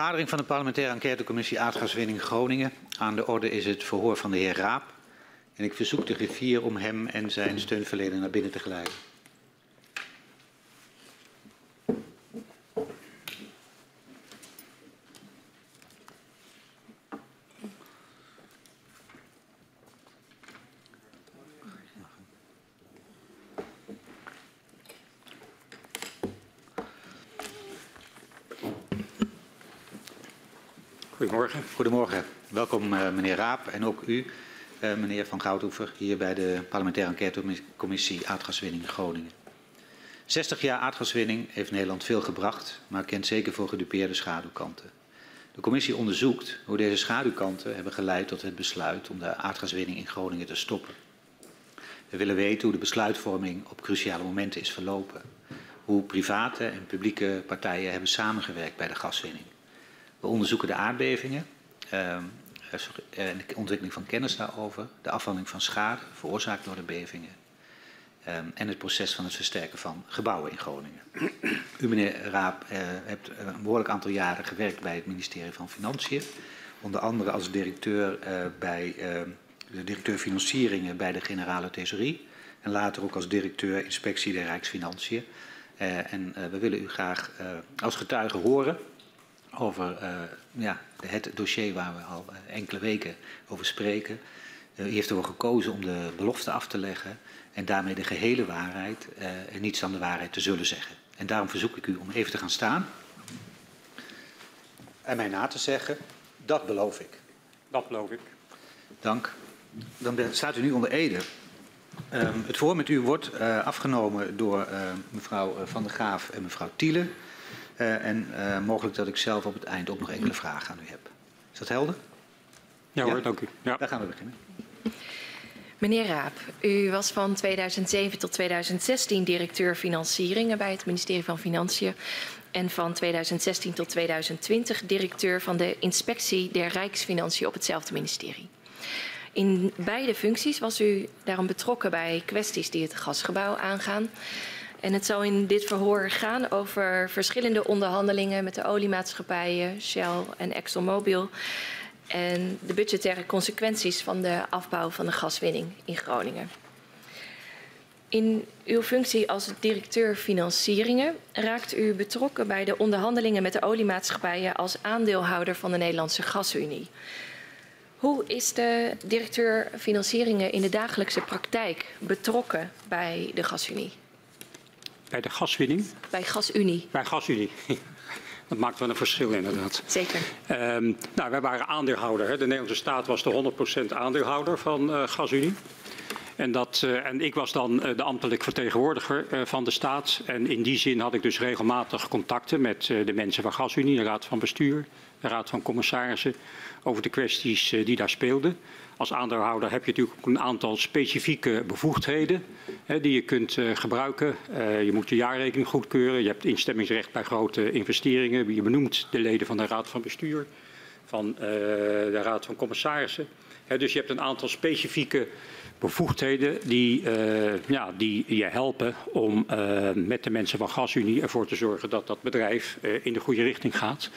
Vergadering van de parlementaire enquêtecommissie aardgaswinning Groningen. Aan de orde is het verhoor van de heer Raap. En ik verzoek de griffier om hem en zijn steunverlener naar binnen te geleiden. Goedemorgen. Welkom uh, meneer Raap en ook u, uh, meneer Van Goudhoever, hier bij de parlementaire enquêtecommissie aardgaswinning Groningen. 60 jaar aardgaswinning heeft Nederland veel gebracht, maar kent zeker voor gedupeerde schaduwkanten. De commissie onderzoekt hoe deze schaduwkanten hebben geleid tot het besluit om de aardgaswinning in Groningen te stoppen. We willen weten hoe de besluitvorming op cruciale momenten is verlopen. Hoe private en publieke partijen hebben samengewerkt bij de gaswinning. We onderzoeken de aardbevingen ehm, en de ontwikkeling van kennis daarover, de afhandeling van schade veroorzaakt door de bevingen ehm, en het proces van het versterken van gebouwen in Groningen. U, meneer Raap, eh, hebt een behoorlijk aantal jaren gewerkt bij het ministerie van Financiën, onder andere als directeur eh, bij ehm, de directeur financieringen bij de generale thesaurie en later ook als directeur inspectie der Rijksfinanciën. En we willen u graag als getuige horen over uh, ja, het dossier waar we al uh, enkele weken over spreken. Uh, u heeft ervoor gekozen om de belofte af te leggen en daarmee de gehele waarheid en niets dan de waarheid te zullen zeggen. En daarom verzoek ik u om even te gaan staan en mij na te zeggen, dat beloof ik. Dat beloof ik. Dank. Dan staat u nu onder ede. Um, het voor met u wordt afgenomen door mevrouw Van der Graaf en mevrouw Thiele. Uh, en uh, mogelijk dat ik zelf op het eind ook nog enkele vragen aan u heb. Is dat helder? Ja, ja? hoor, dank u. Ja. Daar gaan we beginnen. Meneer Raap, u was van 2007 tot 2016 directeur financieringen bij het ministerie van Financiën. En van 2016 tot 2020 directeur van de inspectie der Rijksfinanciën op hetzelfde ministerie. In beide functies was u daarom betrokken bij kwesties die het gasgebouw aangaan. En het zal in dit verhoor gaan over verschillende onderhandelingen met de oliemaatschappijen, Shell en ExxonMobil. En de budgettaire consequenties van de afbouw van de gaswinning in Groningen. In uw functie als directeur financieringen raakt u betrokken bij de onderhandelingen met de oliemaatschappijen als aandeelhouder van de Nederlandse Gasunie. Hoe is de directeur financieringen in de dagelijkse praktijk betrokken bij de Gasunie? Bij de gaswinning? Bij Gasunie. Bij Gasunie. Dat maakt wel een verschil inderdaad. Zeker. Um, nou, wij waren aandeelhouder. Hè. De Nederlandse staat was de 100% aandeelhouder van uh, Gasunie. En, dat, uh, en ik was dan uh, de ambtelijk vertegenwoordiger van de staat. En in die zin had ik dus regelmatig contacten met de mensen van Gasunie, de raad van bestuur, de raad van commissarissen, over de kwesties die daar speelden. Als aandeelhouder heb je natuurlijk een aantal specifieke bevoegdheden hè, die je kunt uh, gebruiken. Uh, je moet je jaarrekening goedkeuren. Je hebt instemmingsrecht bij grote investeringen. Je benoemt de leden van de raad van bestuur, van uh, de raad van commissarissen. Hè, dus je hebt een aantal specifieke bevoegdheden die, uh, ja, die je helpen om uh, met de mensen van GasUnie ervoor te zorgen dat dat bedrijf uh, in de goede richting gaat.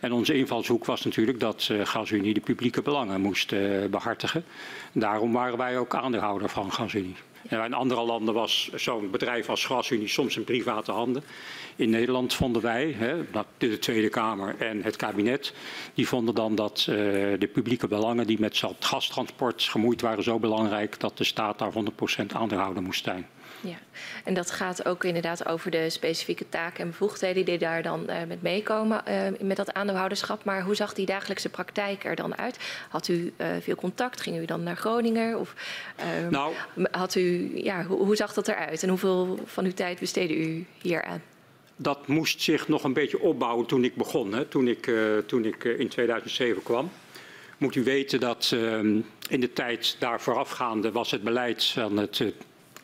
En onze invalshoek was natuurlijk dat GasUnie de publieke belangen moest behartigen. Daarom waren wij ook aandeelhouder van GasUnie. In andere landen was zo'n bedrijf als GasUnie soms in private handen. In Nederland vonden wij, hè, de Tweede Kamer en het kabinet, die vonden dan dat uh, de publieke belangen die met het gastransport gemoeid waren zo belangrijk dat de staat daar 100% aandeelhouder moest zijn. Ja, en dat gaat ook inderdaad over de specifieke taken en bevoegdheden die daar dan uh, met meekomen uh, met dat aandeelhouderschap. Maar hoe zag die dagelijkse praktijk er dan uit? Had u uh, veel contact? Ging u dan naar Groningen? Of nou, had u, ja, hoe, hoe zag dat eruit? En hoeveel van uw tijd besteedde u hier aan? Dat moest zich nog een beetje opbouwen toen ik begon, hè, toen ik, toen ik in 2007 kwam moet u weten dat uh, in de tijd daar voorafgaande was het beleid van het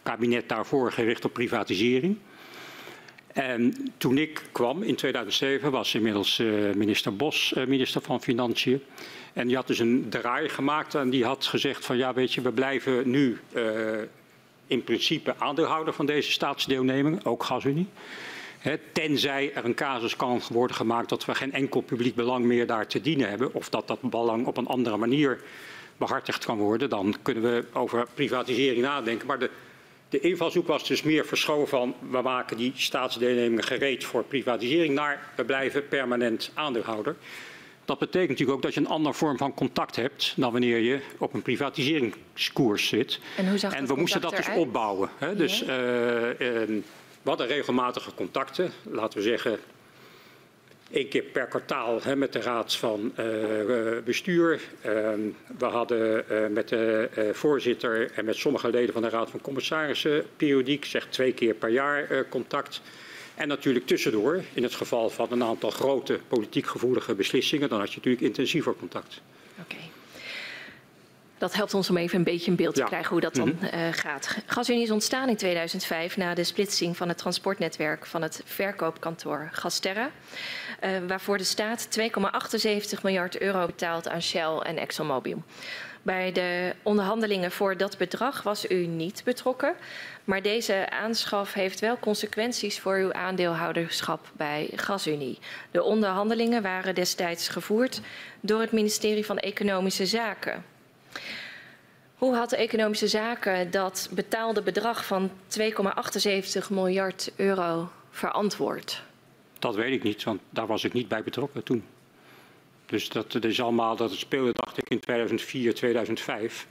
kabinet daarvoor gericht op privatisering. En toen ik kwam in 2007 was inmiddels uh, minister Bos uh, minister van Financiën. En die had dus een draai gemaakt en die had gezegd van ja weet je we blijven nu uh, in principe aandeelhouder van deze staatsdeelneming, ook GasUnie. Tenzij er een casus kan worden gemaakt dat we geen enkel publiek belang meer daar te dienen hebben. Of dat dat belang op een andere manier behartigd kan worden. Dan kunnen we over privatisering nadenken. Maar de, de invalshoek was dus meer verschoven van we maken die staatsdeelnemingen gereed voor privatisering naar we blijven permanent aandeelhouder. Dat betekent natuurlijk ook dat je een andere vorm van contact hebt dan wanneer je op een privatiseringskoers zit. En, hoe zag en dat we moesten dat dus opbouwen. Hè? Dus Ja. eh, eh, we hadden regelmatige contacten, laten we zeggen één keer per kwartaal hè, met de raad van eh, eh, bestuur. Ehm, we hadden eh, met de voorzitter en met sommige leden van de raad van commissarissen periodiek, zeg twee keer per jaar contact. En natuurlijk tussendoor, in het geval van een aantal grote politiek gevoelige beslissingen, dan had je natuurlijk intensiever contact. Oké. Dat helpt ons om even een beetje een beeld te Ja. krijgen hoe dat dan eh, gaat. GasUnie is ontstaan in 2005 na de splitsing van het transportnetwerk van het verkoopkantoor Gasterra. eh, waarvoor de staat 2,78 miljard euro betaalt aan Shell en ExxonMobil. Bij de onderhandelingen voor dat bedrag was u niet betrokken. Maar deze aanschaf heeft wel consequenties voor uw aandeelhouderschap bij GasUnie. De onderhandelingen waren destijds gevoerd door het ministerie van Economische Zaken. Hoe had de Economische Zaken dat betaalde bedrag van 2,78 miljard euro verantwoord? Dat weet ik niet, want daar was ik niet bij betrokken toen. Dus dat, is allemaal, dat speelde dacht ik in 2004, 2005.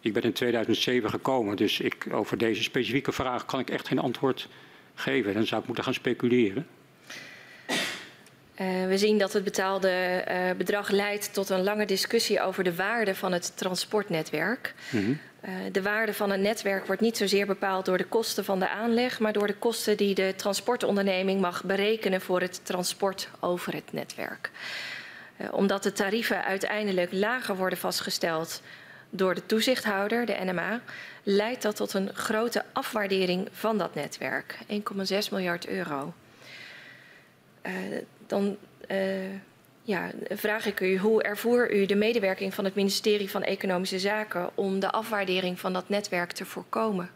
Ik ben in 2007 gekomen, dus ik, over deze specifieke vraag kan ik echt geen antwoord geven. Dan zou ik moeten gaan speculeren. Eh, we zien dat het betaalde eh, bedrag leidt tot een lange discussie over de waarde van het transportnetwerk. Mhm. Eh, de waarde van een netwerk wordt niet zozeer bepaald door de kosten van de aanleg, maar door de kosten die de transportonderneming mag berekenen voor het transport over het netwerk. Omdat de tarieven uiteindelijk lager worden vastgesteld door de toezichthouder, de NMA, leidt dat tot een grote afwaardering van dat netwerk, 1,6 miljard euro. Dan eh, ja, vraag ik u, hoe ervoer u de medewerking van het ministerie van Economische Zaken om de afwaardering van dat netwerk te voorkomen?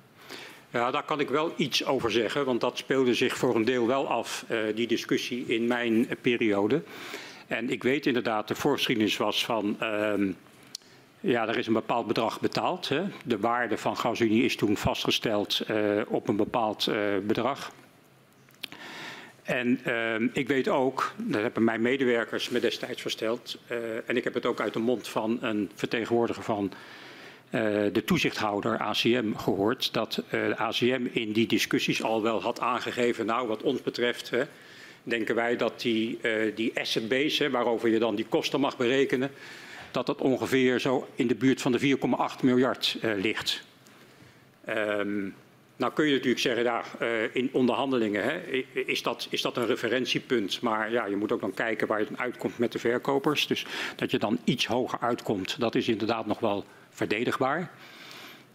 Ja, daar kan ik wel iets over zeggen, want dat speelde zich voor een deel wel af, eh, die discussie in mijn periode. En ik weet inderdaad, de voorgeschiedenis was van, ehm, ja, er is een bepaald bedrag betaald. Hè. De waarde van GasUnie is toen vastgesteld eh, op een bepaald bedrag. En ehm, ik weet ook, dat hebben mijn medewerkers me destijds verteld, eh, en ik heb het ook uit de mond van een vertegenwoordiger van eh, de toezichthouder ACM gehoord, dat eh, de ACM in die discussies al wel had aangegeven, nou wat ons betreft denken wij dat die, eh, die asset hè, waarover je dan die kosten mag berekenen, dat dat ongeveer zo in de buurt van de 4,8 miljard ligt. Ehm, nou kun je natuurlijk zeggen, ja, eh, in onderhandelingen hè, is, dat, is dat een referentiepunt. Maar ja, je moet ook dan kijken waar je dan uitkomt met de verkopers. Dus dat je dan iets hoger uitkomt, dat is inderdaad nog wel verdedigbaar.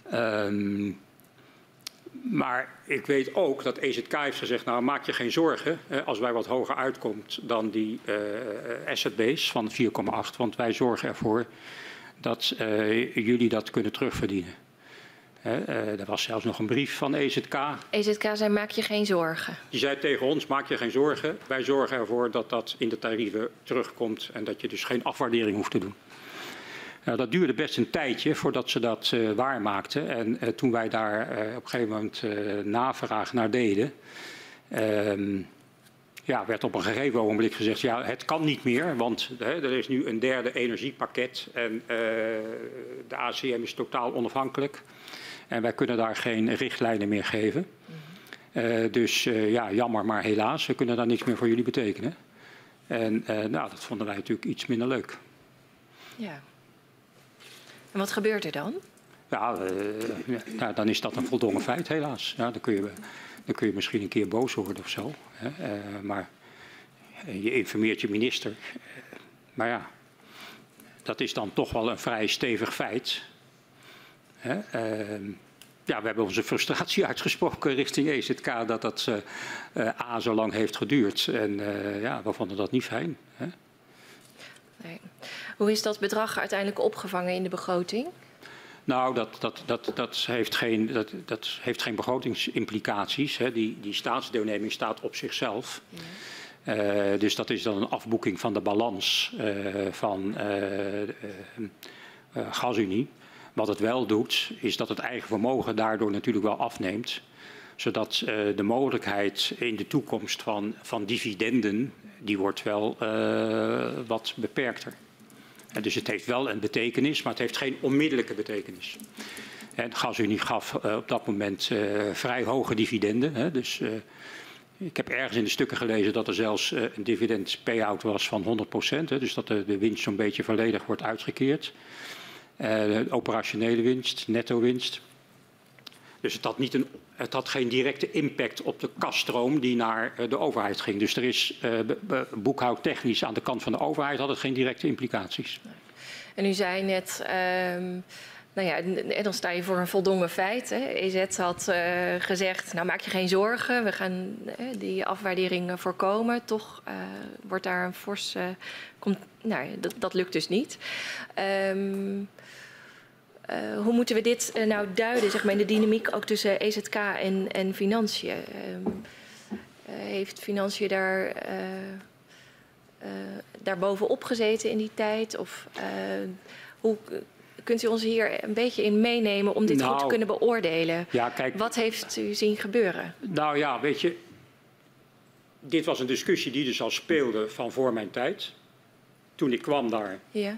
Ehm, maar ik weet ook dat EZK heeft gezegd, nou maak je geen zorgen hè, als wij wat hoger uitkomt dan die base van 4,8. Want wij zorgen ervoor dat eh, jullie dat kunnen terugverdienen. Eh, er was zelfs nog een brief van EZK. EZK zei, maak je geen zorgen. Die zei tegen ons, maak je geen zorgen. Wij zorgen ervoor dat dat in de tarieven terugkomt en dat je dus geen afwaardering hoeft te doen. Nou, dat duurde best een tijdje voordat ze dat eh waarmaakten. En eh, toen wij daar op een gegeven moment navraag naar deden, ehm, ja, werd op een gegeven ogenblik gezegd, ja, het kan niet meer, want hè, er is nu een derde energiepakket en de ACM is totaal onafhankelijk. En wij kunnen daar geen richtlijnen meer geven. Eh, dus eh, ja, jammer, maar helaas, we kunnen daar niks meer voor jullie betekenen. En eh, nou, dat vonden wij natuurlijk iets minder leuk. Ja. En wat gebeurt er dan? Ja, ja, nou, dan is dat een voldongen feit, helaas. Ja, dan, kun je, dan kun je misschien een keer boos worden of zo. Hè? Maar je informeert je minister. Maar ja, dat is dan toch wel een vrij stevig feit. Hè? Eh, ja, we hebben onze frustratie uitgesproken richting EZK dat dat eh, eh, A zo lang heeft geduurd. En eh, ja, we vonden dat niet fijn. Hè? Nee. Hoe is dat bedrag uiteindelijk opgevangen in de begroting? Nou, dat, dat, dat, dat, heeft, geen, dat, dat heeft geen begrotingsimplicaties. Hè. Die, die staatsdeelneming staat op zichzelf. Ja. Uh, dus dat is dan een afboeking van de balans uh, van uh, GasUnie. Wat het wel doet, is dat het eigen vermogen daardoor natuurlijk wel afneemt. Zodat de mogelijkheid in de toekomst van, van dividenden, die wordt wel wat beperkter. En dus het heeft wel een betekenis, maar het heeft geen onmiddellijke betekenis. En GasUnie gaf uh, op dat moment vrij hoge dividenden. Hè, dus ik heb ergens in de stukken gelezen dat er zelfs een dividend payout was van 100%. Hè, dus dat de, de winst zo'n beetje volledig wordt uitgekeerd. De operationele winst, netto winst. Dus het had, niet een, het had geen directe impact op de kasstroom die naar de overheid ging. Dus er is uh, boekhoudtechnisch aan de kant van de overheid had het geen directe implicaties. En u zei net, um, nou ja, dan sta je voor een voldongen feit. Hè. EZ had gezegd, nou maak je geen zorgen, we gaan die afwaardering voorkomen. Toch wordt daar een fors, komt, nou, dat, dat, lukt dus niet. Um, hoe moeten we dit uh, nou duiden, zeg maar, in de dynamiek ook tussen EZK en, en financiën? Uh, heeft financiën daar, daar bovenop gezeten in die tijd? Of hoe kunt u ons hier een beetje in meenemen om dit nou, goed te kunnen beoordelen? Ja, kijk, Wat heeft u zien gebeuren? Nou ja, weet je, dit was een discussie die dus al speelde van voor mijn tijd. Toen ik kwam daar. Ja.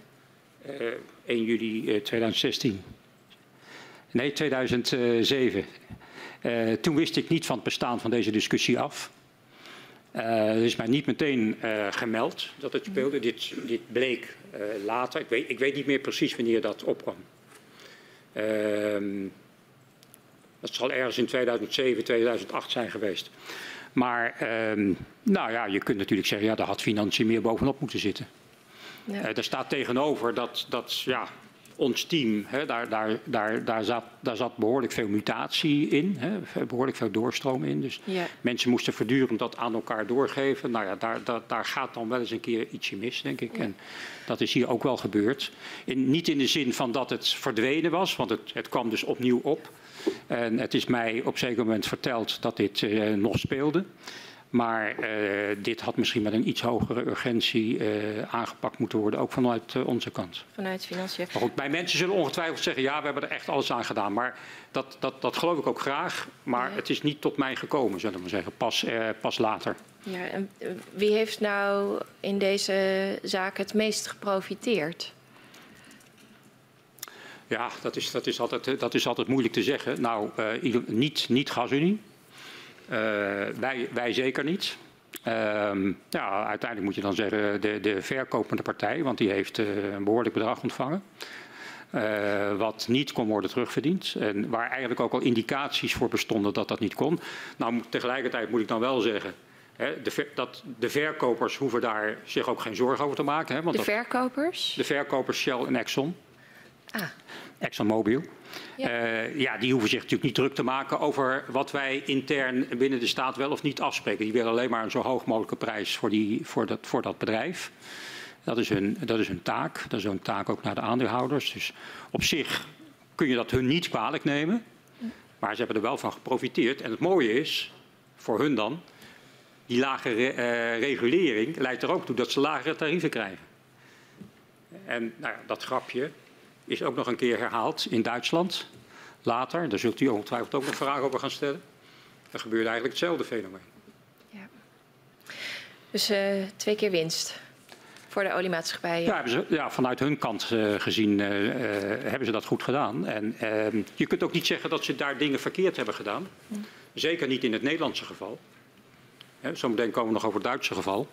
1 juli 2016. Nee, 2007. Uh, toen wist ik niet van het bestaan van deze discussie af. Uh, is mij niet meteen gemeld dat het speelde. Dit, dit bleek later. Ik weet, ik weet, niet meer precies wanneer dat opkwam. Ehm, dat zal ergens in 2007, 2008 zijn geweest. Maar ehm, nou ja, je kunt natuurlijk zeggen, ja, daar had financiën meer bovenop moeten zitten. Ja. Uh, er staat tegenover dat, dat ja, ons team, hè, daar, daar, daar, daar, zat, daar zat behoorlijk veel mutatie in, hè, behoorlijk veel doorstroom in. Dus ja. mensen moesten voortdurend dat aan elkaar doorgeven. Nou ja, daar, daar, daar gaat dan wel eens een keer ietsje mis, denk ik. Ja. En dat is hier ook wel gebeurd. In, niet in de zin van dat het verdwenen was, want het, het kwam dus opnieuw op. En het is mij op een zeker moment verteld dat dit uh, nog speelde. Maar uh, dit had misschien met een iets hogere urgentie uh, aangepakt moeten worden, ook vanuit uh, onze kant. Vanuit financiën. Maar goed, bij mensen zullen ongetwijfeld zeggen, ja, we hebben er echt alles aan gedaan. Maar dat, dat, dat geloof ik ook graag. Maar ja. het is niet tot mij gekomen, zullen we maar zeggen, pas, pas later. Ja, en wie heeft nou in deze zaak het meest geprofiteerd? Ja, dat is, dat is, altijd, dat is altijd moeilijk te zeggen. Nou, niet, niet GasUnie. Uh, wij, wij zeker niet. Uh, ja, uiteindelijk moet je dan zeggen de, de verkopende partij, want die heeft uh, een behoorlijk bedrag ontvangen. Uh, wat niet kon worden terugverdiend. En waar eigenlijk ook al indicaties voor bestonden dat dat niet kon. Nou, tegelijkertijd moet ik dan wel zeggen. Hè, de, dat de verkopers hoeven daar zich ook geen zorgen over te maken. Hè, want de verkopers? De verkopers Shell en Exxon. Ah. ExxonMobil. Ja. Uh, ja, die hoeven zich natuurlijk niet druk te maken over wat wij intern binnen de staat wel of niet afspreken. Die willen alleen maar een zo hoog mogelijke prijs voor, die, voor, dat, voor dat bedrijf. Dat is, hun, dat is hun taak. Dat is hun taak ook naar de aandeelhouders. Dus op zich kun je dat hun niet kwalijk nemen. Maar ze hebben er wel van geprofiteerd. En het mooie is, voor hun dan, die lage re, uh, regulering leidt er ook toe dat ze lagere tarieven krijgen. En nou ja, dat grapje, is ook nog een keer herhaald in Duitsland. Later, daar zult u ongetwijfeld ook nog vragen over gaan stellen. Er gebeurde eigenlijk hetzelfde fenomeen. Ja. Dus uh, twee keer winst voor de oliemaatschappijen. Ja, ze, ja vanuit hun kant uh, gezien uh, hebben ze dat goed gedaan. En ehm, je kunt ook niet zeggen dat ze daar dingen verkeerd hebben gedaan. Hm. Zeker niet in het Nederlandse geval. Zometeen komen we nog over het Duitse geval.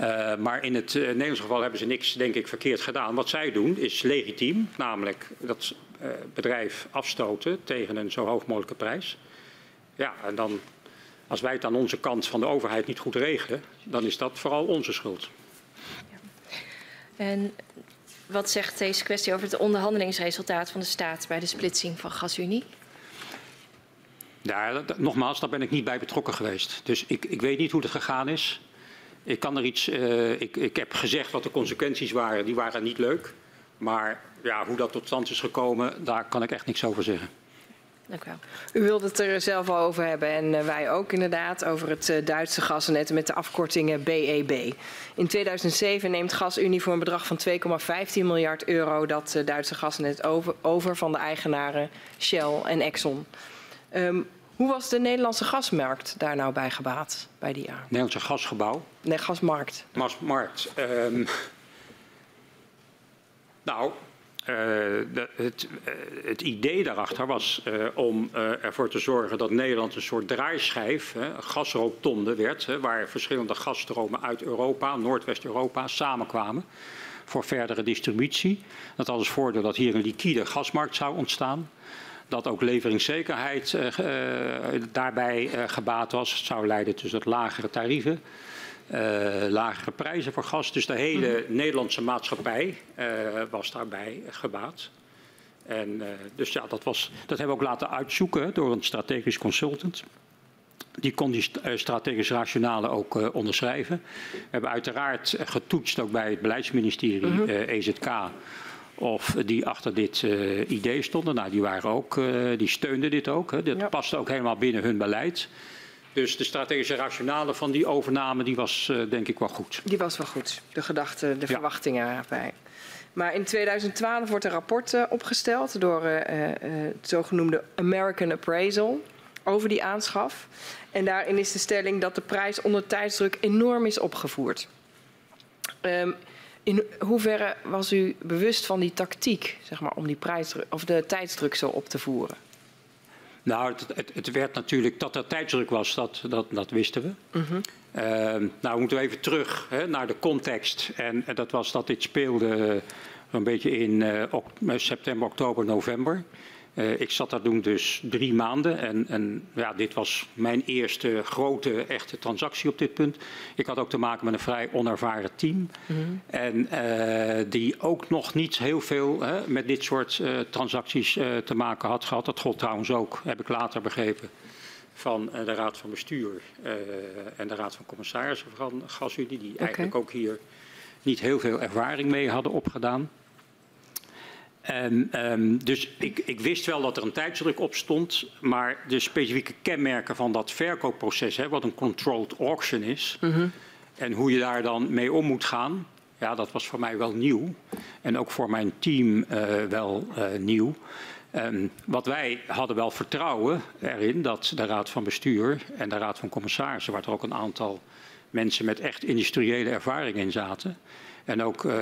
Uh, maar in het uh, Nederlandse geval hebben ze niks, denk ik, verkeerd gedaan. Wat zij doen is legitiem, namelijk dat uh, bedrijf afstoten tegen een zo hoog mogelijke prijs. Ja, en dan, als wij het aan onze kant van de overheid niet goed regelen, dan is dat vooral onze schuld. Ja. En wat zegt deze kwestie over het onderhandelingsresultaat van de staat bij de splitsing van GasUnie? Ja, dat, nogmaals, daar ben ik niet bij betrokken geweest. Dus ik, ik weet niet hoe het gegaan is. Ik kan er iets. Uh, ik, ik heb gezegd wat de consequenties waren. Die waren niet leuk. Maar ja, hoe dat tot stand is gekomen, daar kan ik echt niks over zeggen. Dank u wel. U wilde het er zelf al over hebben en eh, wij ook inderdaad over het eh, Duitse gasnet met de afkorting BEB. In 2007 neemt GasUnie voor een bedrag van 2,15 miljard euro dat eh, Duitse gasnet over, van de eigenaren Shell en Exxon. Um, hoe was de Nederlandse gasmarkt daar nou bij gebaat bij die jaar? Nederlandse gasgebouw? Nee, gasmarkt. Gasmarkt. Um, nou, uh, de, het, uh, het, idee daarachter was uh, om ervoor te zorgen dat Nederland een soort draaischijf, gasrooktonde werd, waar verschillende gasstromen uit Europa, Noordwest-Europa, samenkwamen voor verdere distributie. Dat had als voordeel dat hier een liquide gasmarkt zou ontstaan dat ook leveringszekerheid uh, daarbij uh, gebaat was. Het zou leiden tot lagere tarieven, lagere prijzen voor gas. Dus de hele mm. Nederlandse maatschappij was daarbij gebaat. En, dus ja, dat, was, dat hebben we ook laten uitzoeken door een strategisch consultant. Die kon die strategische rationale ook onderschrijven. We hebben uiteraard getoetst ook bij het beleidsministerie mm -hmm. uh, EZK of die achter dit uh, idee stonden. Nou, die, waren ook, uh, die steunden dit ook. Hè. Dat ja. paste ook helemaal binnen hun beleid. Dus de strategische rationale van die overname die was uh, denk ik wel goed. Die was wel goed, de gedachten, de ja. verwachtingen erbij. Maar in 2012 wordt een rapport opgesteld door het zogenoemde American Appraisal over die aanschaf. En daarin is de stelling dat de prijs onder tijdsdruk enorm is opgevoerd. Um, in hoeverre was u bewust van die tactiek, zeg maar, om die prijsdruk, of de tijdsdruk zo op te voeren? Nou, het, het, het werd natuurlijk dat er tijdsdruk was, dat, dat, dat wisten we. -huh. uh, nou, we moeten even terug hè, naar de context. En, en, dat was dat dit speelde een beetje in uh, september, oktober, november. Uh, ik zat daar toen dus drie maanden en, en ja, dit was mijn eerste grote echte transactie op dit punt. Ik had ook te maken met een vrij onervaren team mm -hmm. en uh, die ook nog niet heel veel hè, met dit soort uh, transacties te maken had gehad. Dat gold trouwens ook, heb ik later begrepen, van de Raad van Bestuur en de Raad van Commissarissen van GasUnie, die okay. eigenlijk ook hier niet heel veel ervaring mee hadden opgedaan. En, um, dus ik, ik, wist wel dat er een tijdsdruk op stond, maar de specifieke kenmerken van dat verkoopproces, hè, wat een controlled auction is, mm -hmm. en hoe je daar dan mee om moet gaan, ja, dat was voor mij wel nieuw. En ook voor mijn team uh, wel uh, nieuw. Um, wat wij hadden wel vertrouwen erin dat de Raad van Bestuur en de Raad van Commissarissen, waar er ook een aantal mensen met echt industriële ervaring in zaten, en ook uh,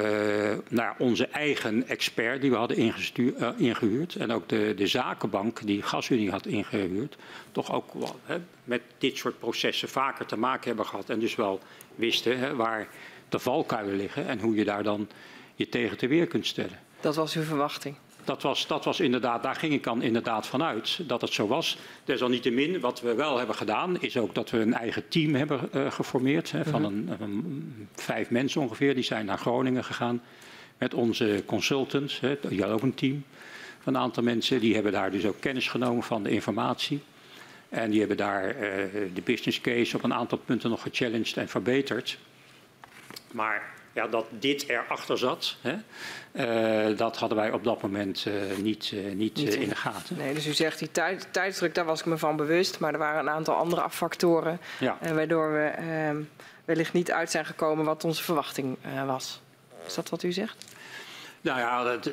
naar onze eigen expert die we hadden uh, ingehuurd. En ook de, de zakenbank die GasUnie had ingehuurd. Toch ook wel, hè, met dit soort processen vaker te maken hebben gehad. En dus wel wisten hè, waar de valkuilen liggen en hoe je daar dan je tegen te weer kunt stellen. Dat was uw verwachting? Dat was, dat was inderdaad, daar ging ik dan inderdaad vanuit dat het zo was. Desalniettemin, wat we wel hebben gedaan, is ook dat we een eigen team hebben uh, geformeerd. Hè, van een, een, vijf mensen ongeveer. Die zijn naar Groningen gegaan met onze consultants. Hè, die ook een team van een aantal mensen. Die hebben daar dus ook kennis genomen van de informatie. En die hebben daar uh, de business case op een aantal punten nog gechallenged en verbeterd. Maar ja, dat dit erachter zat, hè, uh, dat hadden wij op dat moment uh, niet, uh, niet, niet in de gaten. Nee, dus u zegt die tijd, tijdsdruk, daar was ik me van bewust. Maar er waren een aantal andere factoren ja. waardoor we ehm, wellicht niet uit zijn gekomen wat onze verwachting was. Is dat wat u zegt? Nou ja, dat,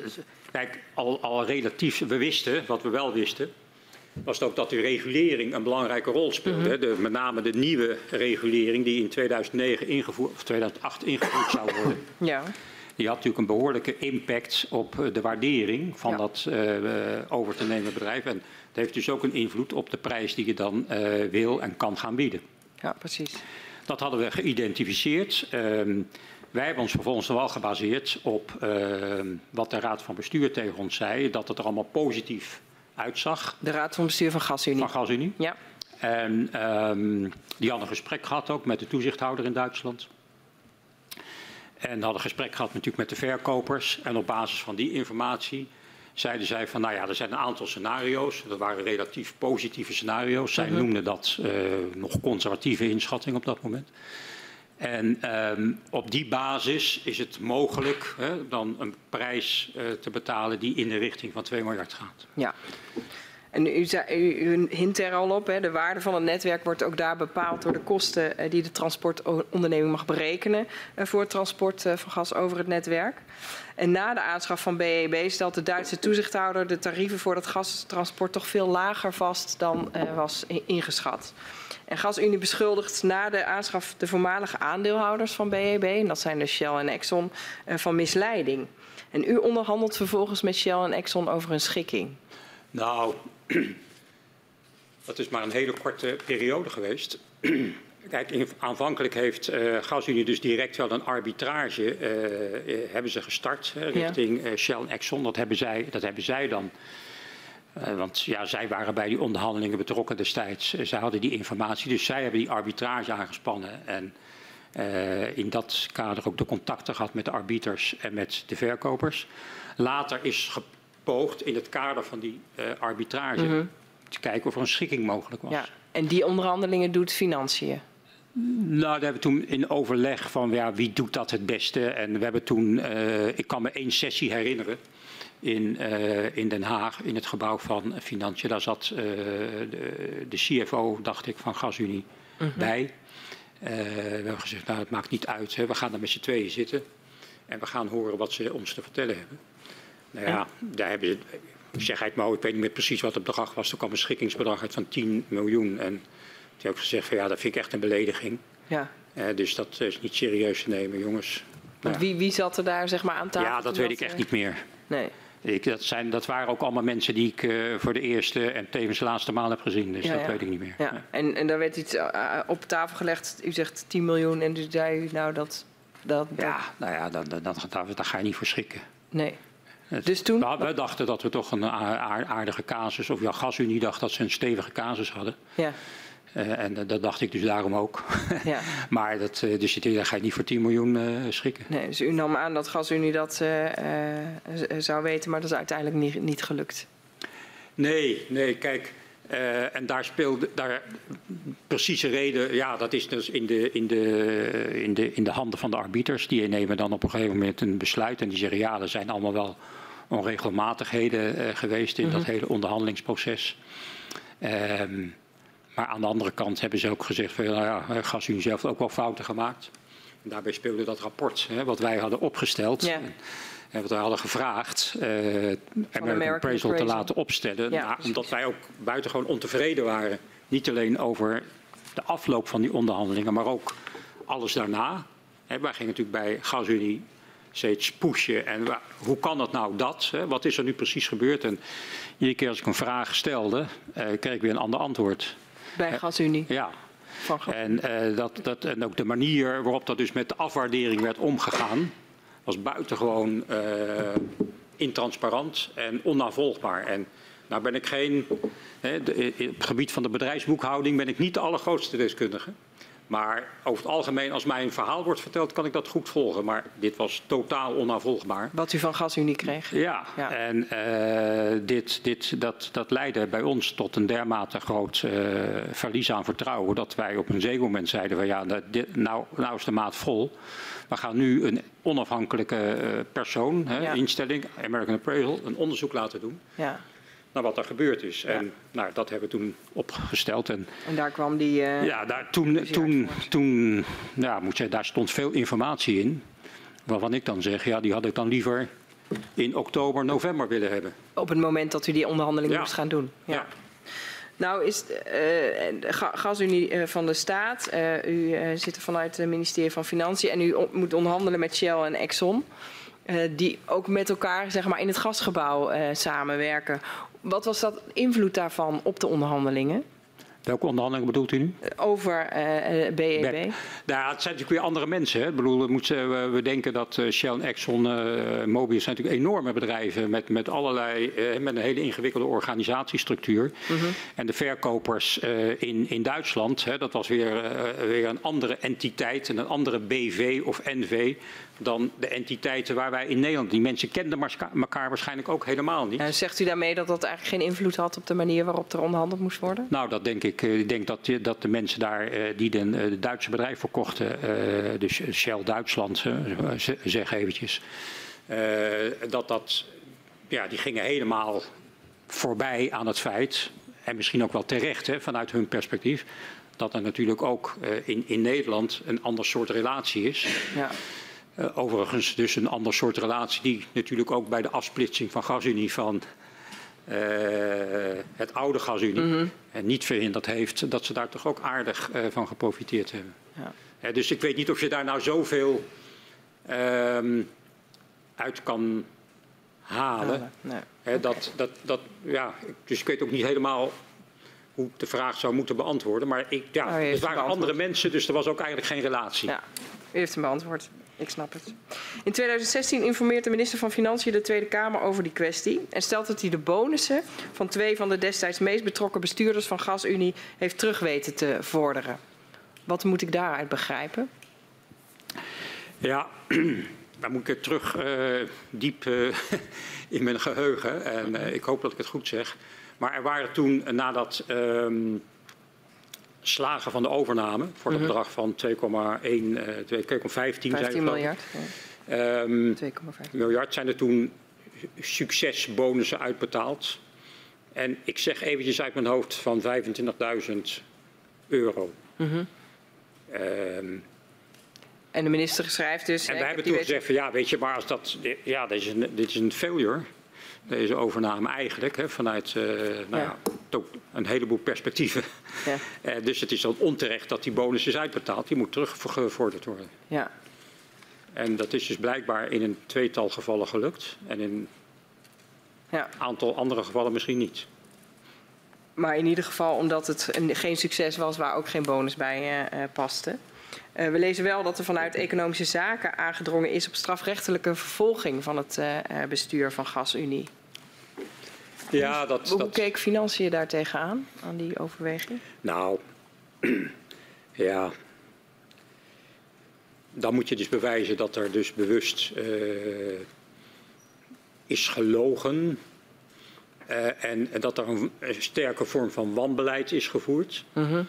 kijk, al, al relatief, we wisten, wat we wel wisten, was het ook dat de regulering een belangrijke rol speelde. Mm -hmm. de, met name de nieuwe regulering die in 2009 ingevoerd, of 2008 ingevoerd zou worden. Ja. Die had natuurlijk een behoorlijke impact op de waardering van ja. dat uh, over te nemen bedrijf. En het heeft dus ook een invloed op de prijs die je dan uh, wil en kan gaan bieden. Ja, precies. Dat hadden we geïdentificeerd. Um, wij hebben ons vervolgens wel gebaseerd op uh, wat de Raad van Bestuur tegen ons zei. Dat het er allemaal positief uitzag. De Raad van Bestuur van GasUnie. Van GasUnie. Ja. En um, die hadden een gesprek gehad ook met de toezichthouder in Duitsland. En hadden een gesprek gehad natuurlijk met de verkopers. En op basis van die informatie zeiden zij van, nou ja, er zijn een aantal scenario's. Dat waren relatief positieve scenario's. Zij uh -huh. noemden dat uh, nog conservatieve inschatting op dat moment. En ehm, op die basis is het mogelijk hè, dan een prijs uh, te betalen die in de richting van 2 miljard gaat. Ja. En u, u, u hint er al op, hè, de waarde van het netwerk wordt ook daar bepaald door de kosten uh, die de transportonderneming mag berekenen uh, voor het transport van gas over het netwerk. En na de aanschaf van BEB stelt de Duitse toezichthouder de tarieven voor dat gastransport toch veel lager vast dan was ingeschat. En GasUnie beschuldigt na de aanschaf de voormalige aandeelhouders van BEB, en dat zijn de Shell en Exxon, van misleiding. En u onderhandelt vervolgens met Shell en Exxon over een schikking. Nou, dat is maar een hele korte periode geweest. Kijk, aanvankelijk heeft uh, GasUnie dus direct wel een arbitrage uh, hebben ze gestart uh, richting ja. Shell en Exxon. Dat hebben zij, dat hebben zij dan. want ja, zij waren bij die onderhandelingen betrokken destijds. zij hadden die informatie, dus zij hebben die arbitrage aangespannen. En in dat kader ook de contacten gehad met de arbiters en met de verkopers. Later is in het kader van die arbitrage mm -hmm. te kijken of er een schikking mogelijk was. Ja. En die onderhandelingen doet financiën? Nou, daar hebben we toen in overleg van ja, wie doet dat het beste. En we hebben toen, uh, ik kan me één sessie herinneren in, uh, in Den Haag, in het gebouw van Financiën. Daar zat uh, de, de, CFO, dacht ik, van GasUnie -huh. bij. we hebben gezegd, nou het maakt niet uit, hè. we gaan er met z'n tweeën zitten. En we gaan horen wat ze ons te vertellen hebben. Nou ja, daar hebben ze, ik zeg het maar, ik weet niet meer precies wat het bedrag was. Er kwam een schikkingsbedrag uit van 10 miljoen. En die ook gezegd van ja, dat vind ik echt een belediging. Ja. Uh, dus dat is niet serieus te nemen, jongens. Want ja. wie, wie zat er daar zeg maar aan tafel? Ja, dat weet ik echt niet meer. Nee. Ik, dat, zijn, dat waren ook allemaal mensen die ik uh, voor de eerste en tevens de laatste maal heb gezien. Dus ja, dat ja. weet ik niet meer. Ja. Nee. En, en daar werd iets uh, op tafel gelegd. U zegt 10 miljoen en dus zei u nou dat... dat, dat... Ja, nou ja, dan, dan, dan, daar ga je niet voor schrikken. Nee. Dus toen? Nou, wij dachten dat we toch een aardige casus, of ja, GasUnie dacht dat ze een stevige casus hadden. Ja. Uh, en dat dacht ik dus daarom ook. Ja. maar dat, uh, dus daar ga je niet voor 10 miljoen uh, schikken. Nee, dus u nam aan dat GasUnie dat zou weten, maar dat is uiteindelijk niet, niet gelukt. Nee, nee, kijk. en daar speelde daar precieze reden, ja, dat is dus in de, in, de, in, de, in de handen van de arbiters. Die nemen dan op een gegeven moment een besluit en die zeggen ja, er zijn allemaal wel onregelmatigheden geweest in mm -hmm. dat hele onderhandelingsproces. Um, maar aan de andere kant hebben ze ook gezegd van nou ja, GasUnie zelf ook wel fouten gemaakt. En daarbij speelde dat rapport hè, wat wij hadden opgesteld. En wat wij hadden gevraagd, uh, American, American Appraisal te laten opstellen. Ja, nou, omdat wij ook buitengewoon ontevreden waren. Niet alleen over de afloop van die onderhandelingen, maar ook alles daarna. Hè, wij gingen natuurlijk bij GasUnie steeds pushen. En hoe kan het nou dat? Hè? Wat is er nu precies gebeurd? En iedere keer als ik een vraag stelde, uh, kreeg ik weer een ander antwoord. Bij GasUnie? Ja. En, uh, dat, dat, en ook de manier waarop dat dus met de afwaardering werd omgegaan, was buitengewoon intransparant en onnavolgbaar. En nou ben ik geen, hè, de, in het gebied van de bedrijfsboekhouding ben ik niet de allergrootste deskundige. Maar over het algemeen, als mij een verhaal wordt verteld, kan ik dat goed volgen. Maar dit was totaal onnavolgbaar. Wat u van GasUnie kreeg? Ja, ja. en uh, dit, dit, dat, dat leidde bij ons tot een dermate groot uh, verlies aan vertrouwen... dat wij op een zeker moment zeiden van ja, dit, nou, nou is de maat vol. We gaan nu een onafhankelijke uh, persoon, hè, Ja. instelling, American Appraisal, een onderzoek laten doen... Ja. Naar wat er gebeurd is. En nou, dat hebben we toen opgesteld. En En daar kwam die... eh, ja, daar, toen, toen, toen ja, moet je, daar stond veel informatie in. Waarvan ik dan zeg, ja, die had ik dan liever in oktober, november willen hebben. Op het moment dat u die onderhandeling Ja. moest gaan doen. Ja. Nou is eh, de GasUnie eh, van de staat. u zit er vanuit het ministerie van Financiën en u moet onderhandelen met Shell en Exxon. die ook met elkaar zeg maar, in het gasgebouw samenwerken. Wat was dat invloed daarvan op de onderhandelingen? Welke onderhandelingen bedoelt u nu? Eh, Over eh, eh, BEB? Nou, het zijn natuurlijk weer andere mensen. Hè. Ik bedoel, we, moeten, we, denken dat eh, Shell en Exxon, eh Mobius zijn natuurlijk enorme bedrijven met, met allerlei, eh, met een hele ingewikkelde organisatiestructuur. En de verkopers eh, in, in Duitsland, hè, dat was weer, eh, weer een andere entiteit en een andere BV of NV dan de entiteiten waar wij in Nederland. Die mensen kenden elkaar waarschijnlijk ook helemaal niet. En zegt u daarmee dat dat eigenlijk geen invloed had op de manier waarop er onderhandeld moest worden? Nou, dat denk ik. Ik denk dat, dat de mensen daar die de, de Duitse bedrijf verkochten, dus Shell Duitsland, zeg eventjes, dat dat, ja, die gingen helemaal voorbij aan het feit, en misschien ook wel terecht hè, vanuit hun perspectief, dat er natuurlijk ook in, in Nederland een ander soort relatie is. Ja. Uh, overigens dus een ander soort relatie die natuurlijk ook bij de afsplitsing van gasunie van uh, het oude gasunie mm -hmm. en niet verhinderd heeft dat ze daar toch ook aardig van geprofiteerd hebben. Ja. dus ik weet niet of je daar nou zoveel ehm, uit kan halen. Nee. Dat, dat, dat, ja, dus ik weet ook niet helemaal hoe ik de vraag zou moeten beantwoorden. Maar ik, ja, oh, het waren andere mensen, dus er was ook eigenlijk geen relatie. Ja, u heeft hem beantwoord. Ik snap het. In 2016 informeert de minister van Financiën de Tweede Kamer over die kwestie. En stelt dat hij de bonussen van twee van de destijds meest betrokken bestuurders van GasUnie heeft terug weten te vorderen. Wat moet ik daaruit begrijpen? Ja, dan moet ik terug uh, diep uh, in mijn geheugen. En uh, ik hoop dat ik het goed zeg. Maar er waren toen, nadat um, slagen van de overname voor het mm -hmm. bedrag van 2,1, 2,15 15 miljard. Ja. Um, 2,5 miljard zijn er toen succesbonussen uitbetaald. En ik zeg eventjes uit mijn hoofd van 25.000 euro. Mm -hmm. um, en de minister schrijft dus... En wij hebben toen gezegd van ja, weet je, maar als dat... Ja, dit is een, dit is een failure, deze overname eigenlijk, hè, vanuit uh, nou ja. Ja, een heleboel perspectieven. Ja. Uh, dus het is dan onterecht dat die bonus is uitbetaald. Die moet teruggevorderd worden. Ja. En dat is dus blijkbaar in een tweetal gevallen gelukt. En in een aantal andere gevallen misschien niet. Maar in ieder geval omdat het een, geen succes was waar ook geen bonus bij uh, paste. Uh, we lezen wel dat er vanuit economische zaken aangedrongen is op strafrechtelijke vervolging van het uh, bestuur van GasUnie. Ja, dat, hoe, dat... keek Financiën daar tegenaan, aan die overweging? Nou, ja. Dan moet je dus bewijzen dat er dus bewust uh, is gelogen. Uh, en, en, dat er een, een, sterke vorm van wanbeleid is gevoerd. Uh -huh.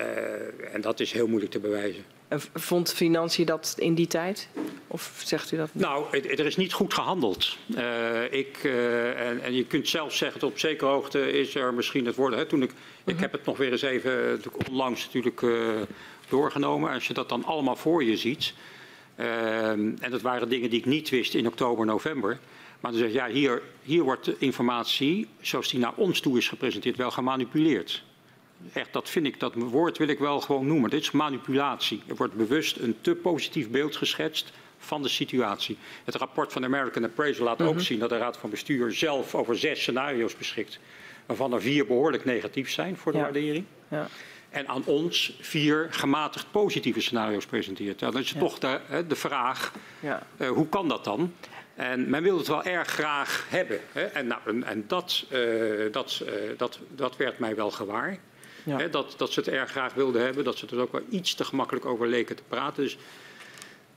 uh, en dat is heel moeilijk te bewijzen. En vond Financiën dat in die tijd? Of zegt u dat niet? Nou, er is niet goed gehandeld. Uh, ik, uh, en, en, je kunt zelf zeggen, tot op zekere hoogte is er misschien het worden. Hè, toen ik, ik mhm. heb het nog weer eens even onlangs natuurlijk doorgenomen. Als je dat dan allemaal voor je ziet. en dat waren dingen die ik niet wist in oktober, november. Maar dan zeg je, ja, hier, hier wordt de informatie, zoals die naar ons toe is gepresenteerd, wel gemanipuleerd. Echt, dat vind ik, dat woord wil ik wel gewoon noemen. Dit is manipulatie. Er wordt bewust een te positief beeld geschetst van de situatie. Het rapport van de American Appraisal laat ook zien dat de Raad van Bestuur zelf over zes scenario's beschikt. Waarvan er vier behoorlijk negatief zijn voor de ja. waardering. Ja. En aan ons vier gematigd positieve scenario's presenteert. Ja, dan is toch de, de vraag, uh, hoe kan dat dan? En men wil het wel erg graag hebben. Hè? En, nou, en, en dat, uh, dat, uh, dat, dat werd mij wel gewaar. Ja. Dat, dat ze het erg graag wilden hebben. Dat ze er ook wel iets te gemakkelijk over leken te praten. Dus,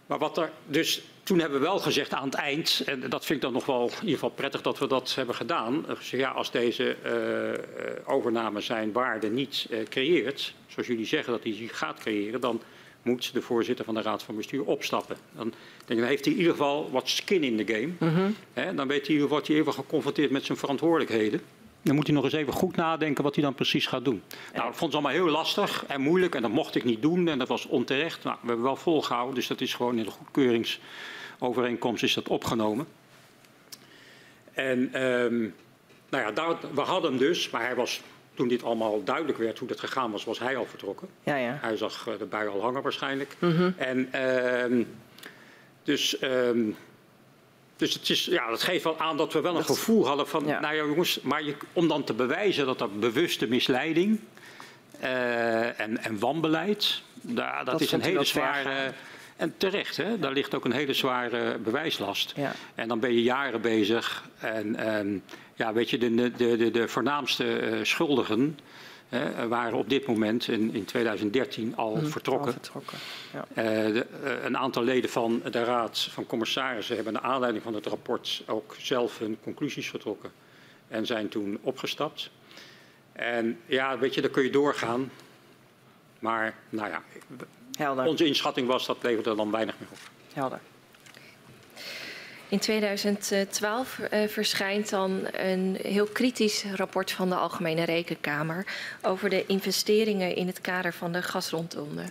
maar wat er, dus toen hebben we wel gezegd aan het eind, en dat vind ik dan nog wel in ieder geval prettig dat we dat hebben gedaan. Gezegd, ja, als deze uh, overname zijn waarde niet creëert, zoals jullie zeggen dat hij die gaat creëren, dan moet de voorzitter van de Raad van Bestuur opstappen. Dan, denk, dan heeft hij in ieder geval wat skin in de game. Mm -hmm. He, dan weet hij, wordt hij even geconfronteerd met zijn verantwoordelijkheden. Dan moet hij nog eens even goed nadenken wat hij dan precies gaat doen. Nou, ik vond het allemaal heel lastig en moeilijk en dat mocht ik niet doen en dat was onterecht. Nou, we hebben wel volgehouden, dus dat is gewoon in de goedkeuringsovereenkomst is dat opgenomen. En um, nou ja, daar, we hadden hem dus, maar hij was toen dit allemaal duidelijk werd hoe dat gegaan was, was hij al vertrokken. Ja, ja. Hij zag de bui al hangen waarschijnlijk. Mm -hmm. En uh, dus, um, dus het is, ja, dat geeft wel aan dat we wel een gevoel hadden van, ja. nou ja jongens, maar je, om dan te bewijzen dat er bewuste misleiding uh, en, en wanbeleid, daar, dat, dat is een hele zware... En terecht, hè? daar ligt ook een hele zware bewijslast. Ja. En dan ben je jaren bezig. En ja, weet je, de, de, de, de voornaamste uh, schuldigen, hè, waren op dit moment in, in 2013 al Hm, vertrokken. al vertrokken. Ja. Eh, de, eh, een aantal leden van de Raad van Commissarissen hebben naar aanleiding van het rapport ook zelf hun conclusies getrokken en zijn toen opgestapt. En ja, weet je, daar kun je doorgaan. Maar nou ja, Helder. onze inschatting was dat leverde er dan weinig meer op. Helder. In 2012 eh, verschijnt dan een heel kritisch rapport van de Algemene Rekenkamer over de investeringen in het kader van de gasrondonde.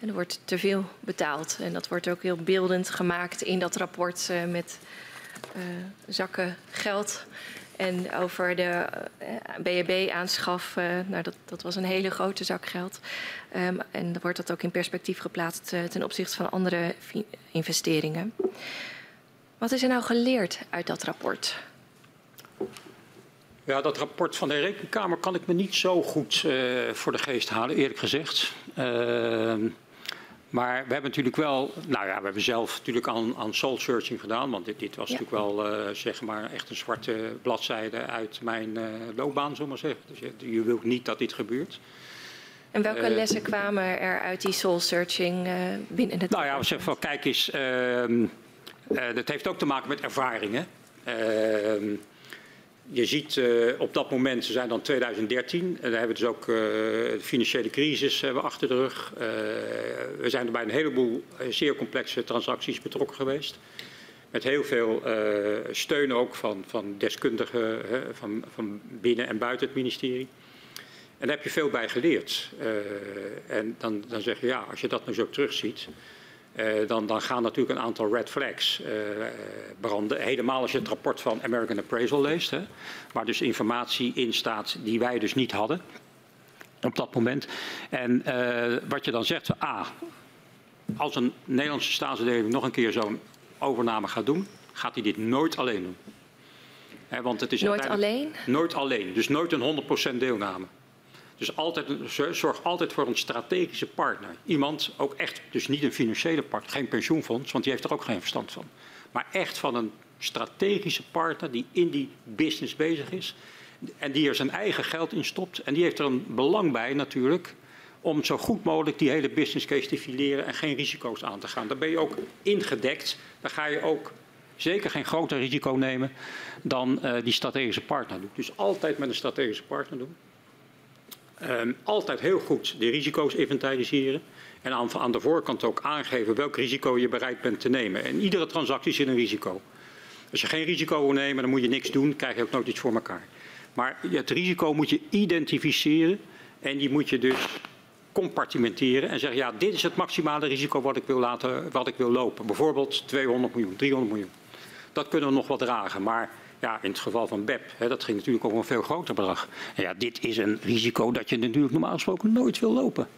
En er wordt te veel betaald en dat wordt ook heel beeldend gemaakt in dat rapport eh, met eh, zakken geld. En over de BHB-aanschaf, nou dat, dat was een hele grote zak geld. Um, en dan wordt dat ook in perspectief geplaatst ten opzichte van andere investeringen. Wat is er nou geleerd uit dat rapport? Ja, dat rapport van de Rekenkamer kan ik me niet zo goed uh, voor de geest halen, eerlijk gezegd. Uh, maar we hebben natuurlijk wel, nou ja, we hebben zelf natuurlijk aan, aan soul searching gedaan, want dit, dit was ja. natuurlijk wel, uh, zeg maar, echt een zwarte bladzijde uit mijn loopbaan, zullen we maar zeggen. Dus je, je wilt niet dat dit gebeurt. En welke lessen kwamen er uit die soul searching binnen het? Nou ja, we zeggen van, kijk eens. Uh, Uh, dat heeft ook te maken met ervaringen. Uh, je ziet uh, op dat moment, ze zijn dan 2013, en daar hebben we dus ook de financiële crisis achter de rug. we zijn er bij een heleboel zeer complexe transacties betrokken geweest. Met heel veel steun ook van, van deskundigen van, van binnen en buiten het ministerie. En daar heb je veel bij geleerd. en dan, dan zeg je, ja, als je dat nu zo terugziet, uh, dan, dan, gaan natuurlijk een aantal red flags uh, branden. Helemaal als je het rapport van American Appraisal leest, hè, waar dus informatie in staat die wij dus niet hadden op dat moment. En uh, wat je dan zegt, A, als een Nederlandse staatsverdeling nog een keer zo'n overname gaat doen, gaat hij dit nooit alleen doen. Hè, want het is nooit alleen? Nooit alleen, dus nooit een 100% deelname. Dus altijd, zorg altijd voor een strategische partner. Iemand, ook echt, dus niet een financiële partner, geen pensioenfonds, want die heeft er ook geen verstand van. Maar echt van een strategische partner die in die business bezig is. En die er zijn eigen geld in stopt. En die heeft er een belang bij natuurlijk om zo goed mogelijk die hele business case te fileren en geen risico's aan te gaan. Dan ben je ook ingedekt. Dan ga je ook zeker geen groter risico nemen dan uh, die strategische partner doet. Dus altijd met een strategische partner doen. Um, altijd heel goed de risico's inventariseren. En aan, aan, de voorkant ook aangeven welk risico je bereid bent te nemen. En iedere transactie zit een risico. Als je geen risico wil nemen, dan moet je niks doen, krijg je ook nooit iets voor elkaar. Maar het risico moet je identificeren en die moet je dus compartimenteren en zeggen, ja, dit is het maximale risico wat ik wil, laten, wat ik wil lopen. Bijvoorbeeld 200 miljoen, 300 miljoen. Dat kunnen we nog wel dragen, maar ja, in het geval van BEP, hè, dat ging natuurlijk over een veel groter bedrag. Ja, dit is een risico dat je natuurlijk normaal gesproken nooit wil lopen.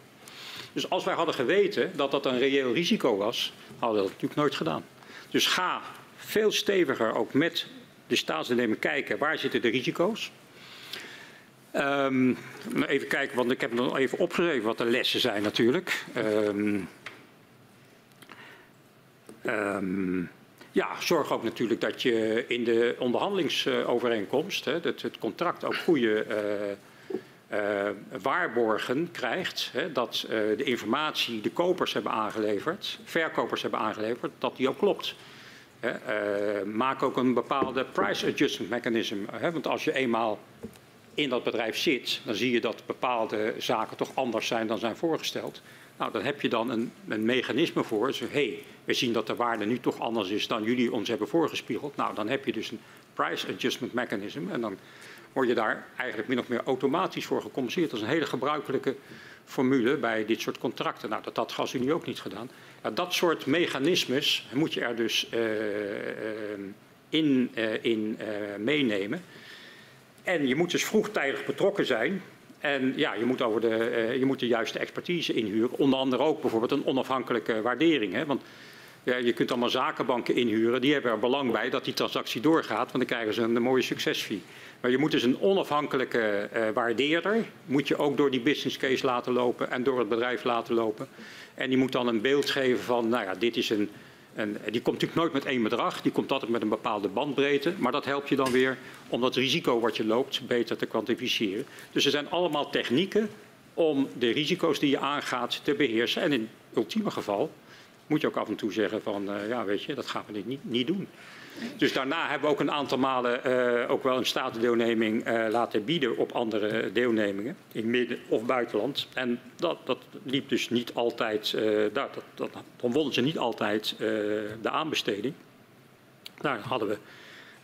Dus als wij hadden geweten dat dat een reëel risico was, hadden we dat natuurlijk nooit gedaan. Dus ga veel steviger ook met de staatsdeelnemer kijken waar zitten de risico's. Um, even kijken, want ik heb nog even opgeschreven wat de lessen zijn natuurlijk. Um, ja, zorg ook natuurlijk dat je in de onderhandelingsovereenkomst, hè, dat het contract ook goede uh, uh, waarborgen krijgt. Hè, dat uh, de informatie de kopers hebben aangeleverd, verkopers hebben aangeleverd, dat die ook klopt. Hè, maak ook een bepaalde price adjustment mechanism. Hè, want als je eenmaal in dat bedrijf zit, dan zie je dat bepaalde zaken toch anders zijn dan zijn voorgesteld. Nou, dan heb je dan een, een mechanisme voor. Dus, hey, we zien dat de waarde nu toch anders is dan jullie ons hebben voorgespiegeld. Nou, dan heb je dus een price adjustment mechanism. En dan word je daar eigenlijk min of meer automatisch voor gecompenseerd. Dat is een hele gebruikelijke formule bij dit soort contracten. Nou, dat had GasUnie ook niet gedaan. Dat soort mechanismes moet je er dus uh, uh, in, uh, in meenemen. En je moet dus vroegtijdig betrokken zijn en ja, je moet, over de, uh, je moet de juiste expertise inhuren. Onder andere ook bijvoorbeeld een onafhankelijke waardering. Hè? Want ja, je kunt allemaal zakenbanken inhuren. Die hebben er belang bij dat die transactie doorgaat. Want dan krijgen ze een, een mooie succesfee. Maar je moet dus een onafhankelijke uh, waardeerder. Moet je ook door die business case laten lopen. En door het bedrijf laten lopen. En die moet dan een beeld geven van, nou ja, dit is een En die komt natuurlijk nooit met één bedrag, die komt altijd met een bepaalde bandbreedte. Maar dat helpt je dan weer om dat risico wat je loopt beter te kwantificeren. Dus er zijn allemaal technieken om de risico's die je aangaat te beheersen. En in ultieme geval moet je ook af en toe zeggen van, uh, ja weet je, dat gaan we niet, niet doen. Dus daarna hebben we ook een aantal malen uh, ook wel een statendeelneming uh, laten bieden op andere deelnemingen in midden- of buitenland. En dat, dat liep dus niet altijd, uh, dat, dat, ze niet altijd de aanbesteding. Daar hadden we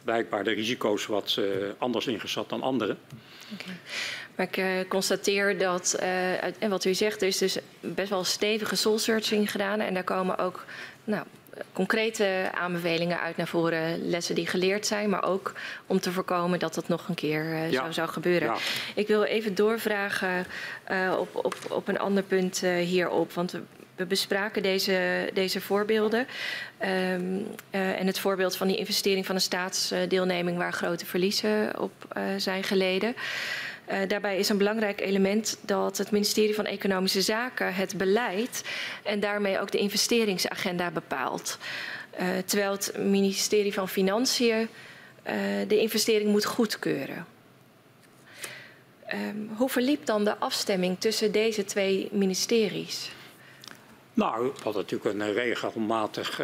blijkbaar de risico's wat anders ingeschat dan anderen. Maar ik constateer dat, en wat u zegt, er is dus best wel stevige soul searching gedaan. En daar komen ook nou, concrete aanbevelingen uit naar voren, lessen die geleerd zijn, maar ook om te voorkomen dat dat nog een keer uh, ja. zo zou gebeuren. Ja. Ik wil even doorvragen uh, op, op, op een ander punt uh, hierop, want we, bespraken deze, deze voorbeelden. Um, en het voorbeeld van die investering van een staatsdeelneming waar grote verliezen op zijn geleden. Uh, daarbij is een belangrijk element dat het ministerie van Economische Zaken het beleid en daarmee ook de investeringsagenda bepaalt. Uh, terwijl het ministerie van Financiën uh, de investering moet goedkeuren. Um, hoe verliep dan de afstemming tussen deze twee ministeries? Nou, we hadden natuurlijk een regelmatig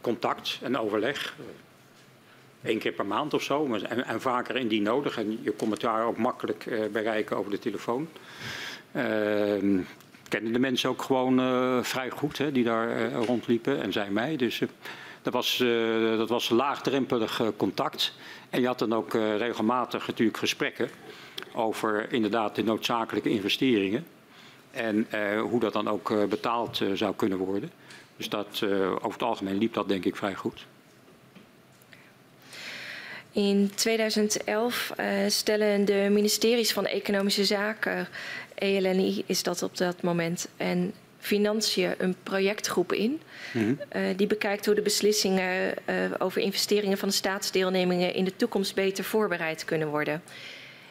contact en overleg één keer per maand of zo. En, en, vaker indien nodig. En je daar ook makkelijk uh, bereiken over de telefoon. Uh, kennen de mensen ook gewoon uh, vrij goed hè, die daar uh, rondliepen en zij mij. Dus dat, was, dat was laagdrempelig contact. En je had dan ook regelmatig natuurlijk gesprekken over inderdaad de noodzakelijke investeringen. En hoe dat dan ook betaald zou kunnen worden. Dus dat, over het algemeen liep dat denk ik vrij goed. In 2011 uh, stellen de ministeries van Economische Zaken, ELNI is dat op dat moment, en Financiën een projectgroep in. Mm -hmm. uh, die bekijkt hoe de beslissingen uh, over investeringen van de staatsdeelnemingen in de toekomst beter voorbereid kunnen worden.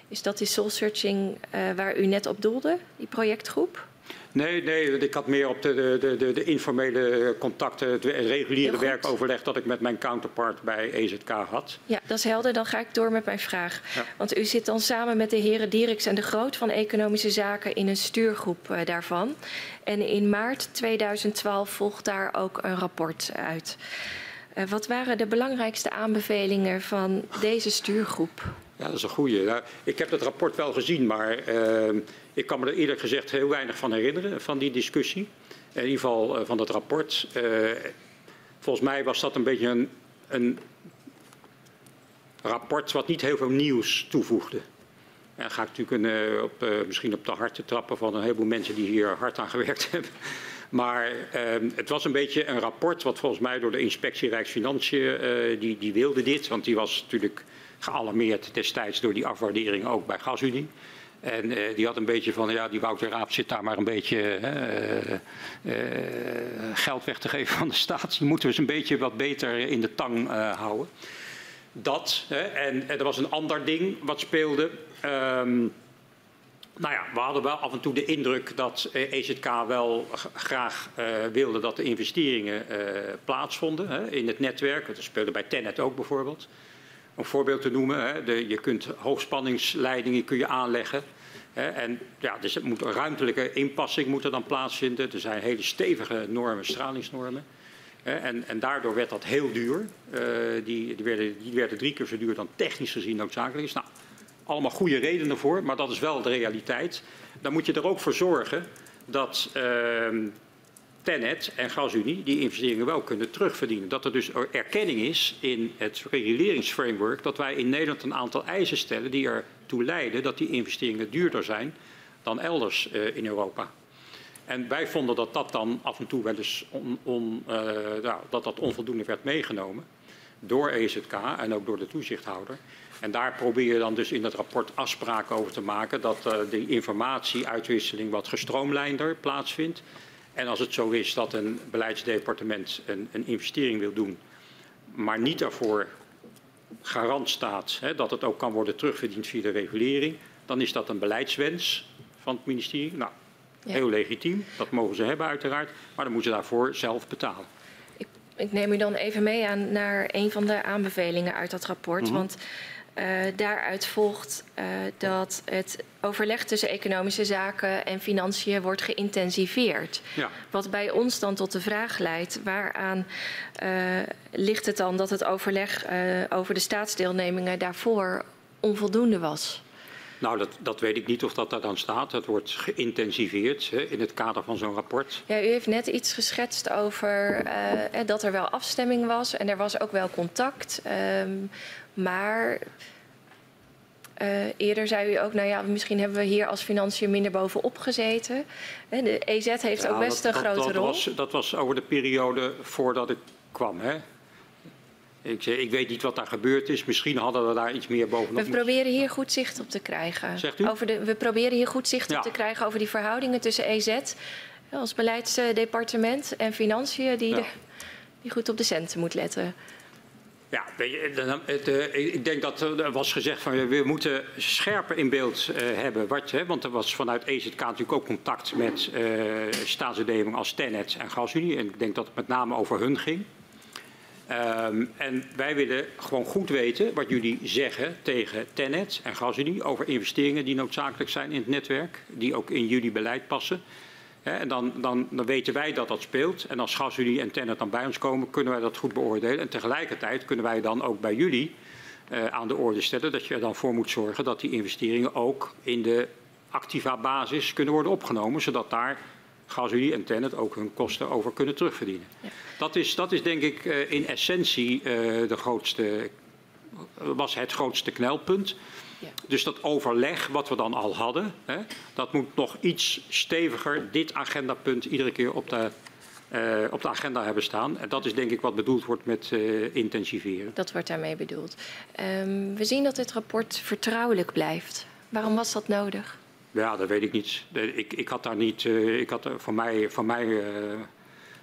Is dat die soul searching waar u net op doelde, die projectgroep? Nee, nee, ik had meer op de, de, de, de informele contacten, het reguliere werkoverleg dat ik met mijn counterpart bij EZK had. Ja, dat is helder. Dan ga ik door met mijn vraag. Ja. Want u zit dan samen met de heren Dirks en de Groot van Economische Zaken in een stuurgroep uh, daarvan. En in maart 2012 volgt daar ook een rapport uit. Uh, wat waren de belangrijkste aanbevelingen van deze stuurgroep? Ja, dat is een goede. Nou, ik heb het rapport wel gezien, maar uh, ik kan me er eerlijk gezegd heel weinig van herinneren, van die discussie. In ieder geval uh, van dat rapport. Uh, volgens mij was dat een beetje een, een, rapport wat niet heel veel nieuws toevoegde. En ga ik natuurlijk een, op, misschien op de harten trappen van een heleboel mensen die hier hard aan gewerkt hebben. Maar ehm, het was een beetje een rapport wat volgens mij door de inspectie Rijksfinanciën, die, die wilde dit, want die was natuurlijk gealarmeerd destijds door die afwaardering ook bij GasUnie. En uh, die had een beetje van, ja, die Wouter Raap zit daar maar een beetje uh, uh, geld weg te geven van de staat. Die moeten we eens een beetje wat beter in de tang houden. Dat, en, en, er was een ander ding wat speelde. Um, nou ja, we hadden wel af en toe de indruk dat EZK wel graag wilde dat de investeringen plaatsvonden in het netwerk. Dat speelde bij Tenet ook bijvoorbeeld een voorbeeld te noemen. Hè, de, je kunt hoogspanningsleidingen kun je aanleggen. Hè, en ja, dus het moet ruimtelijke inpassing moet er dan plaatsvinden. Er zijn hele stevige normen, stralingsnormen. Hè, en, en, daardoor werd dat heel duur. Uh, die, die, werden, die werden drie keer zo duur dan technisch gezien noodzakelijk is. Nou, allemaal goede redenen voor, maar dat is wel de realiteit. Dan moet je er ook voor zorgen dat uh, Tenet en GasUnie die investeringen wel kunnen terugverdienen. Dat er dus erkenning is in het reguleringsframework dat wij in Nederland een aantal eisen stellen die ertoe leiden dat die investeringen duurder zijn dan elders uh, in Europa. En wij vonden dat dat dan af en toe wel eens uh, nou, dat dat onvoldoende werd meegenomen door EZK en ook door de toezichthouder. En daar probeer je dan dus in het rapport afspraken over te maken dat uh, de informatieuitwisseling wat gestroomlijnder plaatsvindt. En als het zo is dat een beleidsdepartement een, een investering wil doen, maar niet daarvoor garant staat hè, dat het ook kan worden terugverdiend via de regulering, dan is dat een beleidswens van het ministerie. Nou, ja. heel legitiem, dat mogen ze hebben uiteraard, maar dan moeten ze daarvoor zelf betalen. ik neem u dan even mee aan, naar een van de aanbevelingen uit dat rapport. Mhm. Want uh, daaruit volgt uh, dat het overleg tussen economische zaken en financiën wordt geïntensiveerd. Ja. Wat bij ons dan tot de vraag leidt: waaraan uh, ligt het dan dat het overleg over de staatsdeelnemingen daarvoor onvoldoende was? Nou, dat, dat, weet ik niet of dat daar dan staat. Het wordt geïntensiveerd hè, in het kader van zo'n rapport. Ja, u heeft net iets geschetst over uh, dat er wel afstemming was en er was ook wel contact. Um, maar uh, eerder zei u ook, nou ja, misschien hebben we hier als financiën minder bovenop gezeten. De EZ heeft ja, ook best dat, een grote dat rol. Was, dat was over de periode voordat ik kwam. Hè? Ik, ik, weet niet wat daar gebeurd is. Misschien hadden we daar iets meer bovenop. We proberen hier goed zicht op te krijgen. Zegt u? Over de, we proberen hier goed zicht ja. op te krijgen over die verhoudingen tussen EZ als beleidsdepartement en financiën die, ja. de, die goed op de centen moet letten. Ja, uh, ik denk dat er was gezegd van we moeten scherper in beeld uh, hebben. Wat, hè, want er was vanuit EZK natuurlijk ook contact met uh, staatsbedrijven als Tenet en GasUnie. En ik denk dat het met name over hun ging. Um, en wij willen gewoon goed weten wat jullie zeggen tegen Tenet en GasUnie over investeringen die noodzakelijk zijn in het netwerk, die ook in jullie beleid passen. En dan, dan, dan, weten wij dat dat speelt. En als GasUnie en Tenet dan bij ons komen, kunnen wij dat goed beoordelen. En tegelijkertijd kunnen wij dan ook bij jullie uh, aan de orde stellen dat je er dan voor moet zorgen dat die investeringen ook in de activa basis kunnen worden opgenomen, zodat daar GasUnie en Tenet ook hun kosten over kunnen terugverdienen. Ja. Dat, is, dat is denk ik uh, in essentie uh, de grootste, was het grootste knelpunt. Ja. Dus dat overleg wat we dan al hadden, hè, dat moet nog iets steviger dit agendapunt iedere keer op de, uh, op de agenda hebben staan. En dat is denk ik wat bedoeld wordt met uh, intensiveren. Dat wordt daarmee bedoeld. Um, we zien dat dit rapport vertrouwelijk blijft. Waarom was dat nodig? Ja, dat weet ik niet. Ik, ik had daar niet, uh, ik had voor mij, voor mij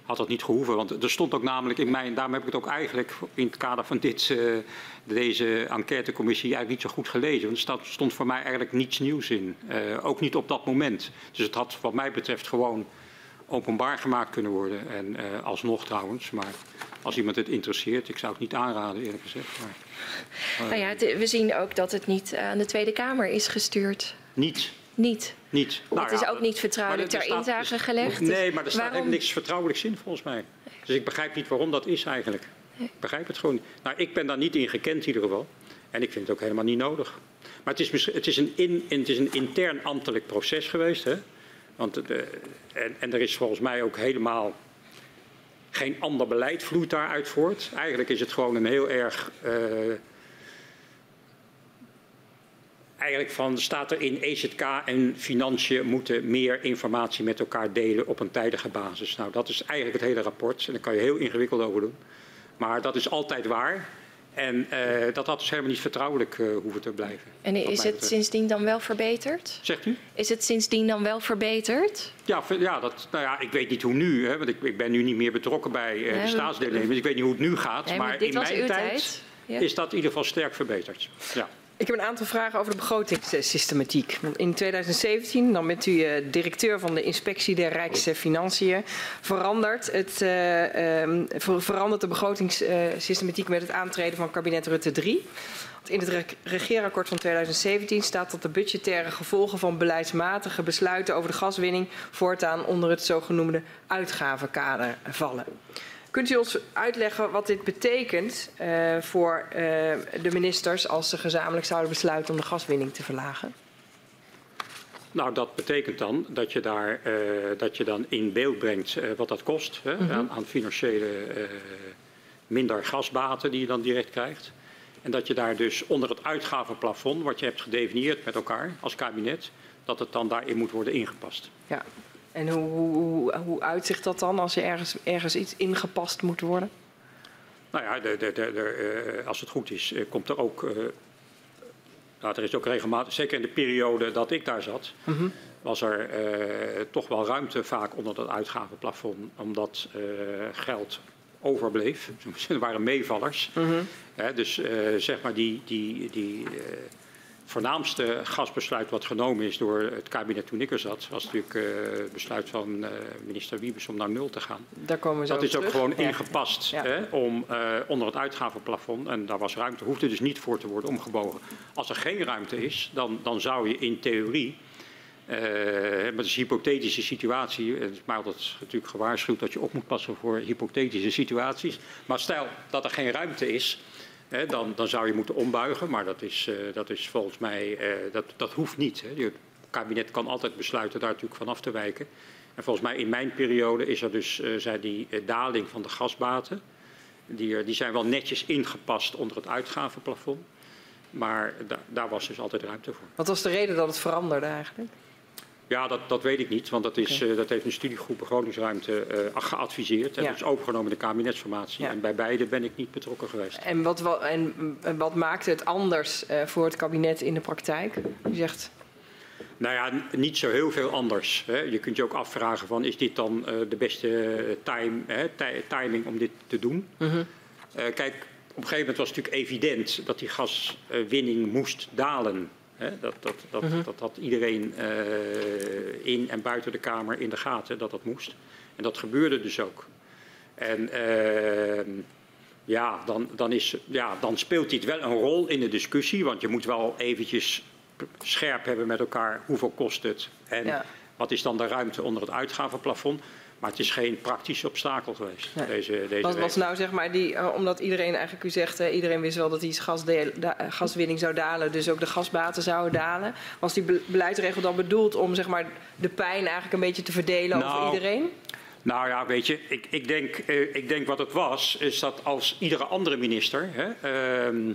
had dat niet gehoeven. Want er stond ook namelijk in mij, en daarom heb ik het ook eigenlijk in het kader van dit, uh, deze enquêtecommissie eigenlijk niet zo goed gelezen. Want er stond voor mij eigenlijk niets nieuws in. ook niet op dat moment. Dus het had wat mij betreft gewoon openbaar gemaakt kunnen worden. En alsnog trouwens, maar als iemand het interesseert, ik zou het niet aanraden eerlijk gezegd. Maar, nou ja, we zien ook dat het niet aan de Tweede Kamer is gestuurd. Niet. Niet. Niet. Nou, het is ja, ook niet vertrouwelijk ter inzage dus, gelegd. Nee, maar er staat waarom? niks vertrouwelijks in volgens mij. Dus ik begrijp niet waarom dat is eigenlijk. Ik begrijp het gewoon niet. Nou, ik ben daar niet in gekend in ieder geval. En ik vind het ook helemaal niet nodig. Maar het is, het is, een, in, het is een intern ambtelijk proces geweest. Hè? Want de, en, en er is volgens mij ook helemaal geen ander beleid vloeit daaruit voort. Eigenlijk is het gewoon een heel erg... Uh, eigenlijk van staat er in EZK en financiën moeten meer informatie met elkaar delen op een tijdige basis. Nou, dat is eigenlijk het hele rapport. En daar kan je heel ingewikkeld over doen. Maar dat is altijd waar. En uh, dat had dus helemaal niet vertrouwelijk uh, hoeven te blijven. En is het sindsdien dan wel verbeterd? Zegt u? Is het sindsdien dan wel verbeterd? Ja, ja, dat, nou ja ik weet niet hoe nu, hè, want ik, ik ben nu niet meer betrokken bij uh, nee, de staatsdeelnemers. Ik weet niet hoe het nu gaat, nee, maar, maar in mijn tijd, tijd ja. is dat in ieder geval sterk verbeterd. Ja. Ik heb een aantal vragen over de begrotingssystematiek. In 2017, dan bent u uh, directeur van de Inspectie der Rijksfinanciën, verandert, het, uh, um, ver verandert de begrotingssystematiek met het aantreden van kabinet Rutte 3. Want in het re regeerakkoord van 2017 staat dat de budgettaire gevolgen van beleidsmatige besluiten over de gaswinning voortaan onder het zogenoemde uitgavenkader vallen. Kunt u ons uitleggen wat dit betekent uh, voor uh, de ministers als ze gezamenlijk zouden besluiten om de gaswinning te verlagen? Nou, dat betekent dan dat je, daar, uh, dat je dan in beeld brengt wat dat kost hè, mm -hmm. aan, aan, financiële minder gasbaten die je dan direct krijgt. En dat je daar dus onder het uitgavenplafond, wat je hebt gedefinieerd met elkaar als kabinet, dat het dan daarin moet worden ingepast. Ja. En hoe, hoe, hoe uitzicht dat dan als er ergens, ergens iets ingepast moet worden? Nou ja, de, de, de, uh, als het goed is, uh, komt er ook. Uh, nou, er is ook regelmatig, zeker in de periode dat ik daar zat, mm -hmm. was er toch wel ruimte vaak onder dat uitgavenplafond, omdat geld overbleef. Er waren meevallers. Mm -hmm. dus zeg maar die. die, die voornaamste gasbesluit wat genomen is door het kabinet toen ik er zat, was natuurlijk uh, het besluit van uh, minister Wiebes om naar nul te gaan. Daar komen we zo Dat is terug. ook gewoon Ja. ingepast Ja. hè, om, uh, onder het uitgavenplafond, en daar was ruimte, hoefde dus niet voor te worden omgebogen. Als er geen ruimte is, dan, dan zou je in theorie, maar dat is een hypothetische situatie, het is mij altijd natuurlijk gewaarschuwd dat je op moet passen voor hypothetische situaties, maar stel dat er geen ruimte is, Dan, dan zou je moeten ombuigen, maar dat is, uh, dat is volgens mij, uh, dat, dat hoeft niet. Hè. Het kabinet kan altijd besluiten daar natuurlijk van af te wijken. En volgens mij in mijn periode is er dus, uh, zei die daling van de gasbaten. Die, die zijn wel netjes ingepast onder het uitgavenplafond. Maar da daar was dus altijd ruimte voor. Wat was de reden dat het veranderde eigenlijk? Ja, dat, dat weet ik niet, want dat, is, uh, dat heeft een studiegroep begrotingsruimte uh, geadviseerd. En Ja. dat is overgenomen in de kabinetsformatie. Ja. En bij beide ben ik niet betrokken geweest. En wat, wa- en, wat maakte het anders eh, voor het kabinet in de praktijk? U zegt, Nou ja, niet zo heel veel anders. Hè. Je kunt je ook afvragen van is dit dan eh, de beste eh, time, hè, ti- timing om dit te doen? mhm, Eh, kijk, op een gegeven moment was het natuurlijk evident dat die gaswinning moest dalen. Hè. Dat, dat, dat, Mhm. dat had iedereen eh, in en buiten de Kamer in de gaten dat dat moest. En dat gebeurde dus ook. En ehm, ja, dan, dan, is, ja, dan speelt dit wel een rol in de discussie. Want je moet wel eventjes scherp hebben met elkaar hoeveel kost het. En Ja. wat is dan de ruimte onder het uitgavenplafond. Maar het is geen praktisch obstakel geweest, Nee. deze, deze wat was nou zeg maar die, eh, omdat iedereen eigenlijk, u zegt, eh, iedereen wist wel dat die gasdeel- da- eh, gaswinning zou dalen, dus ook de gasbaten zouden dalen. Was die be- beleidsregel dan bedoeld om zeg maar de pijn eigenlijk een beetje te verdelen over Nou, iedereen? Nou ja, weet je, ik, ik, denk, eh, ik denk wat het was, is dat als iedere andere minister. Hè, ehm,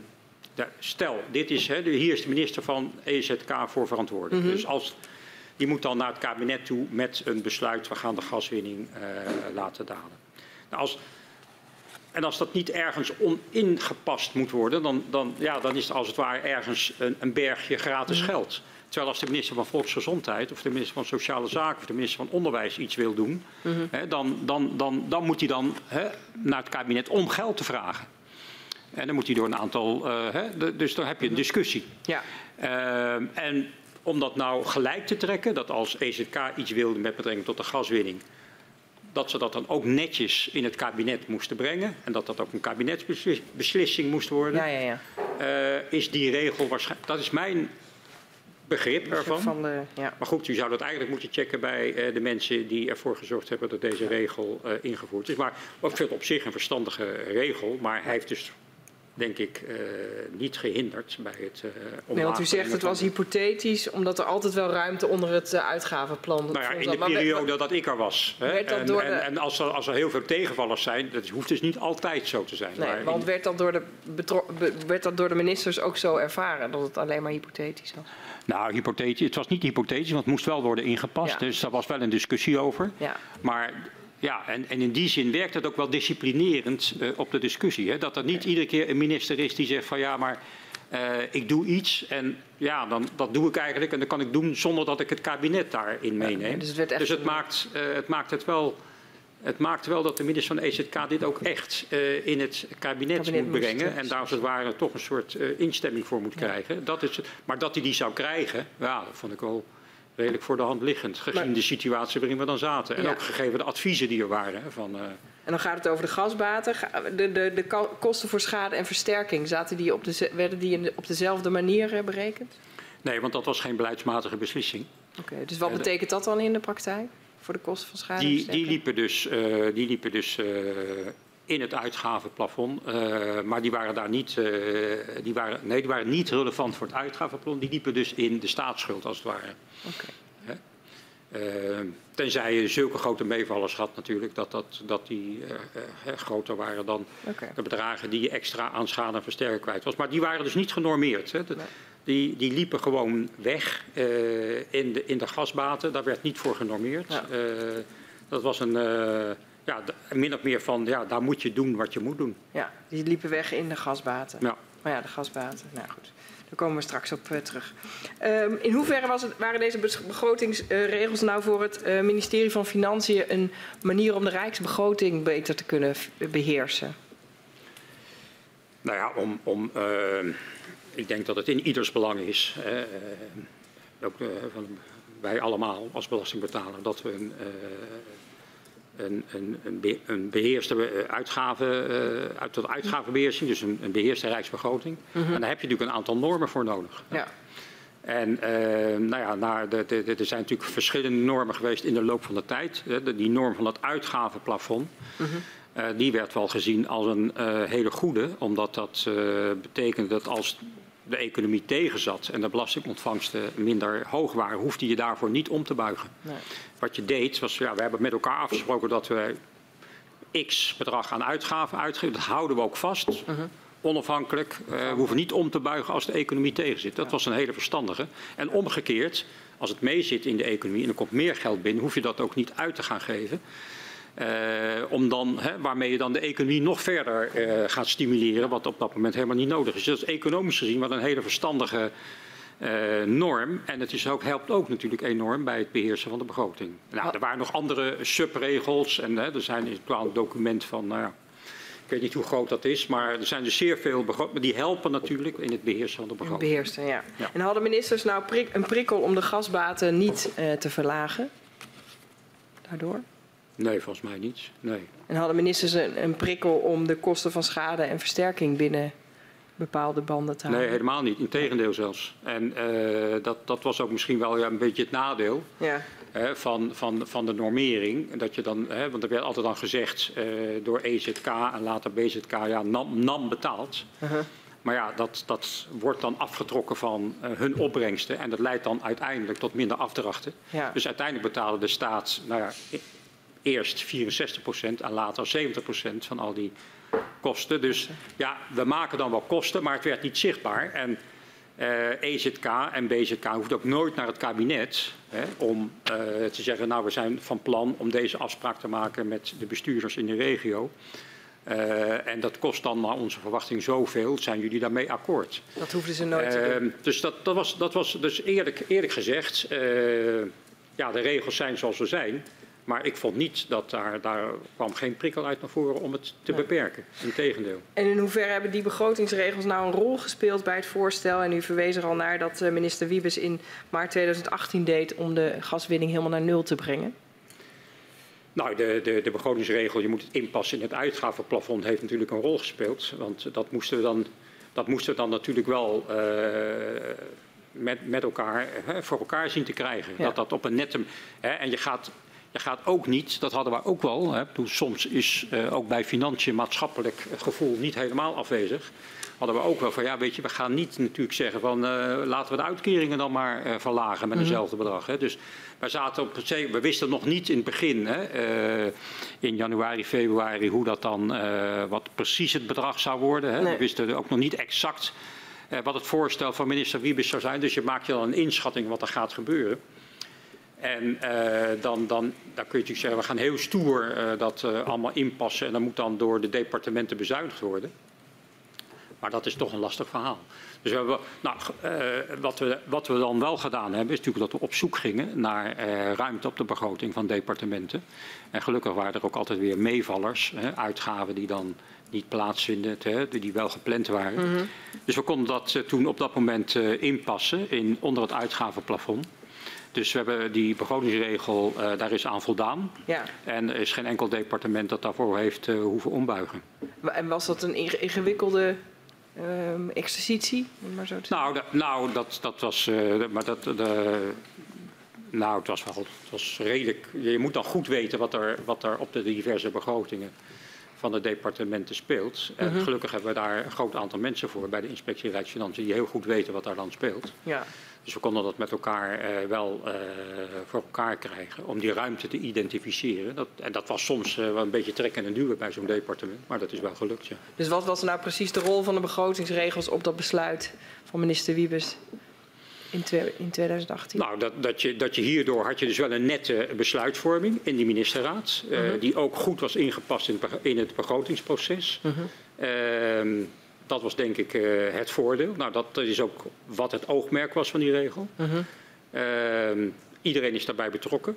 stel, dit is, hè, hier is de minister van EZK voor verantwoordelijk. Dus als, die moet dan naar het kabinet toe met een besluit, we gaan de gaswinning eh, laten dalen. Nou, als, en als dat niet ergens oningepast moet worden, dan, dan, ja, dan is het als het ware ergens een, een bergje gratis geld. Terwijl als de minister van Volksgezondheid of de minister van Sociale Zaken of de minister van Onderwijs iets wil doen, hè, dan, dan, dan, dan moet hij dan hè, naar het kabinet om geld te vragen. En dan moet hij door een aantal, eh, hè, de- dus dan heb je een discussie. Ja, Ehm, en om dat nou gelijk te trekken, dat als EZK iets wilde met betrekking tot de gaswinning, dat ze dat dan ook netjes in het kabinet moesten brengen en dat dat ook een kabinetsbeslissing moest worden, ja, ja. ja. eh, is die regel waarschijnlijk, dat is mijn begrip ervan. Van de, ja. Maar goed, u zou dat eigenlijk moeten checken bij eh, de mensen die ervoor gezorgd hebben dat deze regel eh, ingevoerd is. Maar ik vind het op zich een verstandige regel, maar hij heeft dus denk ik eh, niet gehinderd bij het eh Nee, want u zegt het was hypothetisch, omdat er altijd wel ruimte onder het eh, uitgavenplan Nou ja, in de Maar periode dat ik er was. Hè. Werd dat En, door en, de- en als, er, als er heel veel tegenvallers zijn, dat hoeft dus niet altijd zo te zijn. Nee, Maar in- want werd dat, door de betro- werd dat door de ministers ook zo ervaren, dat het alleen maar hypothetisch was? Nou, hypothetisch, het was niet hypothetisch, want het moest wel worden ingepast. Ja. Dus daar was wel een discussie over. Ja, Maar ja, en, en in die zin werkt het ook wel disciplinerend eh, op de discussie. Hè? Dat er niet iedere keer een minister is die zegt van ja, maar eh, ik doe iets en ja, dan, dat doe ik eigenlijk en dat kan ik doen zonder dat ik het kabinet daarin meeneem. nee, dus het werd echt Dus het maakt, eh, het maakt het wel. Het maakt wel dat de minister van EZK dit ook echt in het kabinet, Kabinet moet brengen. en daar als het ware toch een soort instemming voor moet krijgen. Dat is het. Maar dat hij die zou krijgen, ja, dat vond ik wel redelijk voor de hand liggend. Gezien Maar- de situatie waarin we dan zaten. En Ja. ook gegeven de adviezen die er waren. hè, Van, eh, en dan gaat het over de gasbaten. Ga- De, de, de ko- kosten voor schade en versterking, zaten die op de, werden die in de- op dezelfde manier eh, berekend? nee, want dat was geen beleidsmatige beslissing. Oké, dus wat betekent dat dan in de praktijk? Voor de kosten van schade en Die, die versterking? liepen dus, eh, die liepen dus eh, in het uitgavenplafond. eh, maar die waren daar niet, eh, die waren, nee, die waren niet relevant voor het uitgavenplafond. Die liepen dus in de staatsschuld als het ware. Eh, tenzij je zulke grote meevallers had natuurlijk, dat, dat, dat die groter waren dan de bedragen die je extra aan schade en versterking kwijt was. Maar die waren dus niet genormeerd. Hè. De- Nee. die, die liepen gewoon weg in, de, in de gasbaten. Daar werd niet voor genormeerd. Ja. Dat was een, ja, min of meer van, ja, daar moet je doen wat je moet doen. Ja, die liepen weg in de gasbaten. Ja. Maar ja, de gasbaten, nou goed. Daar komen we straks op eh, terug. Ehm, in hoeverre was het, waren deze begrotingsregels nou voor het eh, ministerie van Financiën een manier om de rijksbegroting beter te kunnen beheersen? Nou ja, om, om, uh, ik denk dat het in ieders belang is, uh, ook uh, van wij allemaal als belastingbetaler, dat we een, een, een, een, beheerste uitgaven, uit tot uitgavenbeheersing, dus een, een beheerste rijksbegroting. Mm -hmm. En daar heb je natuurlijk een aantal normen voor nodig. Ja. En uh, nou ja, naar de, de, de, er zijn natuurlijk verschillende normen geweest in de loop van de tijd. De, die norm van het uitgavenplafond, mm -hmm. uh, die werd wel gezien als een uh, hele goede. Omdat dat betekende dat als de economie tegenzat en de belastingontvangsten minder hoog waren, hoefde je daarvoor niet om te buigen. Nee. Wat je deed, was, ja, we hebben met elkaar afgesproken dat we x bedrag aan uitgaven uitgeven. Dat houden we ook vast. -huh. Onafhankelijk. Uh, we hoeven niet om te buigen als de economie tegenzit. Dat was een hele verstandige. En omgekeerd, als het meezit in de economie en er komt meer geld binnen, hoef je dat ook niet uit te gaan geven. Uh, om dan, hè, waarmee je dan de economie nog verder uh, gaat stimuleren, wat op dat moment helemaal niet nodig is. Dus dat is economisch gezien wat een hele verstandige uh, norm. En het is ook, helpt ook natuurlijk enorm bij het beheersen van de begroting. Nou, er waren nog andere subregels en hè, er zijn in het document van, nou ja, ik weet niet hoe groot dat is, maar er zijn dus zeer veel begrotingen. Die helpen natuurlijk in het beheersen van de begroting. Beheersen, ja. ja. En hadden ministers nou prik, een prikkel om de gasbaten niet uh, te verlagen? Daardoor? Nee, volgens mij niet. Nee. En hadden ministers een, een, prikkel om de kosten van schade en versterking binnen bepaalde banden te houden? Nee, helemaal niet. Integendeel zelfs. En uh, dat, dat was ook misschien wel ja, een beetje het nadeel. Ja. Hè, van, van, van de normering. Dat je dan, hè, want er werd altijd dan gezegd uh, door EZK en later BZK, ja, NAM, NAM betaalt. Uh -huh. Maar ja, dat, dat wordt dan afgetrokken van uh, hun opbrengsten. En dat leidt dan uiteindelijk tot minder afdrachten. Ja. Dus uiteindelijk betaalde de staat nou ja, eerst 64 procent en later 70 procent van al die kosten. Dus ja, we maken dan wel kosten, maar het werd niet zichtbaar. En uh, EZK en BZK hoeft ook nooit naar het kabinet hè, om uh, te zeggen, nou we zijn van plan om deze afspraak te maken met de bestuurders in de regio. Uh, en dat kost dan naar onze verwachting zoveel. Zijn jullie daarmee akkoord? Dat hoefden ze nooit te doen. Dus dat, dat, was, dat was dus eerlijk, eerlijk gezegd, ja de regels zijn zoals ze zijn. Maar ik vond niet dat daar, daar kwam geen prikkel uit naar voren om het te Nee. beperken. Integendeel. En in hoeverre hebben die begrotingsregels nou een rol gespeeld bij het voorstel? En u verwees er al naar dat eh, minister Wiebes in maart 2018 deed om de gaswinning helemaal naar nul te brengen. Nou, de, de, de begrotingsregel, je moet het inpassen in het uitgavenplafond, heeft natuurlijk een rol gespeeld. Want dat moesten we dan, dat moesten we dan natuurlijk wel uh, met, met elkaar hè, voor elkaar zien te krijgen. Ja. Dat dat op een nette. Hè, en je gaat, je gaat ook niet, dat hadden we ook wel. Hè, toen soms is uh, ook bij financiën maatschappelijk gevoel niet helemaal afwezig. Hadden we ook wel van ja, weet je, we gaan niet natuurlijk zeggen van uh, laten we de uitkeringen dan maar uh, verlagen met eenzelfde mm -hmm. bedrag. Hè. Dus wij zaten op het we wisten nog niet in het begin, hè, in januari, februari, hoe dat dan, wat precies het bedrag zou worden. Hè. Nee. We wisten ook nog niet exact wat het voorstel van minister Wiebes zou zijn. Dus je maakt je dan een inschatting wat er gaat gebeuren. En dan, dan, dan kun je natuurlijk zeggen, we gaan heel stoer dat allemaal inpassen. En dat moet dan door de departementen bezuinigd worden. Maar dat is toch een lastig verhaal. Dus we hebben, nou, uh, wat, we, wat we dan wel gedaan hebben, is natuurlijk dat we op zoek gingen naar uh, ruimte op de begroting van departementen. En gelukkig waren er ook altijd weer meevallers, hè, uitgaven die dan niet plaatsvinden, hè, die wel gepland waren. Mm -hmm. Dus we konden dat uh, toen op dat moment inpassen in, onder het uitgavenplafond. Dus we hebben die begrotingsregel, daar is aan voldaan. Ja. En er is geen enkel departement dat daarvoor heeft hoeven ombuigen. En was dat een ingewikkelde um, exercitie, maar zo nou, nou, dat, dat was, uh, maar dat, de, nou, het was wel, het was redelijk. Je moet dan goed weten wat er, wat er op de diverse begrotingen van de departementen speelt. En Mhm. uh -huh. gelukkig hebben we daar een groot aantal mensen voor bij de Inspectie Rijksfinanciën die heel goed weten wat daar dan speelt. Ja. Dus we konden dat met elkaar uh, wel uh, voor elkaar krijgen om die ruimte te identificeren. Dat, en dat was soms wel een beetje trekken en duwen bij zo'n departement, maar dat is wel gelukt. Ja. Dus wat was nou precies de rol van de begrotingsregels op dat besluit van minister Wiebes in, in 2018? Nou, dat, dat, je, dat je hierdoor had je dus wel een nette besluitvorming in die ministerraad. -huh. die ook goed was ingepast in, in het begrotingsproces. Mhm. -huh. Dat was denk ik uh, het voordeel. Nou, dat is ook wat het oogmerk was van die regel. Mhm. Uh -huh. uh, iedereen is daarbij betrokken.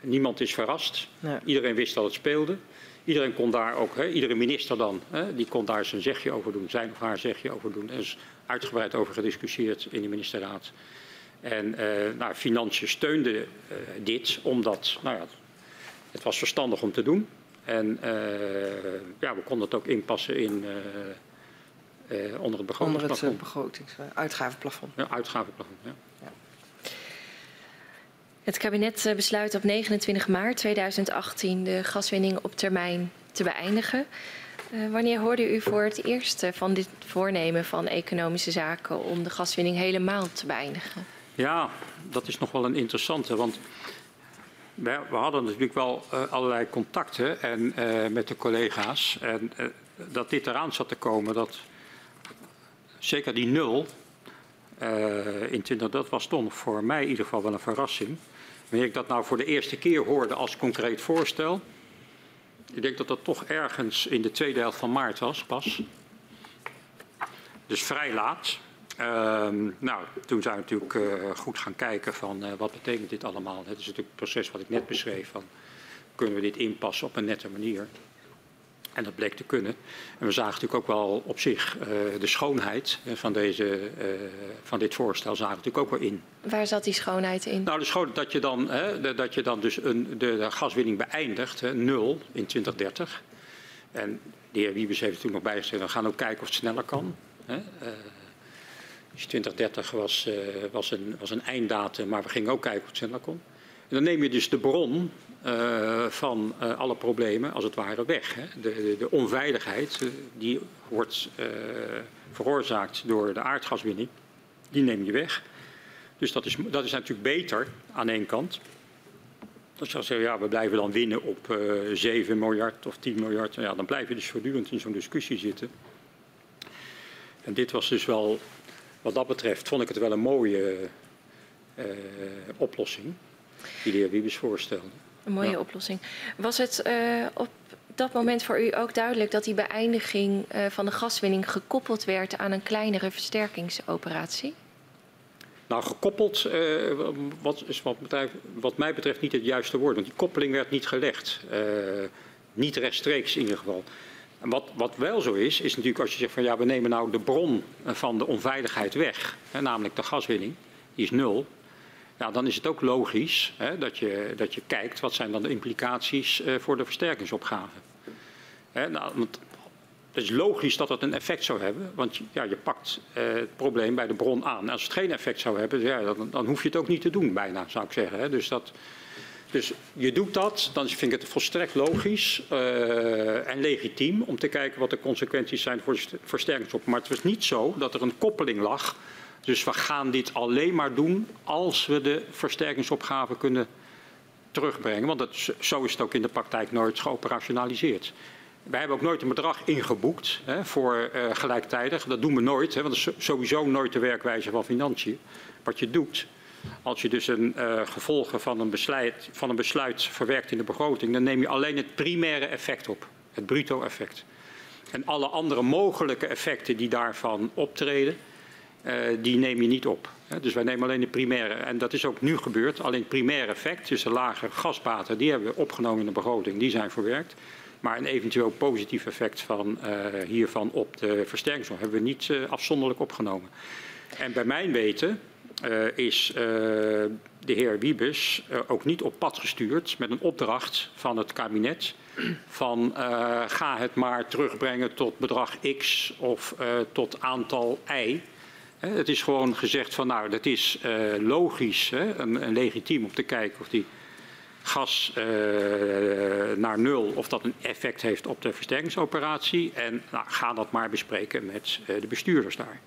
Niemand is verrast. Ja. Iedereen wist dat het speelde. iedereen kon daar ook, hè, iedere minister dan, hè, die kon daar zijn zegje over doen, zijn of haar zegje over doen. Is uitgebreid over gediscussieerd in de ministerraad. En uh, nou, Financiën steunde uh, dit omdat nou ja, het was verstandig om te doen. En uh, ja, we konden het ook inpassen in, onder het begrotingsplafond. Onder het begrotings, uitgavenplafond. Ja, uitgavenplafond, ja. ja. Het kabinet besluit op 29 maart 2018 de gaswinning op termijn te beëindigen. Uh, wanneer hoorde u voor het eerst van dit voornemen van economische zaken om de gaswinning helemaal te beëindigen? Ja, dat is nog wel een interessante, want we, we hadden natuurlijk wel uh, allerlei contacten en, met de collega's. En dat dit eraan zat te komen, dat zeker die nul in 20, dat was toch voor mij in ieder geval wel een verrassing. Wanneer ik dat nou voor de eerste keer hoorde als concreet voorstel, ik denk dat dat toch ergens in de tweede helft van maart was, pas. Dus vrij laat. Uh, nou, toen zijn we natuurlijk uh, goed gaan kijken van uh, wat betekent dit allemaal. Het is natuurlijk het proces wat ik net beschreef van kunnen we dit inpassen op een nette manier. En dat bleek te kunnen. En we zagen natuurlijk ook wel op zich uh, de schoonheid van, deze, van dit voorstel zagen natuurlijk ook wel in. Waar zat die schoonheid in? Nou, de schoonheid dat je dan, hè, dat je dan dus een, de, de gaswinning beëindigt, hè, nul in 2030. En de heer Wiebes heeft toen nog bijgezet, we gaan ook kijken of het sneller kan. Hè. Dus 2030 was, was, een, was een einddatum, maar we gingen ook kijken of het sneller kon. En dan neem je dus de bron uh, van uh, alle problemen als het ware weg. Hè. De, de, onveiligheid die wordt veroorzaakt door de aardgaswinning, die neem je weg. Dus dat is, dat is natuurlijk beter aan één kant. Als je zeggen, ja, we blijven dan winnen op 7 miljard of 10 miljard, ja, dan blijf je dus voortdurend in zo'n discussie zitten. En dit was dus wel wat dat betreft vond ik het wel een mooie oplossing die de heer Wiebes voorstelde. Een mooie ja. oplossing. Was het uh, op dat moment voor u ook duidelijk dat die beëindiging uh, van de gaswinning gekoppeld werd aan een kleinere versterkingsoperatie? Nou, gekoppeld wat is wat, wat, mij betreft niet het juiste woord. Want die koppeling werd niet gelegd. niet rechtstreeks in ieder geval. En wat, wat, wel zo is, is natuurlijk als je zegt van ja, we nemen nou de bron van de onveiligheid weg, hè, namelijk de gaswinning, die is nul. Ja, dan is het ook logisch hè, dat, je, dat je kijkt wat zijn dan de implicaties uh, voor de versterkingsopgave. Hè, nou, want het is logisch dat het een effect zou hebben, want ja, je pakt uh, het probleem bij de bron aan. Als het geen effect zou hebben, ja, dan, dan hoef je het ook niet te doen bijna, zou ik zeggen. Hè. Dus dat, dus je doet dat, dan vind ik het volstrekt logisch uh, en legitiem om te kijken wat de consequenties zijn voor de versterkingsop. Maar het was niet zo dat er een koppeling lag. Dus we gaan dit alleen maar doen als we de versterkingsopgave kunnen terugbrengen. Want dat, zo is het ook in de praktijk nooit geoperationaliseerd. Wij hebben ook nooit een bedrag ingeboekt hè, voor uh, gelijktijdig. Dat doen we nooit, hè, want dat is sowieso nooit de werkwijze van financiën. Wat je doet, als je dus een uh, gevolgen van een, besluit, van een besluit verwerkt in de begroting, dan neem je alleen het primaire effect op, het bruto effect. En alle andere mogelijke effecten die daarvan optreden, die neem je niet op. Dus wij nemen alleen de primaire, en dat is ook nu gebeurd, alleen het primaire effect, dus de lage gasbaten, die hebben we opgenomen in de begroting, die zijn verwerkt. Maar een eventueel positief effect van, uh, hiervan op de versterkingszorg hebben we niet uh, afzonderlijk opgenomen. En bij mijn weten is de heer Wiebes ook niet op pad gestuurd met een opdracht van het kabinet van ga het maar terugbrengen tot bedrag X of tot aantal Y. het is gewoon gezegd van nou dat is logisch en, en, legitiem om te kijken of die gas naar nul of dat een effect heeft op de versterkingsoperatie en nou, ga dat maar bespreken met de bestuurders daar.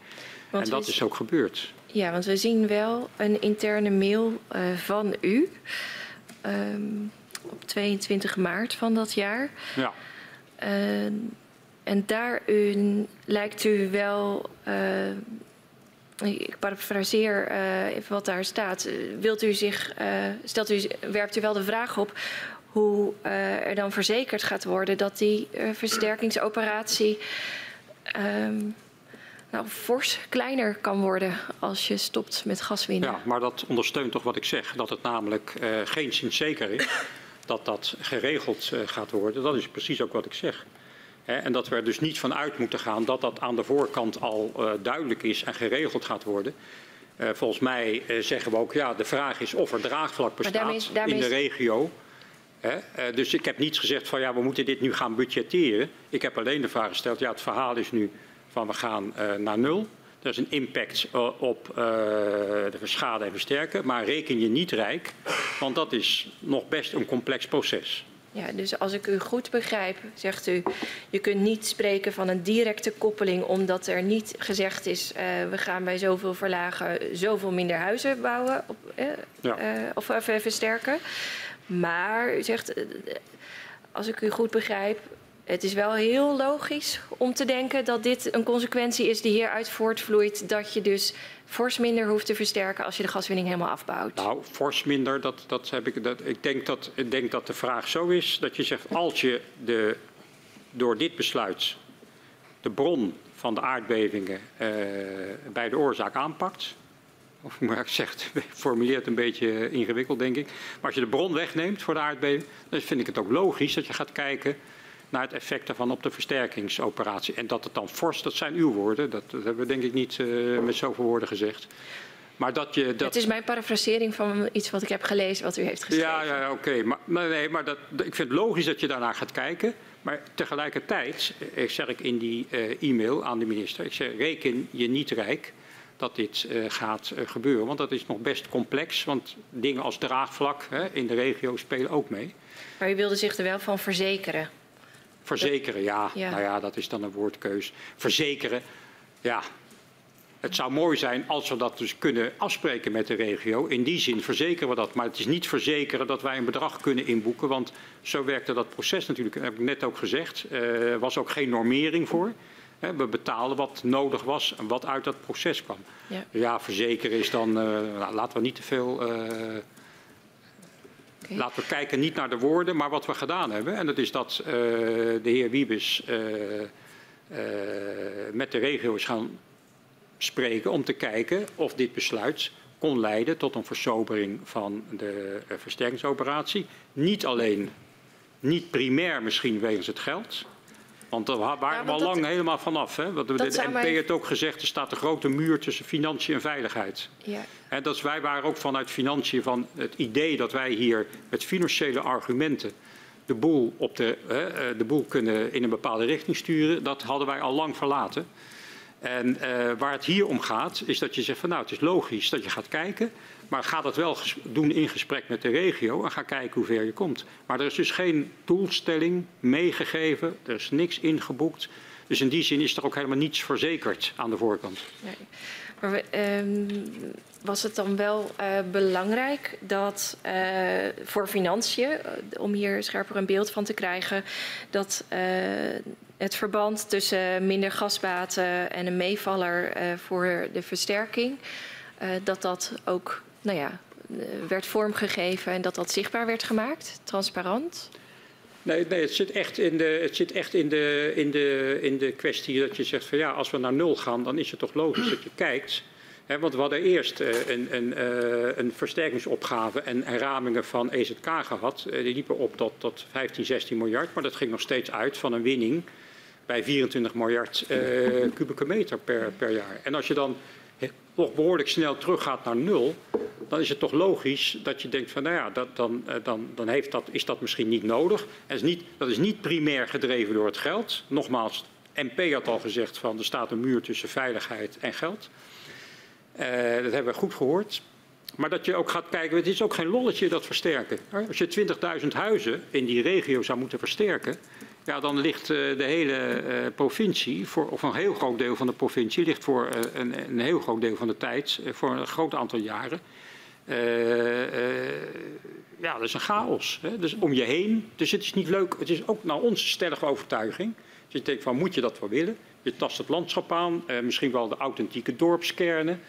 Want en dat is ook gebeurd. Ja, want we zien wel een interne mail van u um, op 22 maart van dat jaar. Ja. En daarin lijkt u wel, ik parafraseer even wat daar staat, wilt u zich, stelt u, werpt u wel de vraag op hoe er dan verzekerd gaat worden dat die versterkingsoperatie um, nou, fors kleiner kan worden als je stopt met gaswinnen. Ja, maar dat ondersteunt toch wat ik zeg. Dat het namelijk geen zin zeker is dat dat geregeld gaat worden. Dat is precies ook wat ik zeg. En dat we er dus niet van uit moeten gaan dat dat aan de voorkant al uh, duidelijk is en geregeld gaat worden. Uh, volgens mij zeggen we ook, ja, de vraag is of er draagvlak bestaat daarmee, daarmee in de regio. dus ik heb niets gezegd van, ja, we moeten dit nu gaan budgetteren. Ik heb alleen de vraag gesteld, ja, het verhaal is nu van we gaan naar nul. Dat is een impact op de schade en versterken. Maar reken je niet rijk, want dat is nog best een complex proces. Ja, dus als ik u goed begrijp, zegt u, je kunt niet spreken van een directe koppeling, omdat er niet gezegd is, uh, we gaan bij zoveel verlagen zoveel minder huizen bouwen op, ja. of versterken. Maar u zegt, als ik u goed begrijp, het is wel heel logisch om te denken dat dit een consequentie is die hieruit voortvloeit. Dat je dus fors minder hoeft te versterken als je de gaswinning helemaal afbouwt. Nou, fors minder, dat, dat heb ik, dat, ik, denk dat, ik denk dat de vraag zo is dat je zegt als je de, door dit besluit de bron van de aardbevingen uh, bij de oorzaak aanpakt. Of maar ik zeg, formuleert een beetje ingewikkeld, denk ik. Maar als je de bron wegneemt voor de aardbeving, dan vind ik het ook logisch dat je gaat kijken naar het effect daarvan op de versterkingsoperatie. En dat het dan fors, dat zijn uw woorden, dat, dat hebben we denk ik niet uh, met zoveel woorden gezegd. Maar dat je, dat... Het is mijn parafrasering van iets wat ik heb gelezen, wat u heeft geschreven. Ja, ja oké. Okay. Maar, maar, nee, maar dat, ik vind het logisch dat je daarnaar gaat kijken. Maar tegelijkertijd, ik eh, zeg ik in die uh, e-mail aan de minister, ik zeg reken je niet rijk dat dit uh, gaat uh, gebeuren. Want dat is nog best complex, want dingen als draagvlak hè, in de regio spelen ook mee. Maar u wilde zich er wel van verzekeren? Verzekeren, ja. ja. Nou ja, dat is dan een woordkeus. Verzekeren, ja. Het zou mooi zijn als we dat dus kunnen afspreken met de regio. In die zin verzekeren we dat. Maar het is niet verzekeren dat wij een bedrag kunnen inboeken. Want zo werkte dat proces natuurlijk. Dat heb ik net ook gezegd. Er uh, was ook geen normering voor. We betaalden wat nodig was en wat uit dat proces kwam. Ja, ja verzekeren is dan, uh, nou, laten we niet te veel uh, Laten we kijken niet naar de woorden, maar wat we gedaan hebben. En dat is dat uh, de heer Wiebes uh, uh, met de regio is gaan spreken om te kijken of dit besluit kon leiden tot een versobering van de versterkingsoperatie. Niet alleen, niet primair misschien wegens het geld, want daar waren ja, we al lang helemaal vanaf. Hè? Wat de NP heeft ook gezegd, er staat een grote muur tussen financiën en veiligheid. Ja. En dat is, wij waren ook vanuit financiën van het idee dat wij hier met financiële argumenten de boel, op de, hè, de boel kunnen in een bepaalde richting sturen. Dat hadden wij al lang verlaten. En uh, waar het hier om gaat, is dat je zegt van nou, het is logisch dat je gaat kijken. Maar ga dat wel doen in gesprek met de regio en ga kijken hoe ver je komt. Maar er is dus geen doelstelling meegegeven, er is niks ingeboekt. Dus in die zin is er ook helemaal niets verzekerd aan de voorkant. Nee. Maar um, was het dan wel uh, belangrijk dat uh, voor financiën, uh, om hier scherper een beeld van te krijgen, dat het verband tussen minder gasbaten en een meevaller voor de versterking, dat dat ook nou ja, werd vormgegeven en dat dat zichtbaar werd gemaakt, transparant? Nee, nee het zit echt, in de, het zit echt in, de, in, de, in de kwestie dat je zegt van ja, als we naar nul gaan, dan is het toch logisch dat je kijkt. Want we hadden eerst uh, een, een, uh, een versterkingsopgave en, en, ramingen van EZK gehad. Uh, die liepen op tot, tot 15, 16 miljard, maar dat ging nog steeds uit van een winning bij 24 miljard kubieke meter per, per jaar. En als je dan nog behoorlijk snel teruggaat naar nul, dan is het toch logisch dat je denkt van nou ja, dat, dan, eh, dan, dan heeft dat, is dat misschien niet nodig. Is niet, dat is niet primair gedreven door het geld. Nogmaals, MP had al gezegd van er staat een muur tussen veiligheid en geld. Uh, dat hebben we goed gehoord. Maar dat je ook gaat kijken, het is ook geen lolletje dat versterken. Als je 20.000 huizen in die regio zou moeten versterken, ja, dan ligt uh, de hele uh, provincie, voor, of een heel groot deel van de provincie, ligt voor uh, een, een, heel groot deel van de tijd, voor een groot aantal jaren. ja, dat is een chaos. Hè? Dus om je heen. Dus het is niet leuk. Het is ook naar onze stellige overtuiging. Dus je denkt van, moet je dat wel willen? Je tast het landschap aan, misschien wel de authentieke dorpskernen.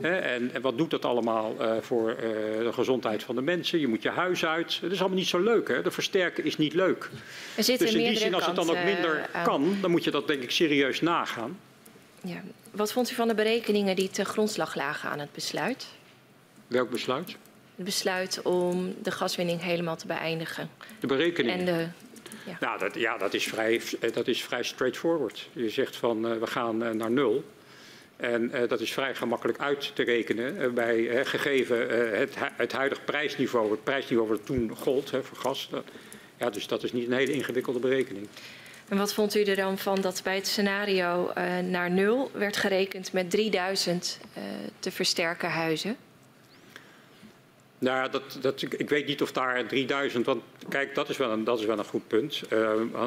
En, en, wat doet dat allemaal uh, voor uh, de gezondheid van de mensen? Je moet je huis uit. Het is allemaal niet zo leuk. Hè? De versterken is niet leuk. dus in die zin, als het dan ook minder uh, kan, dan moet je dat denk ik serieus nagaan. Ja. Wat vond u van de berekeningen die te grondslag lagen aan het besluit? Welk besluit? het besluit om de gaswinning helemaal te beëindigen? De berekening. En de, Nou, dat, ja, dat is, vrij, dat is vrij straightforward. Je zegt van uh, we gaan uh, naar nul. En uh, dat is vrij gemakkelijk uit te rekenen bij gegeven het, het huidige prijsniveau, het prijsniveau wat toen gold hè, voor gas. Dat, ja, dus dat is niet een hele ingewikkelde berekening. En wat vond u er dan van dat bij het scenario naar nul werd gerekend met 3000 te versterken huizen? Nou, dat, dat, ik weet niet of daar 3000, want kijk, dat is wel een, dat is wel een goed punt.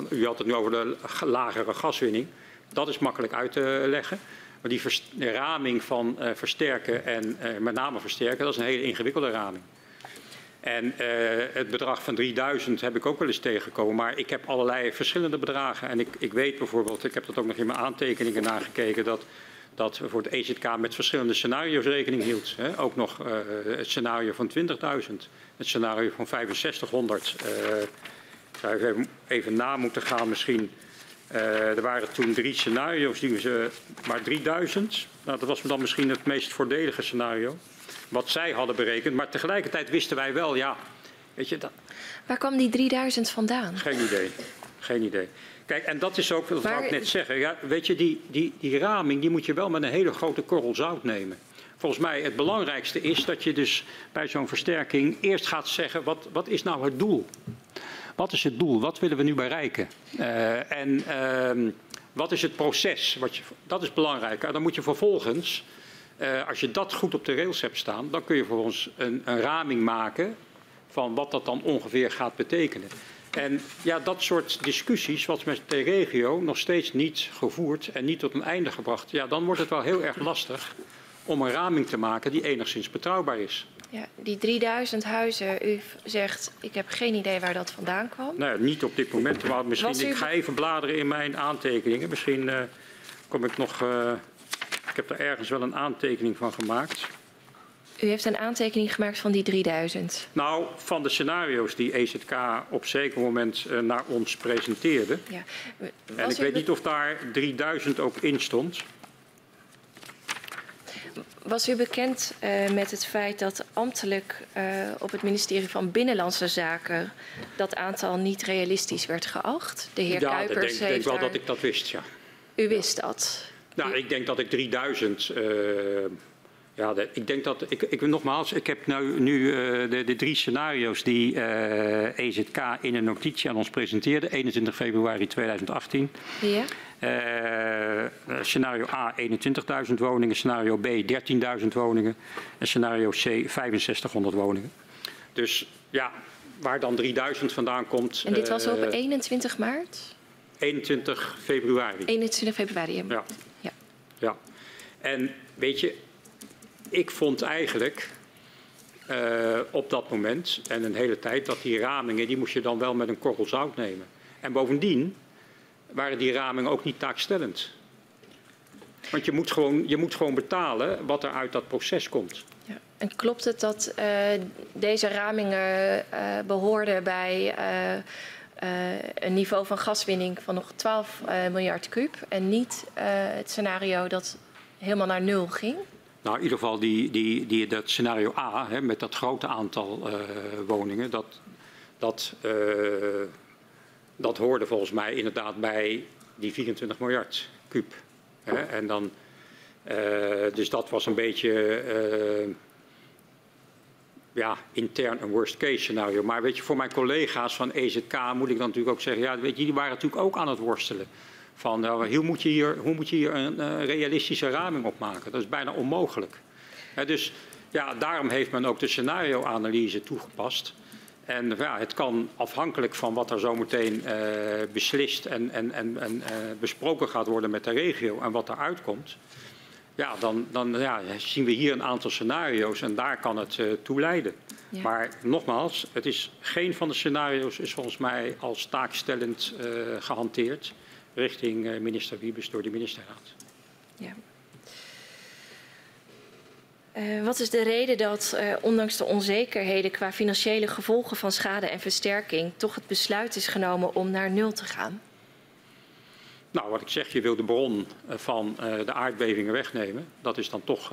U had het nu over de lagere gaswinning. Dat is makkelijk uit te leggen. Maar die raming van uh, versterken en uh, met name versterken, dat is een hele ingewikkelde raming. En het bedrag van 3000 heb ik ook wel eens tegengekomen. Maar ik heb allerlei verschillende bedragen. En ik, ik weet bijvoorbeeld, ik heb dat ook nog in mijn aantekeningen nagekeken, dat dat voor het EZK met verschillende scenario's rekening hield. Hè. Ook nog uh, het scenario van 20.000, het scenario van 6500. Uh, ik zou even na moeten gaan misschien. Uh, er waren toen drie scenario's, die ze, maar 3000. Nou, dat was dan misschien het meest voordelige scenario. Wat zij hadden berekend. Maar tegelijkertijd wisten wij wel, ja, weet je... Dat... Waar kwam die 3000 vandaan? Geen idee. Geen idee. Kijk, en dat is ook, dat wou ik net zeggen. Ja, weet je, die, die, die raming die moet je wel met een hele grote korrel zout nemen. Volgens mij het belangrijkste is dat je dus bij zo'n versterking eerst gaat zeggen, wat, wat is nou het doel? Wat is het doel? Wat willen we nu bereiken? Uh, en uh, wat is het proces? Wat dat is belangrijk. En dan moet je vervolgens, uh, als je dat goed op de rails hebt staan, dan kun je vervolgens een, een raming maken van wat dat dan ongeveer gaat betekenen. En ja, dat soort discussies, wat met de regio nog steeds niet gevoerd en niet tot een einde gebracht, ja, dan wordt het wel heel erg lastig om een raming te maken die enigszins betrouwbaar is. Ja, die 3000 huizen, u zegt, ik heb geen idee waar dat vandaan kwam. Nee, niet op dit moment, maar misschien, ik ga even bladeren in mijn aantekeningen. Misschien uh, kom ik nog, uh, ik heb er ergens wel een aantekening van gemaakt. U heeft een aantekening gemaakt van die 3000? Nou, van de scenario's die EZK op zeker moment uh, naar ons presenteerde. Ja. En ik weet niet of daar 3000 ook in stond. Was u bekend uh, met het feit dat ambtelijk uh, op het ministerie van Binnenlandse Zaken dat aantal niet realistisch werd geacht? De heer ja, Kuipers ik denk, denk wel dat ik dat wist, ja. U wist dat? Nou, ik denk dat ik 3000 ja, de, ik denk dat, ik, ik, nogmaals, ik heb nu, nu de, de, drie scenario's die eh, EZK in een notitie aan ons presenteerde, 21 februari 2018. Ja. Uh, scenario A 21.000 woningen, scenario B 13.000 woningen en scenario C 6500 woningen. Dus ja, waar dan 3000 vandaan komt. En dit was op 21 maart? 21 februari. 21 februari, ja. Ja. ja. En weet je, ik vond eigenlijk uh, op dat moment en een hele tijd dat die ramingen, die moest je dan wel met een korrel zout nemen. En bovendien waren die ramingen ook niet taakstellend. Want je moet gewoon, je moet gewoon betalen wat er uit dat proces komt. Ja. En klopt het dat uh, deze ramingen uh, behoorden bij een niveau van gaswinning van nog 12 miljard kuub en niet het scenario dat helemaal naar nul ging? Nou, in ieder geval die, die, die, dat scenario A, hè, met dat grote aantal woningen, dat, dat, dat hoorde volgens mij inderdaad bij die 24 miljard kuub. Hè. En dan, uh, dus dat was een beetje ja, intern een worst case scenario. Maar weet je, voor mijn collega's van EZK moet ik dan natuurlijk ook zeggen, ja, weet je, die waren natuurlijk ook aan het worstelen. Van nou, hoe, moet je hier, hoe moet je hier een uh, realistische raming op maken? Dat is bijna onmogelijk. Dus ja, daarom heeft men ook de scenario-analyse toegepast. En ja, het kan afhankelijk van wat er zometeen uh, beslist en, en, en, en besproken gaat worden met de regio en wat eruit komt. Ja, dan, dan ja, zien we hier een aantal scenario's en daar kan het toe leiden. Ja. Maar nogmaals, het is, geen van de scenario's is volgens mij als taakstellend gehanteerd richting eh, minister Wiebes door de ministerraad. Ja. Uh, wat is de reden dat, uh, ondanks de onzekerheden qua financiële gevolgen van schade en versterking, toch het besluit is genomen om naar nul te gaan? Nou, wat ik zeg, je wil de bron van uh, de aardbevingen wegnemen. Dat is dan toch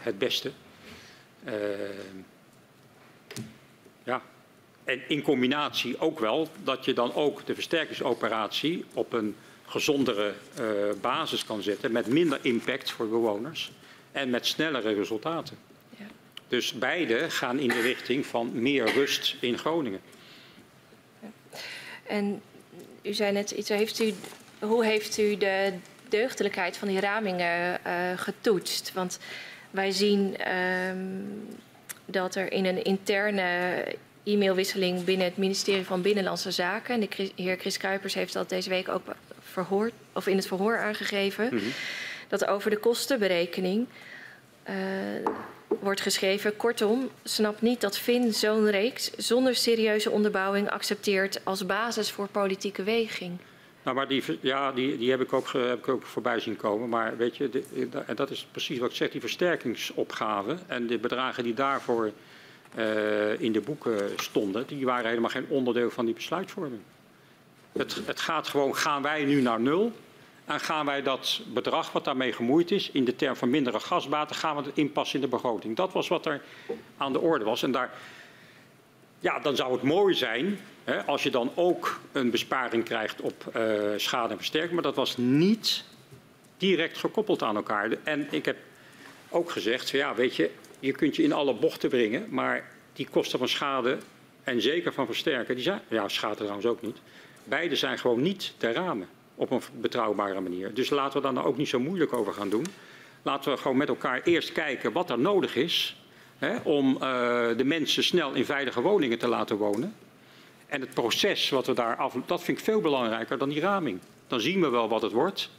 het beste. ja, en in combinatie ook wel dat je dan ook de versterkingsoperatie op een gezondere basis kan zetten met minder impact voor bewoners en met snellere resultaten. Ja. Dus beide gaan in de richting van meer rust in Groningen. Ja. En u zei net iets, heeft u, hoe heeft u de deugdelijkheid van die ramingen uh, getoetst? Want wij zien um, dat er in een interne e-mailwisseling binnen het ministerie van Binnenlandse Zaken, en de heer Chris Kuipers heeft dat deze week ook verhoor, of in het verhoor aangegeven, mm -hmm. Dat over de kostenberekening uh, wordt geschreven. Kortom, snap niet dat Fin zo'n reeks zonder serieuze onderbouwing accepteert als basis voor politieke weging. Nou, maar die, ja, die, die heb, ik ook, heb ik ook voorbij zien komen. Maar weet je, en dat is precies wat ik zeg, die versterkingsopgave en de bedragen die daarvoor uh, in de boeken stonden, die waren helemaal geen onderdeel van die besluitvorming. Het, het gaat gewoon, gaan wij nu naar nul? En gaan wij dat bedrag wat daarmee gemoeid is, in de term van mindere gasbaten, gaan we het inpassen in de begroting. Dat was wat er aan de orde was. En daar, ja, dan zou het mooi zijn hè, als je dan ook een besparing krijgt op uh, schade en versterking. Maar dat was niet direct gekoppeld aan elkaar. En ik heb ook gezegd, ja, weet je, je kunt je in alle bochten brengen, maar die kosten van schade en zeker van versterken, die zijn, ja, schade trouwens ook niet, beide zijn gewoon niet te ramen op een betrouwbare manier. Dus laten we daar nou ook niet zo moeilijk over gaan doen. Laten we gewoon met elkaar eerst kijken wat er nodig is hè, om uh, de mensen snel in veilige woningen te laten wonen. En het proces wat we daar af, dat vind ik veel belangrijker dan die raming. Dan zien we wel wat het wordt.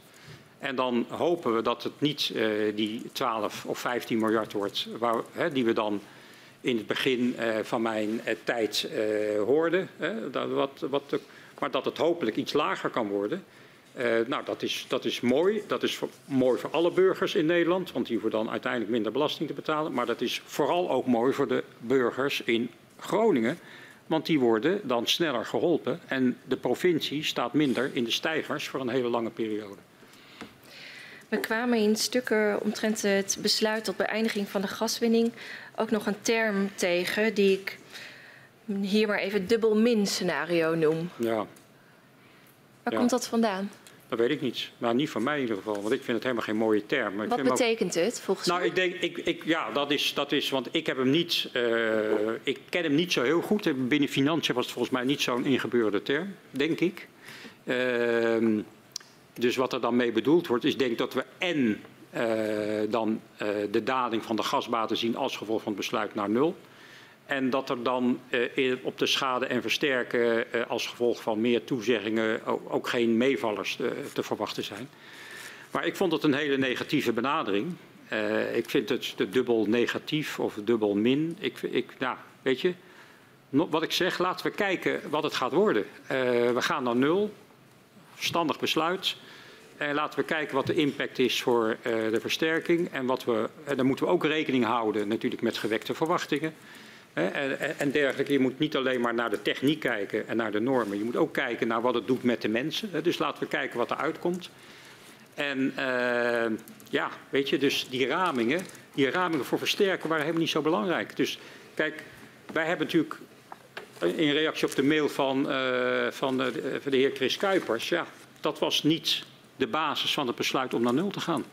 En dan hopen we dat het niet uh, die 12 of 15 miljard wordt, waar, hè, die we dan in het begin uh, van mijn tijd hoorden. Hè, dat, wat, wat maar dat het hopelijk iets lager kan worden. Nou, dat is, dat is mooi. Dat is voor, mooi voor alle burgers in Nederland, want die hoeven dan uiteindelijk minder belasting te betalen. Maar dat is vooral ook mooi voor de burgers in Groningen. Want die worden dan sneller geholpen en de provincie staat minder in de stijgers voor een hele lange periode. We kwamen in stukken omtrent het besluit tot beëindiging van de gaswinning ook nog een term tegen die ik hier maar even dubbel min scenario noem. Ja. Waar ja. komt dat vandaan? Dat weet ik niet. Nou, niet van mij in ieder geval, want ik vind het helemaal geen mooie term. Maar Wat betekent ook... het volgens nou, mij? Nou, ik denk, ik, ik, ja, dat is, dat is, want ik heb hem niet, uh, ik ken hem niet zo heel goed. Binnen financiën was het volgens mij niet zo'n ingebeurde term, denk ik. Uh, dus wat er dan mee bedoeld wordt, is denk ik dat we en uh, dan uh, de daling van de gasbaten zien als gevolg van het besluit naar nul. En dat er dan uh, op de schade en versterken als gevolg van meer toezeggingen ook, geen meevallers te, te, verwachten zijn. Maar ik vond het een hele negatieve benadering. ik vind het dubbel negatief of dubbel min. Ik, ik, nou, weet je, wat ik zeg, laten we kijken wat het gaat worden. we gaan naar nul verstandig besluit. En laten we kijken wat de impact is voor de versterking. En wat we, en dan moeten we ook rekening houden natuurlijk met gewekte verwachtingen. En, en, dergelijke. Je moet niet alleen maar naar de techniek kijken en naar de normen. Je moet ook kijken naar wat het doet met de mensen. Dus laten we kijken wat er uitkomt. En uh, ja, weet je, dus die ramingen, die ramingen voor versterken waren helemaal niet zo belangrijk. Dus kijk, wij hebben natuurlijk in reactie op de mail van, uh, van, de, van de heer Chris Kuipers, ja, dat was niet de basis van het besluit om naar nul te gaan.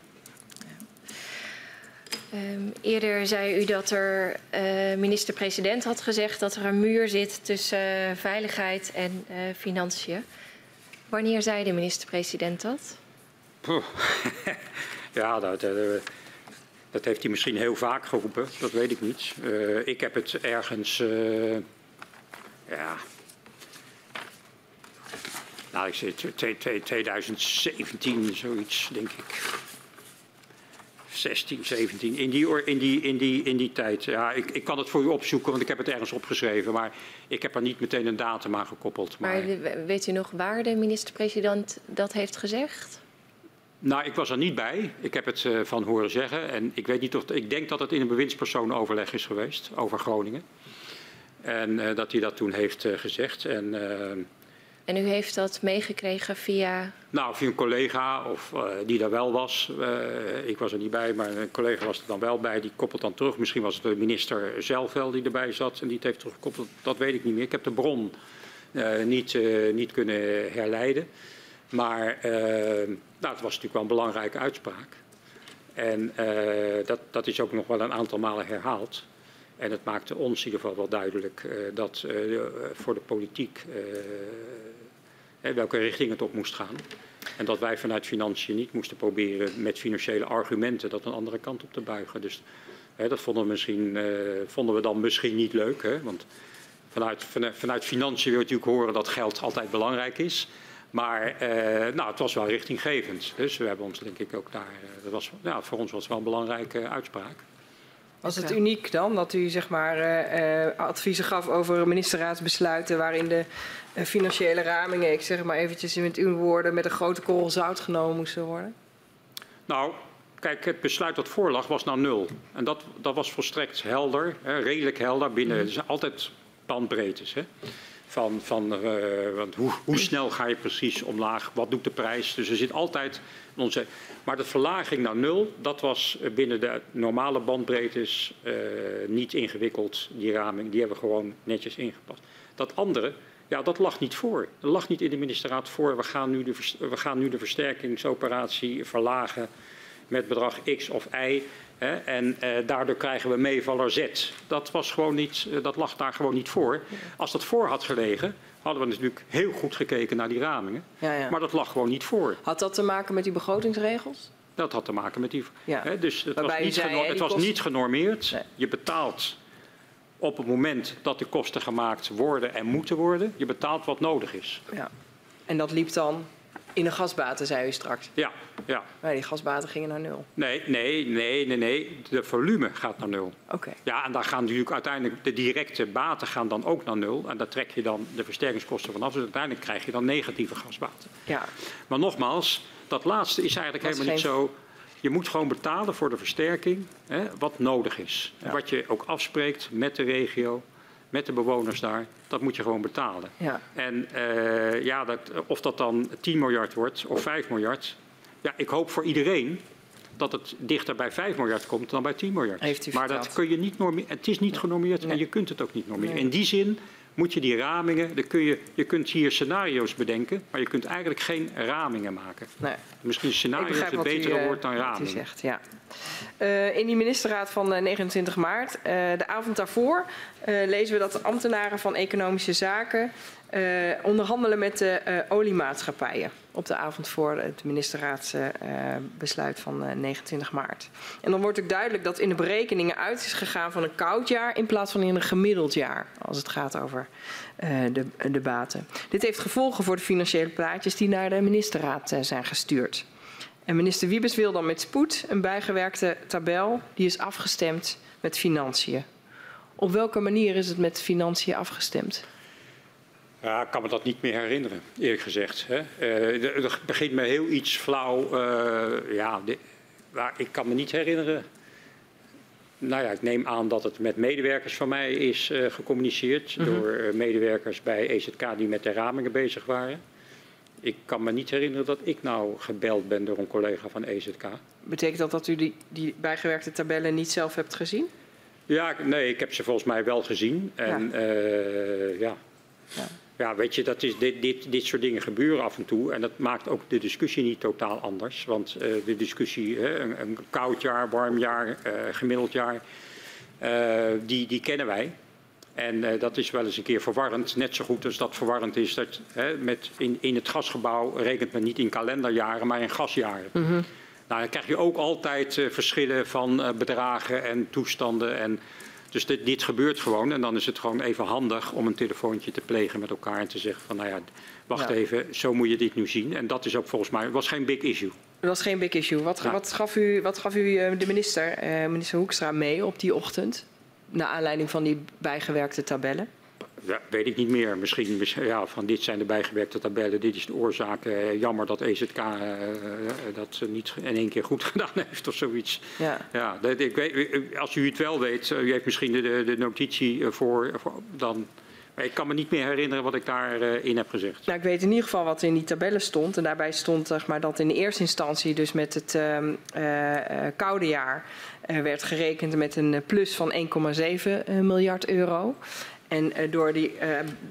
Um, eerder zei u dat er uh, minister-president had gezegd dat er een muur zit tussen uh, veiligheid en uh, financiën. Wanneer zei de minister-president dat? ja, dat, dat, heeft hij misschien heel vaak geroepen, dat weet ik niet. ik heb het ergens, ja, nou, ik zeg 2017, zoiets, denk ik. 16, 17, in die, in die, in die, in die tijd. Ja, ik, ik kan het voor u opzoeken, want ik heb het ergens opgeschreven. Maar ik heb er niet meteen een datum aan gekoppeld. Maar, maar weet u nog waar de minister-president dat heeft gezegd? Nou, ik was er niet bij. Ik heb het uh, van horen zeggen. En ik weet niet of. Ik denk dat het in een bewindspersoonenoverleg is geweest over Groningen. En uh, dat hij dat toen heeft uh, gezegd. En En u heeft dat meegekregen via... Nou, via een collega of uh, die daar wel was. Uh, ik was er niet bij, maar een collega was er dan wel bij. Die koppelt dan terug. Misschien was het de minister zelf wel die erbij zat en die het heeft teruggekoppeld. Dat weet ik niet meer. Ik heb de bron uh, niet, niet kunnen herleiden. Maar nou, het was natuurlijk wel een belangrijke uitspraak. En dat, dat is ook nog wel een aantal malen herhaald. En het maakte ons in ieder geval wel duidelijk dat voor de politiek welke richting het op moest gaan. En dat wij vanuit financiën niet moesten proberen met financiële argumenten dat een andere kant op te buigen. Dus hè, dat vonden we, misschien, vonden we dan misschien niet leuk. Hè? Want vanuit, vanuit, financiën wil je natuurlijk horen dat geld altijd belangrijk is. Maar nou, het was wel richtinggevend. Dus we hebben ons denk ik ook daar. Dat was, ja, voor ons was het wel een belangrijke uitspraak. Was het uniek dan dat u zeg maar, uh, adviezen gaf over ministerraadsbesluiten waarin de uh, financiële ramingen, ik zeg maar eventjes met uw woorden, met een grote korrel zout genomen moesten worden? Nou, kijk, het besluit dat voorlag was nou nul. En dat, dat was volstrekt helder, hè, redelijk helder binnen. Mm. Zijn altijd bandbreedtes. Hè van, van uh, want hoe, hoe, snel ga je precies omlaag, wat doet de prijs. Dus er zit altijd onze. Maar de verlaging naar nul, dat was binnen de normale bandbreedtes uh, niet ingewikkeld, die raming. Die hebben we gewoon netjes ingepast. Dat andere, ja, dat lag niet voor. Dat lag niet in de ministerraad voor. We gaan nu de, we gaan nu de versterkingsoperatie verlagen met bedrag X of Y. Hè, en eh, daardoor krijgen we meevaller Z. Dat, was gewoon niet, eh, dat lag daar gewoon niet voor. Als dat voor had gelegen, hadden we natuurlijk heel goed gekeken naar die ramingen. Ja, ja. Maar dat lag gewoon niet voor. Had dat te maken met die begrotingsregels? Dat had te maken met die. Ja. Dus het, was niet, zei, het was niet, genormeerd. Nee. Je betaalt op het moment dat de kosten gemaakt worden en moeten worden. Je betaalt wat nodig is. Ja. En dat liep dan in de gasbaten, zei u straks. Ja, ja. Maar die gasbaten gingen naar nul. Nee, nee, nee, nee, nee. De volume gaat naar nul. Oké. Ja, en daar gaan natuurlijk uiteindelijk de directe baten gaan dan ook naar nul. En daar trek je dan de versterkingskosten vanaf. Dus uiteindelijk krijg je dan negatieve gasbaten. Ja. Maar nogmaals, dat laatste is eigenlijk helemaal niet zo. Je moet gewoon betalen voor de versterking hè, wat nodig is. Ja. Wat je ook afspreekt met de regio met de bewoners daar, dat moet je gewoon betalen. Ja. En uh, ja, dat, of dat dan 10 miljard wordt of 5 miljard, ja, ik hoop voor iedereen dat het dichter bij 5 miljard komt dan bij 10 miljard. Maar dat kun je niet normeren. Het is niet genormeerd nee. en je kunt het ook niet normeren. Nee. In die zin moet je die ramingen, dan kun je, je kunt hier scenario's bedenken, maar je kunt eigenlijk geen ramingen maken. Nee. Misschien scenario's het betere u, woord dan ramingen. Zegt, ja. Uh, in die ministerraad van 29 maart, uh, de avond daarvoor, lezen we dat de ambtenaren van Economische Zaken onderhandelen met de oliemaatschappijen. Op de avond voor het ministerraadsbesluit van 29 maart. En dan wordt ook duidelijk dat in de berekeningen uit is gegaan van een koud jaar in plaats van in een gemiddeld jaar. Als het gaat over de, de baten. Dit heeft gevolgen voor de financiële plaatjes die naar de ministerraad zijn gestuurd. En minister Wiebes wil dan met spoed een bijgewerkte tabel die is afgestemd met financiën. Op welke manier is het met financiën afgestemd? Ja, ik kan me dat niet meer herinneren, eerlijk gezegd. Hè. Uh, er begint me heel iets flauw. Uh, ja, de, maar ik kan me niet herinneren. Nou ja, ik neem aan dat het met medewerkers van mij is uh, gecommuniceerd. Mm -hmm. Door medewerkers bij EZK die met de ramingen bezig waren ik kan me niet herinneren dat ik nou gebeld ben door een collega van EZK. Betekent dat dat u die, die bijgewerkte tabellen niet zelf hebt gezien? Ja, nee, ik heb ze volgens mij wel gezien. En ja, ja. ja. Ja. weet je, dat is, dit, dit, dit soort dingen gebeuren af en toe. En dat maakt ook de discussie niet totaal anders. Want uh, de discussie, hè, een, een, koud jaar, warm jaar, uh, gemiddeld jaar, die, die kennen wij. En dat is wel eens een keer verwarrend. Net zo goed als dat verwarrend is dat hè, met in, in het gasgebouw rekent men niet in kalenderjaren, maar in gasjaren. Mm -hmm. Nou, dan krijg je ook altijd verschillen van bedragen en toestanden. En, dus dit, dit, gebeurt gewoon. En dan is het gewoon even handig om een telefoontje te plegen met elkaar en te zeggen van nou ja, wacht ja. even, zo moet je dit nu zien. En dat is ook volgens mij, was geen big issue. Dat was geen big issue. Wat, ja. wat gaf u, wat gaf u de minister, minister Hoekstra, mee op die ochtend? naar aanleiding van die bijgewerkte tabellen? Ja, weet ik niet meer. Misschien ja, van dit zijn de bijgewerkte tabellen, dit is de oorzaak. Eh, jammer dat EZK uh, dat niet in één keer goed gedaan heeft of zoiets. Ja. Ja, dat, ik weet, als u het wel weet, u heeft misschien de, de notitie voor, voor, dan Ik kan me niet meer herinneren wat ik daarin heb gezegd. Nou, ik weet in ieder geval wat in die tabellen stond. En daarbij stond zeg maar, dat in de eerste instantie, dus met het uh, uh, koude jaar, werd gerekend met een plus van 1,7 miljard euro. En door die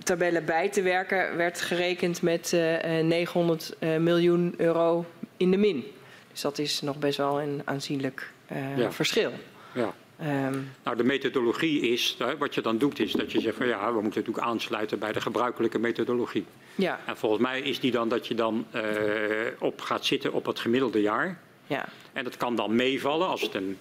tabellen bij te werken, werd gerekend met 900 miljoen euro in de min. Dus dat is nog best wel een aanzienlijk ja. verschil. Ja. Um, nou, de methodologie is, wat je dan doet, is dat je zegt van ja, we moeten natuurlijk aansluiten bij de gebruikelijke methodologie. Ja. En volgens mij is die dan dat je dan uh, op gaat zitten op het gemiddelde jaar. Ja. En dat kan dan meevallen als het een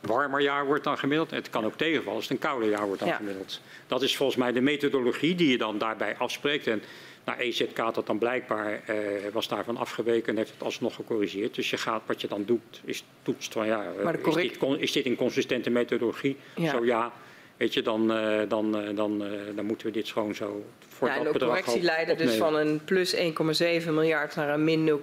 warmer jaar wordt dan gemiddeld. Het kan ook tegenvallen als het een kouder jaar wordt dan ja. gemiddeld. Dat is volgens mij de methodologie die je dan daarbij afspreekt. En nou, EZK had dat dan blijkbaar, uh, was daarvan afgeweken en heeft het alsnog gecorrigeerd. Dus je gaat, wat je dan doet, is toetst van ja, is, dit, is dit een consistente methodologie? Ja. Zo ja, weet je, dan, uh, dan, uh, dan, dan moeten we dit gewoon zo voor ja, dat en de correctie leidde dus van een plus 1,7 miljard naar een min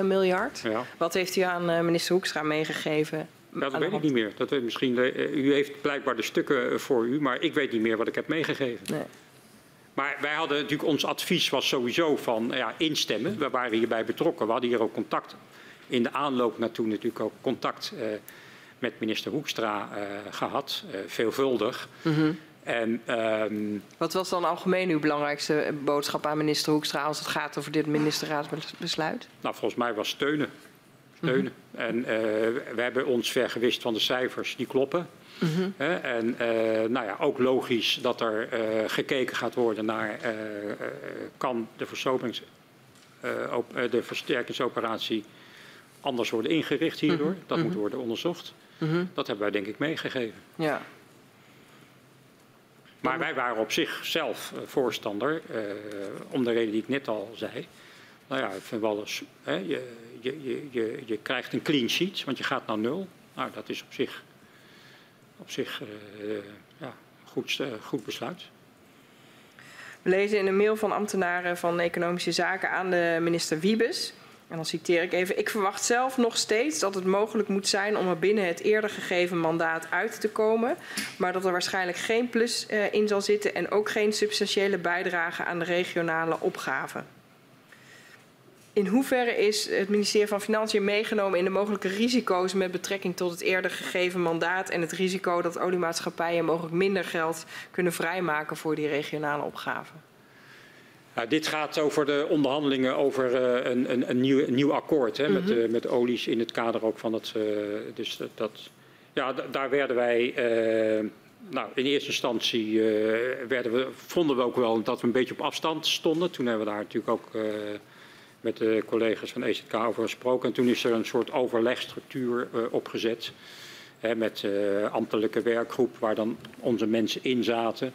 0,9 miljard. Ja. Wat heeft u aan minister Hoekstra meegegeven? Ja, dat weet ik niet meer. Dat weet misschien, u heeft blijkbaar de stukken voor u, maar ik weet niet meer wat ik heb meegegeven. Nee. Maar wij hadden natuurlijk, ons advies was sowieso van ja, instemmen. We waren hierbij betrokken. We hadden hier ook contact. In de aanloop naartoe natuurlijk ook contact uh, met minister Hoekstra uh, gehad. Veelvuldig. Mm -hmm. En, um, Wat was dan algemeen uw belangrijkste boodschap aan minister Hoekstra als het gaat over dit ministerraadsbesluit? Nou, volgens mij was steunen. Steunen. Mm -hmm. En we hebben ons vergewist van de cijfers, die kloppen. Mm -hmm. En uh, nou ja, ook logisch dat er gekeken gaat worden naar kan de, de versterkingsoperatie anders worden ingericht hierdoor. Mm -hmm. Dat moet worden onderzocht. Dat hebben wij denk ik meegegeven. Ja. Maar wij waren op zichzelf voorstander, om de reden die ik net al zei. Nou ja, ik vind wel eens, hè, je, je, je, je krijgt een clean sheet, want je gaat naar nul. Nou, dat is op zich op zich uh, ja, goed, uh, goed besluit. We lezen in een mail van ambtenaren van Economische Zaken aan de minister Wiebes. En dan citeer ik even. Ik verwacht zelf nog steeds dat het mogelijk moet zijn om er binnen het eerder gegeven mandaat uit te komen. Maar dat er waarschijnlijk geen plus uh, in zal zitten en ook geen substantiële bijdrage aan de regionale opgave. In hoeverre is het ministerie van Financiën meegenomen in de mogelijke risico's met betrekking tot het eerder gegeven mandaat en het risico dat oliemaatschappijen mogelijk minder geld kunnen vrijmaken voor die regionale opgave? Ja, dit gaat over de onderhandelingen over uh, een, een, een, nieuw, een, nieuw, akkoord hè, mm -hmm. met, uh, met olies in het kader ook van het. Uh, dus dat, dat, ja, daar werden wij. nou, in eerste instantie werden we, vonden we ook wel dat we een beetje op afstand stonden. Toen hebben we daar natuurlijk ook met de collega's van EZK over gesproken. En toen is er een soort overlegstructuur uh, opgezet. Hè, met uh, ambtelijke werkgroep waar dan onze mensen in zaten.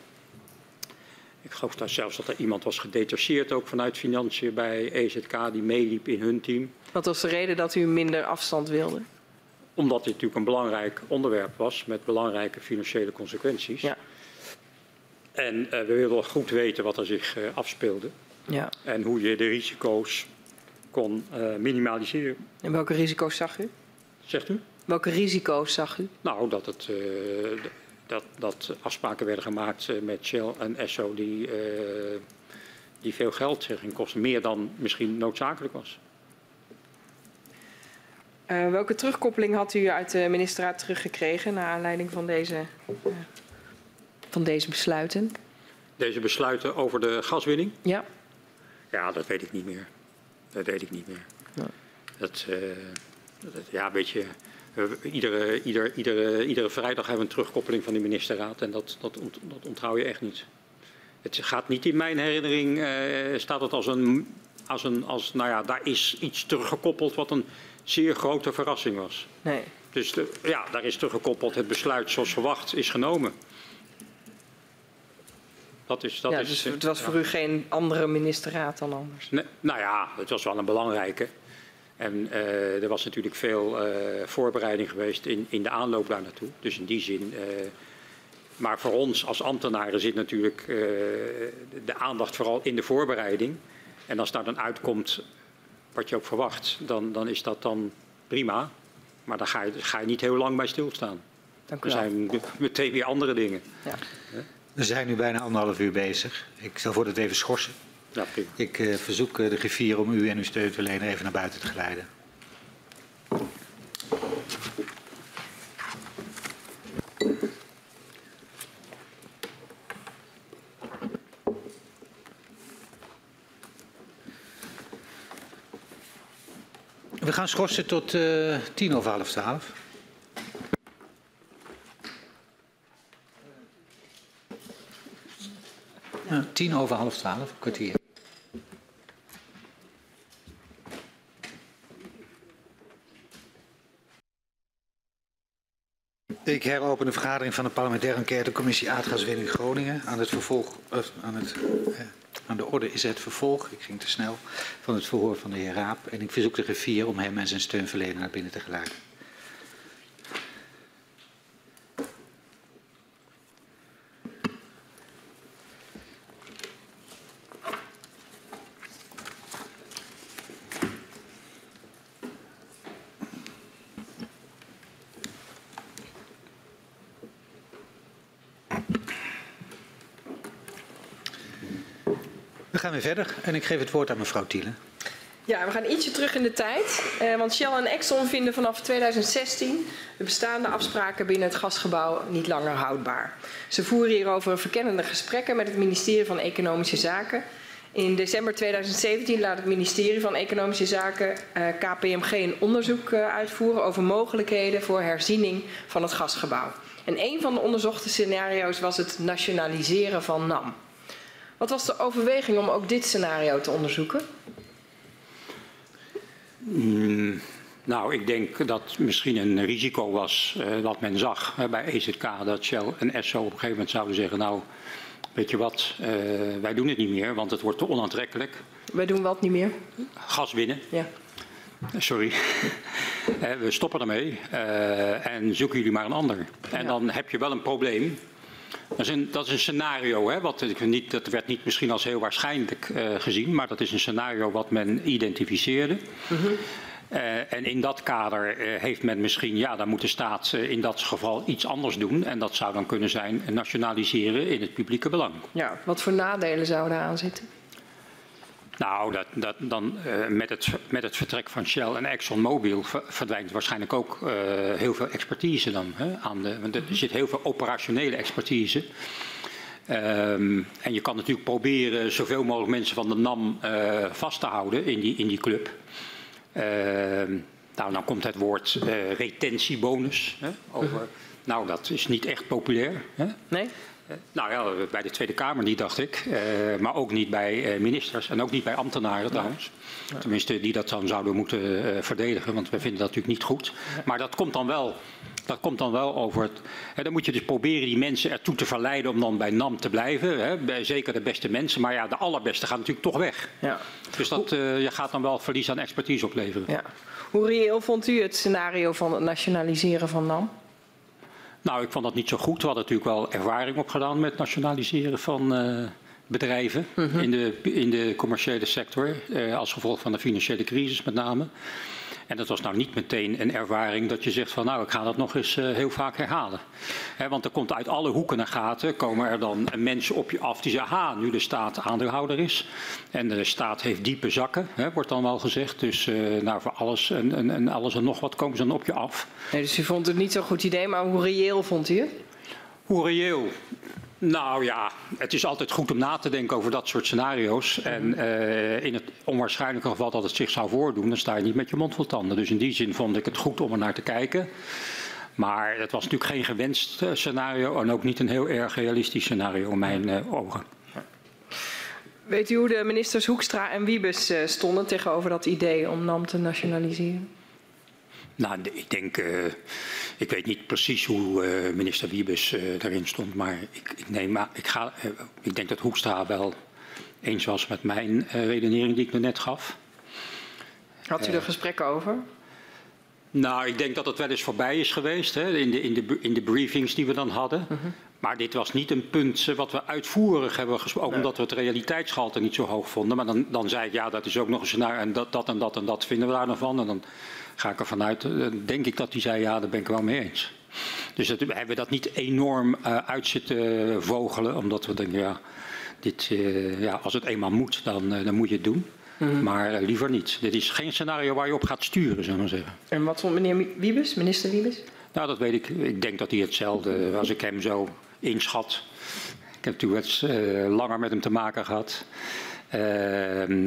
Ik geloof daar zelfs dat er iemand was gedetacheerd ook vanuit Financiën bij EZK die meeliep in hun team. Wat was de reden dat u minder afstand wilde? Omdat dit natuurlijk een belangrijk onderwerp was met belangrijke financiële consequenties. Ja. En uh, we wilden goed weten wat er zich afspeelde. Ja. En hoe je de risico's kon uh, minimaliseren. En welke risico's zag u? Zegt u? Welke risico's zag u? Nou, dat, het, uh, dat, dat afspraken werden gemaakt met Shell en Esso die, die veel geld gingen kosten. Meer dan misschien noodzakelijk was. welke terugkoppeling had u uit de ministerraad teruggekregen naar aanleiding van deze, van deze besluiten? Deze besluiten over de gaswinning? Ja. Ja, dat weet ik niet meer. Dat weet ik niet meer. Ja. Dat, uh, dat, ja, weet je, uh, iedere, ieder, iedere, iedere vrijdag hebben we een terugkoppeling van de ministerraad en dat, dat, ont, dat onthoud je echt niet. Het gaat niet in mijn herinnering, uh, staat het als een, als een, als, nou ja, daar is iets teruggekoppeld wat een zeer grote verrassing was. Nee. Dus de, ja, daar is teruggekoppeld het besluit zoals verwacht is genomen. Dat is, dat ja, is, dus het was voor ja. u geen andere ministerraad dan anders? Nee, nou ja, het was wel een belangrijke. En uh, er was natuurlijk veel uh, voorbereiding geweest in, in de aanloop daar naartoe. Dus in die zin. Uh, maar voor ons als ambtenaren zit natuurlijk de aandacht vooral in de voorbereiding. En als daar dan uitkomt wat je ook verwacht, dan, dan is dat dan prima. Maar daar ga je, ga je niet heel lang bij stilstaan. Dank u er zijn meteen weer andere dingen. Ja. We zijn nu bijna anderhalf uur bezig. Ik zal voor het even schorsen. Ja. Ik uh, verzoek uh, de griffier om u en uw steun te verlenen even naar buiten te geleiden. We gaan schorsen tot uh, tien over half twaalf. Tien over half twaalf, kwartier. Ik heropen de vergadering van de parlementaire enquêtecommissie aardgaswinning Groningen. Aan, het vervolg, aan, het, uh, aan de orde is het vervolg, ik ging te snel, van het verhoor van de heer Raap. En ik verzoek de griffier om hem en zijn steunverlener naar binnen te geleiden. Verder en ik geef het woord aan mevrouw Thielen. Ja, we gaan ietsje terug in de tijd. Eh, want Shell en Exxon vinden vanaf 2016 de bestaande afspraken binnen het gasgebouw niet langer houdbaar. Ze voeren hierover verkennende gesprekken met het ministerie van Economische Zaken. In december 2017 laat het ministerie van Economische Zaken eh, KPMG een onderzoek uh, uitvoeren over mogelijkheden voor herziening van het gasgebouw. En een van de onderzochte scenario's was het nationaliseren van NAM. Wat was de overweging om ook dit scenario te onderzoeken? Mm, nou, ik denk dat misschien een risico was uh, wat men zag hè, bij EZK. Dat Shell en Esso op een gegeven moment zouden zeggen... nou, weet je wat, uh, wij doen het niet meer, want het wordt te onaantrekkelijk. Wij doen wat niet meer? Gas winnen. Ja. Sorry. we stoppen ermee uh, en zoeken jullie maar een ander. En ja. dan heb je wel een probleem. Dat is een, dat is een scenario, hè, wat ik niet, dat werd niet misschien als heel waarschijnlijk uh, gezien, maar dat is een scenario wat men identificeerde. -hmm. uh, en in dat kader uh, heeft men misschien, ja, dan moet de staat in dat geval iets anders doen. En dat zou dan kunnen zijn nationaliseren in het publieke belang. Ja, wat voor nadelen zouden aan zitten? Nou, dat, dat, dan, uh, met, het, met het vertrek van Shell en ExxonMobil verdwijnt waarschijnlijk ook uh, heel veel expertise dan. Hè, aan de, want er zit heel veel operationele expertise. Um, en je kan natuurlijk proberen zoveel mogelijk mensen van de NAM uh, vast te houden in die, in die club. nou, dan komt het woord retentiebonus hè, over. Nou, dat is niet echt populair. Hè? Nee? Nou ja, bij de Tweede Kamer niet, dacht ik. Uh, maar ook niet bij uh, ministers en ook niet bij ambtenaren trouwens. Tenminste, die dat dan zouden moeten uh, verdedigen, want we vinden dat natuurlijk niet goed. Maar dat komt dan wel, dat komt dan wel over het... Hè, dan moet je dus proberen die mensen ertoe te verleiden om dan bij NAM te blijven. Hè, bij zeker de beste mensen, maar ja, de allerbeste gaan natuurlijk toch weg. Ja. Dus dat, je gaat dan wel verlies aan expertise opleveren. Ja. Hoe reëel vond u het scenario van het nationaliseren van NAM? Nou, ik vond dat niet zo goed. We hadden natuurlijk wel ervaring opgedaan met nationaliseren van uh, bedrijven -hmm. in, de, in de commerciële sector. Uh, als gevolg van de financiële crisis met name. En dat was nou niet meteen een ervaring dat je zegt van nou ik ga dat nog eens uh, heel vaak herhalen. He, want er komt uit alle hoeken en gaten komen er dan mensen op je af die zeggen ha nu de staat aandeelhouder is. En de staat heeft diepe zakken, he, wordt dan wel gezegd. Dus uh, nou voor alles en, en, en, alles en nog wat komen ze dan op je af. Nee, dus u vond het niet zo'n goed idee, maar hoe reëel vond u het? Hoe reëel? Nou ja, het is altijd goed om na te denken over dat soort scenario's. En uh, in het onwaarschijnlijke geval dat het zich zou voordoen, dan sta je niet met je mond vol tanden. Dus in die zin vond ik het goed om er naar te kijken. Maar het was natuurlijk geen gewenst scenario en ook niet een heel erg realistisch scenario in mijn uh, ogen. Weet u hoe de ministers Hoekstra en Wiebes uh, stonden tegenover dat idee om NAM te nationaliseren? Nou, ik denk, ik weet niet precies hoe uh, minister Wiebes uh, daarin stond, maar ik, ik, neem, ik, ga, ik denk dat Hoekstra wel eens was met mijn redenering die ik net gaf. Had u er gesprekken over? Nou, ik denk dat het wel eens voorbij is geweest hè, in, de, in, de, in de briefings die we dan hadden. -huh. Maar dit was niet een punt wat we uitvoerig hebben gesproken, nee. omdat we het realiteitsgehalte niet zo hoog vonden. Maar dan, dan zei ik, ja, dat is ook nog eens naar en dat, dat en dat en dat vinden we daar dan van. En dan ga ik ervan uit, denk ik dat hij zei, ja, daar ben ik wel mee eens. Dus dat, we hebben dat niet enorm uh, uit zitten vogelen, omdat we denken, ja, dit, uh, ja als het eenmaal moet, dan, uh, dan moet je het doen. Mm. Maar liever niet. Dit is geen scenario waar je op gaat sturen, zullen we maar zeggen. En wat vond meneer Wiebes, minister Wiebes? Nou, dat weet ik. Ik denk dat hij hetzelfde, als ik hem zo inschat. Ik heb natuurlijk wat langer met hem te maken gehad.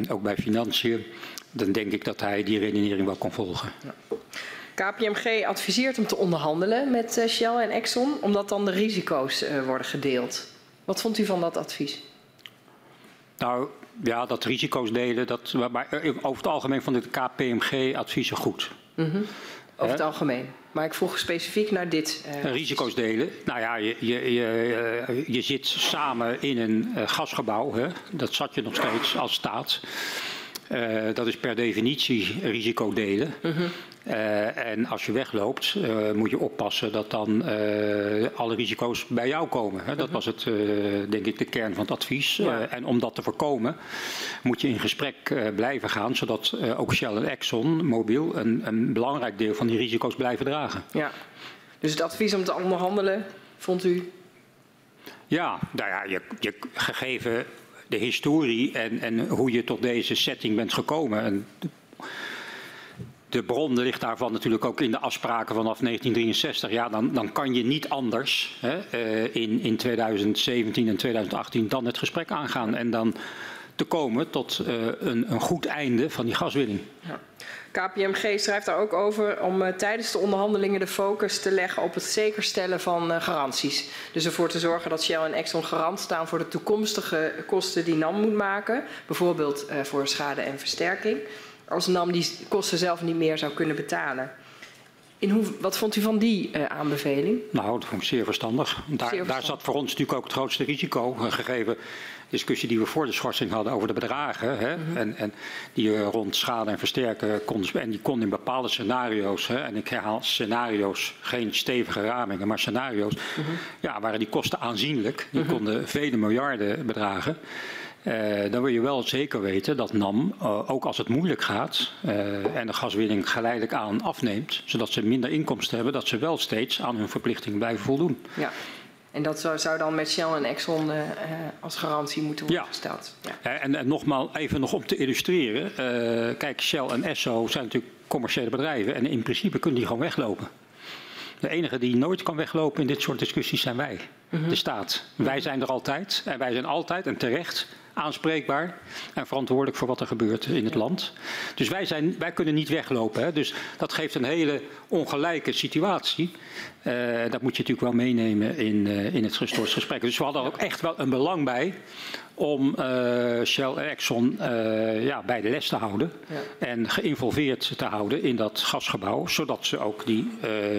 ook bij financiën. Dan denk ik dat hij die redenering wel kon volgen. Ja. KPMG adviseert hem te onderhandelen met eh, Shell en Exxon, omdat dan de risico's uh, worden gedeeld. Wat vond u van dat advies? Nou ja, dat risico's delen, dat, maar eh, over het algemeen vond ik de KPMG-adviezen goed. Mm -hmm. Over het algemeen. Maar ik vroeg specifiek naar dit. Uh, risico's delen. Nou ja, je, je, je, je zit samen in een gasgebouw. Hè? Dat zat je nog steeds als staat. Uh, dat is per definitie risico delen. Uh -huh. uh, en als je wegloopt, uh, moet je oppassen dat dan alle risico's bij jou komen. Hè? Dat -huh. was het, denk ik, de kern van het advies. Ja. en om dat te voorkomen, moet je in gesprek blijven gaan, zodat ook Shell en Exxon Mobil een, een, belangrijk deel van die risico's blijven dragen. Ja. Dus het advies om te onderhandelen, vond u? Ja, nou ja, je, je gegeven de historie en, en hoe je tot deze setting bent gekomen. En de bron ligt daarvan natuurlijk ook in de afspraken vanaf 1963. Ja, dan, dan kan je niet anders hè, uh, in, in 2017 en 2018 dan het gesprek aangaan. En dan te komen tot uh, een, een goed einde van die gaswinning. Ja. KPMG schrijft daar ook over om uh, tijdens de onderhandelingen de focus te leggen op het zekerstellen van uh, garanties. Dus ervoor te zorgen dat Shell en Exxon garant staan voor de toekomstige kosten die NAM moet maken. Bijvoorbeeld uh, voor schade en versterking. Als NAM die kosten zelf niet meer zou kunnen betalen. In hoe, wat vond u van die uh, aanbeveling? Nou, dat vond ik zeer verstandig. Daar, zeer verstandig. daar zat voor ons natuurlijk ook het grootste risico, gegeven discussie die we voor de schorsing hadden over de bedragen. Hè, mm -hmm. en, en, die uh, rond schade en versterken konden. En die kon in bepaalde scenario's, hè, en ik herhaal scenario's, geen stevige ramingen, maar scenario's, mm -hmm. ja, waren die kosten aanzienlijk. Die mm -hmm. konden vele miljarden bedragen. Uh, dan wil je wel zeker weten dat NAM, uh, ook als het moeilijk gaat uh, en de gaswinning geleidelijk aan afneemt, zodat ze minder inkomsten hebben, dat ze wel steeds aan hun verplichtingen blijven voldoen. Ja. En dat zou, zou dan met Shell en Exxon als garantie moeten worden ja. gesteld. Ja. En, en nogmaals, even nog om te illustreren. kijk, Shell en Esso zijn natuurlijk commerciële bedrijven en in principe kunnen die gewoon weglopen. De enige die nooit kan weglopen in dit soort discussies zijn wij, mm -hmm. de staat. Wij zijn er altijd en wij zijn altijd en terecht aanspreekbaar en verantwoordelijk voor wat er gebeurt in het land. Dus wij, zijn, wij kunnen niet weglopen. Hè. Dus dat geeft een hele ongelijke situatie. Uh, dat moet je natuurlijk wel meenemen in, uh, in het gesprek. Dus we hadden er ook echt wel een belang bij om uh, Shell en Exxon ja, bij de les te houden. Ja. En geïnvolveerd te houden in dat gasgebouw. Zodat ze ook die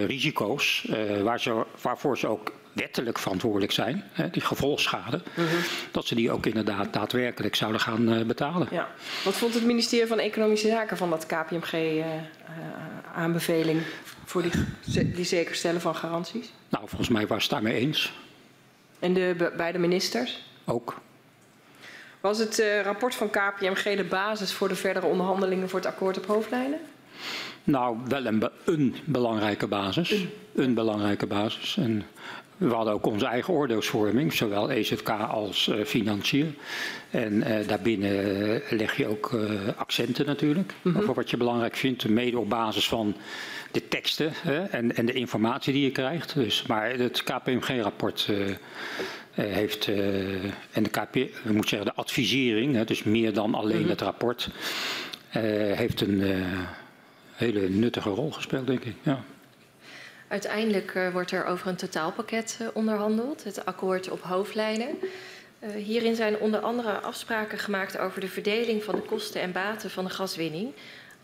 risico's, waar ze, waarvoor ze ook wettelijk verantwoordelijk zijn, hè, die gevolgschade, -hmm. dat ze die ook inderdaad daadwerkelijk zouden gaan uh, betalen. Ja. Wat vond het ministerie van Economische Zaken van dat KPMG-aanbeveling uh, voor die, die zekerstellen van garanties? Nou, volgens mij was het daarmee eens. En de beide ministers? Ook. Was het uh, rapport van KPMG de basis voor de verdere onderhandelingen voor het akkoord op hoofdlijnen? Nou, wel een, be een belangrijke basis. Een. een belangrijke basis. En we hadden ook onze eigen oordeelsvorming, zowel EZK als uh, financiën. En uh, daarbinnen leg je ook accenten natuurlijk, mm -hmm. over wat je belangrijk vindt, mede op basis van de teksten hè, en, en, de informatie die je krijgt. Dus, maar het KPMG-rapport heeft, en de KP, we moeten zeggen de advisering, hè, dus meer dan alleen mm -hmm. het rapport, heeft een hele nuttige rol gespeeld, denk ik. Ja. Uiteindelijk wordt er over een totaalpakket onderhandeld, het akkoord op hoofdlijnen. Uh, hierin zijn onder andere afspraken gemaakt over de verdeling van de kosten en baten van de gaswinning,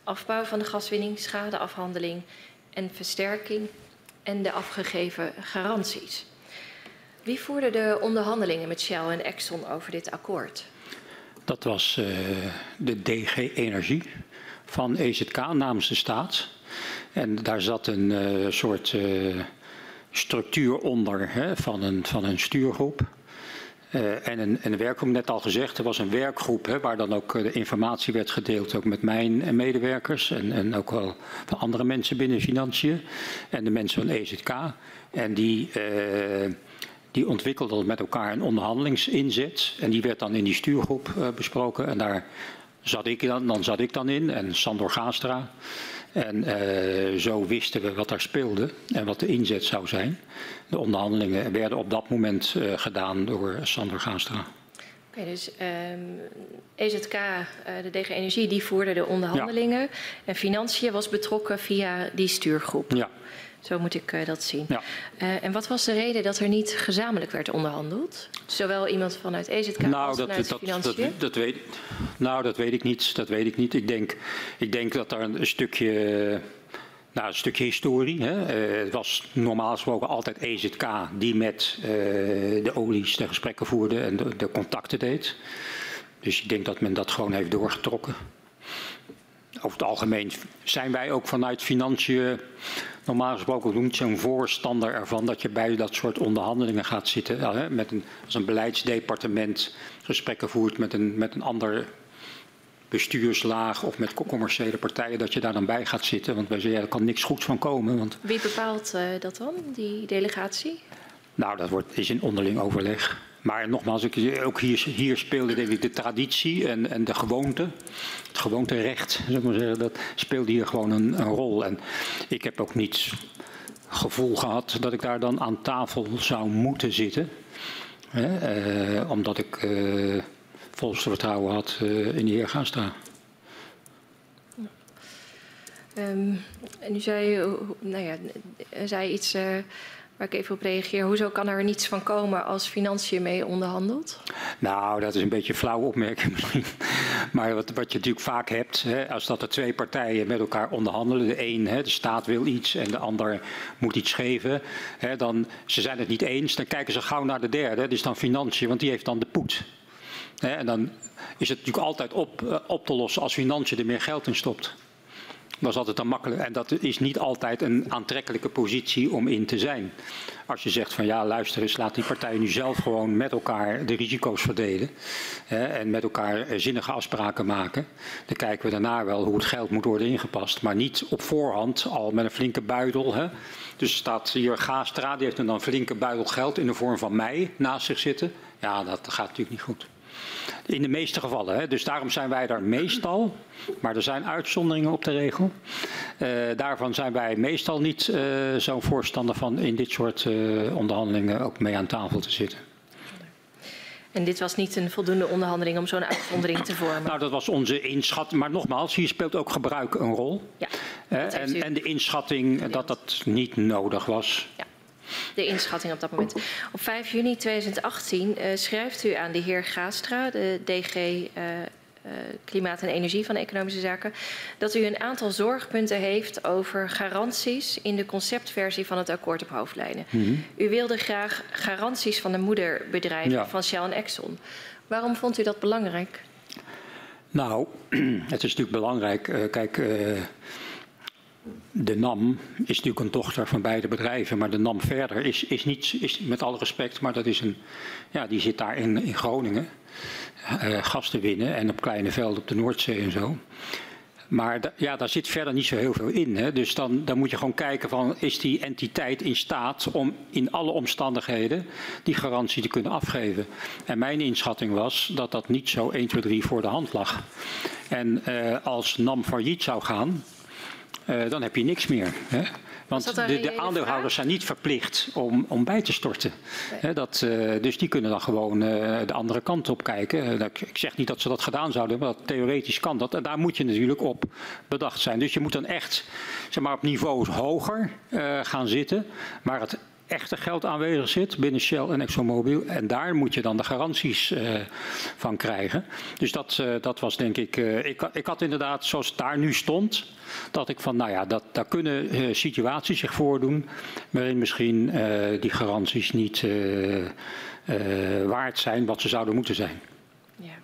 afbouw van de gaswinning, schadeafhandeling en versterking en de afgegeven garanties. Wie voerde de onderhandelingen met Shell en Exxon over dit akkoord? Dat was de DG Energie van EZK namens de staat. En daar zat een uh, soort uh, structuur onder hè, van, een, van een stuurgroep. Uh, en, een, en een werkgroep, net al gezegd, er was een werkgroep hè, waar dan ook de informatie werd gedeeld, ook met mijn medewerkers en, en ook wel van andere mensen binnen financiën en de mensen van EZK. En die, uh, die ontwikkelden met elkaar een onderhandelingsinzet en die werd dan in die stuurgroep besproken en daar zat ik dan, dan zat ik dan in en Sandor Gaastra. En zo wisten we wat daar speelde en wat de inzet zou zijn. De onderhandelingen werden op dat moment uh, gedaan door Sander Gaastra. Oké, okay, dus um, EZK, uh, de DG Energie, die voerde de onderhandelingen. Ja. En Financiën was betrokken via die stuurgroep. Ja. Zo moet ik uh, dat zien. Ja. Uh, en wat was de reden dat er niet gezamenlijk werd onderhandeld? Zowel iemand vanuit EZK nou, als dat, vanuit dat, Financiën? Dat, dat, weet, nou, dat weet ik niet. Dat weet ik niet. Ik denk, ik denk dat er een stukje... Nou, een stukje historie. Hè. Uh, het was normaal gesproken altijd EZK die met uh, de olies de gesprekken voerde en de, de, contacten deed. Dus ik denk dat men dat gewoon heeft doorgetrokken. Over het algemeen zijn wij ook vanuit financiën normaal gesproken niet zo'n voorstander ervan dat je bij dat soort onderhandelingen gaat zitten. Met een, als een beleidsdepartement gesprekken voert met een, met een ander bestuurslaag of met commerciële partijen, dat je daar dan bij gaat zitten. Want wij zeggen, ja, er kan niks goeds van komen. Want... Wie bepaalt uh, dat dan, die delegatie? Nou, dat wordt, is in onderling overleg. Maar nogmaals, ook hier, hier speelde denk ik de traditie en, en de gewoonte. Het gewoonterecht, zou ik maar zeggen, dat speelde hier gewoon een, een rol. En ik heb ook niet gevoel gehad dat ik daar dan aan tafel zou moeten zitten. Hè, eh, omdat ik eh, volste vertrouwen had uh, in de heer Gaastra. Um, en u zei, nou ja, zei iets uh, waar ik even op reageer. Hoezo kan er niets van komen als financiën mee onderhandelt? Nou, dat is een beetje een flauwe opmerking misschien. Maar wat, wat je natuurlijk vaak hebt, hè, als dat er twee partijen met elkaar onderhandelen. De een, hè, de staat wil iets en de ander moet iets geven. Hè, dan, ze zijn het niet eens, dan kijken ze gauw naar de derde. Dat is dan financiën, want die heeft dan de poet. En dan is het natuurlijk altijd op, uh, op te lossen als financiën er meer geld in stopt. Dat is altijd dan makkelijk. En dat is niet altijd een aantrekkelijke positie om in te zijn. Als je zegt van ja, luister eens, laat die partijen nu zelf gewoon met elkaar de risico's verdelen. Hè, en met elkaar zinnige afspraken maken. Dan kijken we daarna wel hoe het geld moet worden ingepast. Maar niet op voorhand al met een flinke buidel. Hè. Dus staat hier Gaastra, die heeft dan een flinke buidel geld in de vorm van mij naast zich zitten. Ja, dat gaat natuurlijk niet goed. In de meeste gevallen. Hè. Dus daarom zijn wij daar meestal, maar er zijn uitzonderingen op de regel. Uh, daarvan zijn wij meestal niet uh, zo'n voorstander van in dit soort uh, onderhandelingen ook mee aan tafel te zitten. En dit was niet een voldoende onderhandeling om zo'n uitzondering te vormen? Nou, dat was onze inschatting. Maar nogmaals, hier speelt ook gebruik een rol. Ja, en, en, de inschatting dat dat niet nodig was. Ja de inschatting op dat moment. Op 5 juni 2018 uh, schrijft u aan de heer Gaastra, de DG uh, uh, Klimaat en Energie van de Economische Zaken, dat u een aantal zorgpunten heeft over garanties in de conceptversie van het akkoord op hoofdlijnen. Mm -hmm. U wilde graag garanties van de moederbedrijven ja. van Shell en Exxon. Waarom vond u dat belangrijk? Nou, het is natuurlijk belangrijk. Uh, kijk, uh, de NAM is natuurlijk een dochter van beide bedrijven, maar de NAM verder is, is niet, is, met alle respect, maar dat is een, ja, die zit daar in, in Groningen, uh, gas te winnen en op kleine velden op de Noordzee en zo. Maar ja, daar zit verder niet zo heel veel in. Hè. Dus dan, dan moet je gewoon kijken van, is die entiteit in staat om in alle omstandigheden die garantie te kunnen afgeven. En mijn inschatting was dat dat niet zo 1, 2, 3 voor de hand lag. En uh, als NAM failliet zou gaan, uh, dan heb je niks meer. Hè? Want de, de, aandeelhouders zijn niet verplicht om, om bij te storten. Nee. Dat, uh, dus die kunnen dan gewoon uh, de andere kant op kijken. Ik zeg niet dat ze dat gedaan zouden, maar dat, theoretisch kan dat. En daar moet je natuurlijk op bedacht zijn. Dus je moet dan echt zeg maar, op niveaus hoger gaan zitten. Maar het echte geld aanwezig zit binnen Shell en ExxonMobil. En daar moet je dan de garanties uh, van krijgen. Dus dat, uh, dat was denk ik, uh, ik... Ik had inderdaad, zoals het daar nu stond, dat ik van, nou ja, dat, daar kunnen situaties zich voordoen... waarin misschien die garanties niet waard zijn wat ze zouden moeten zijn. Ja.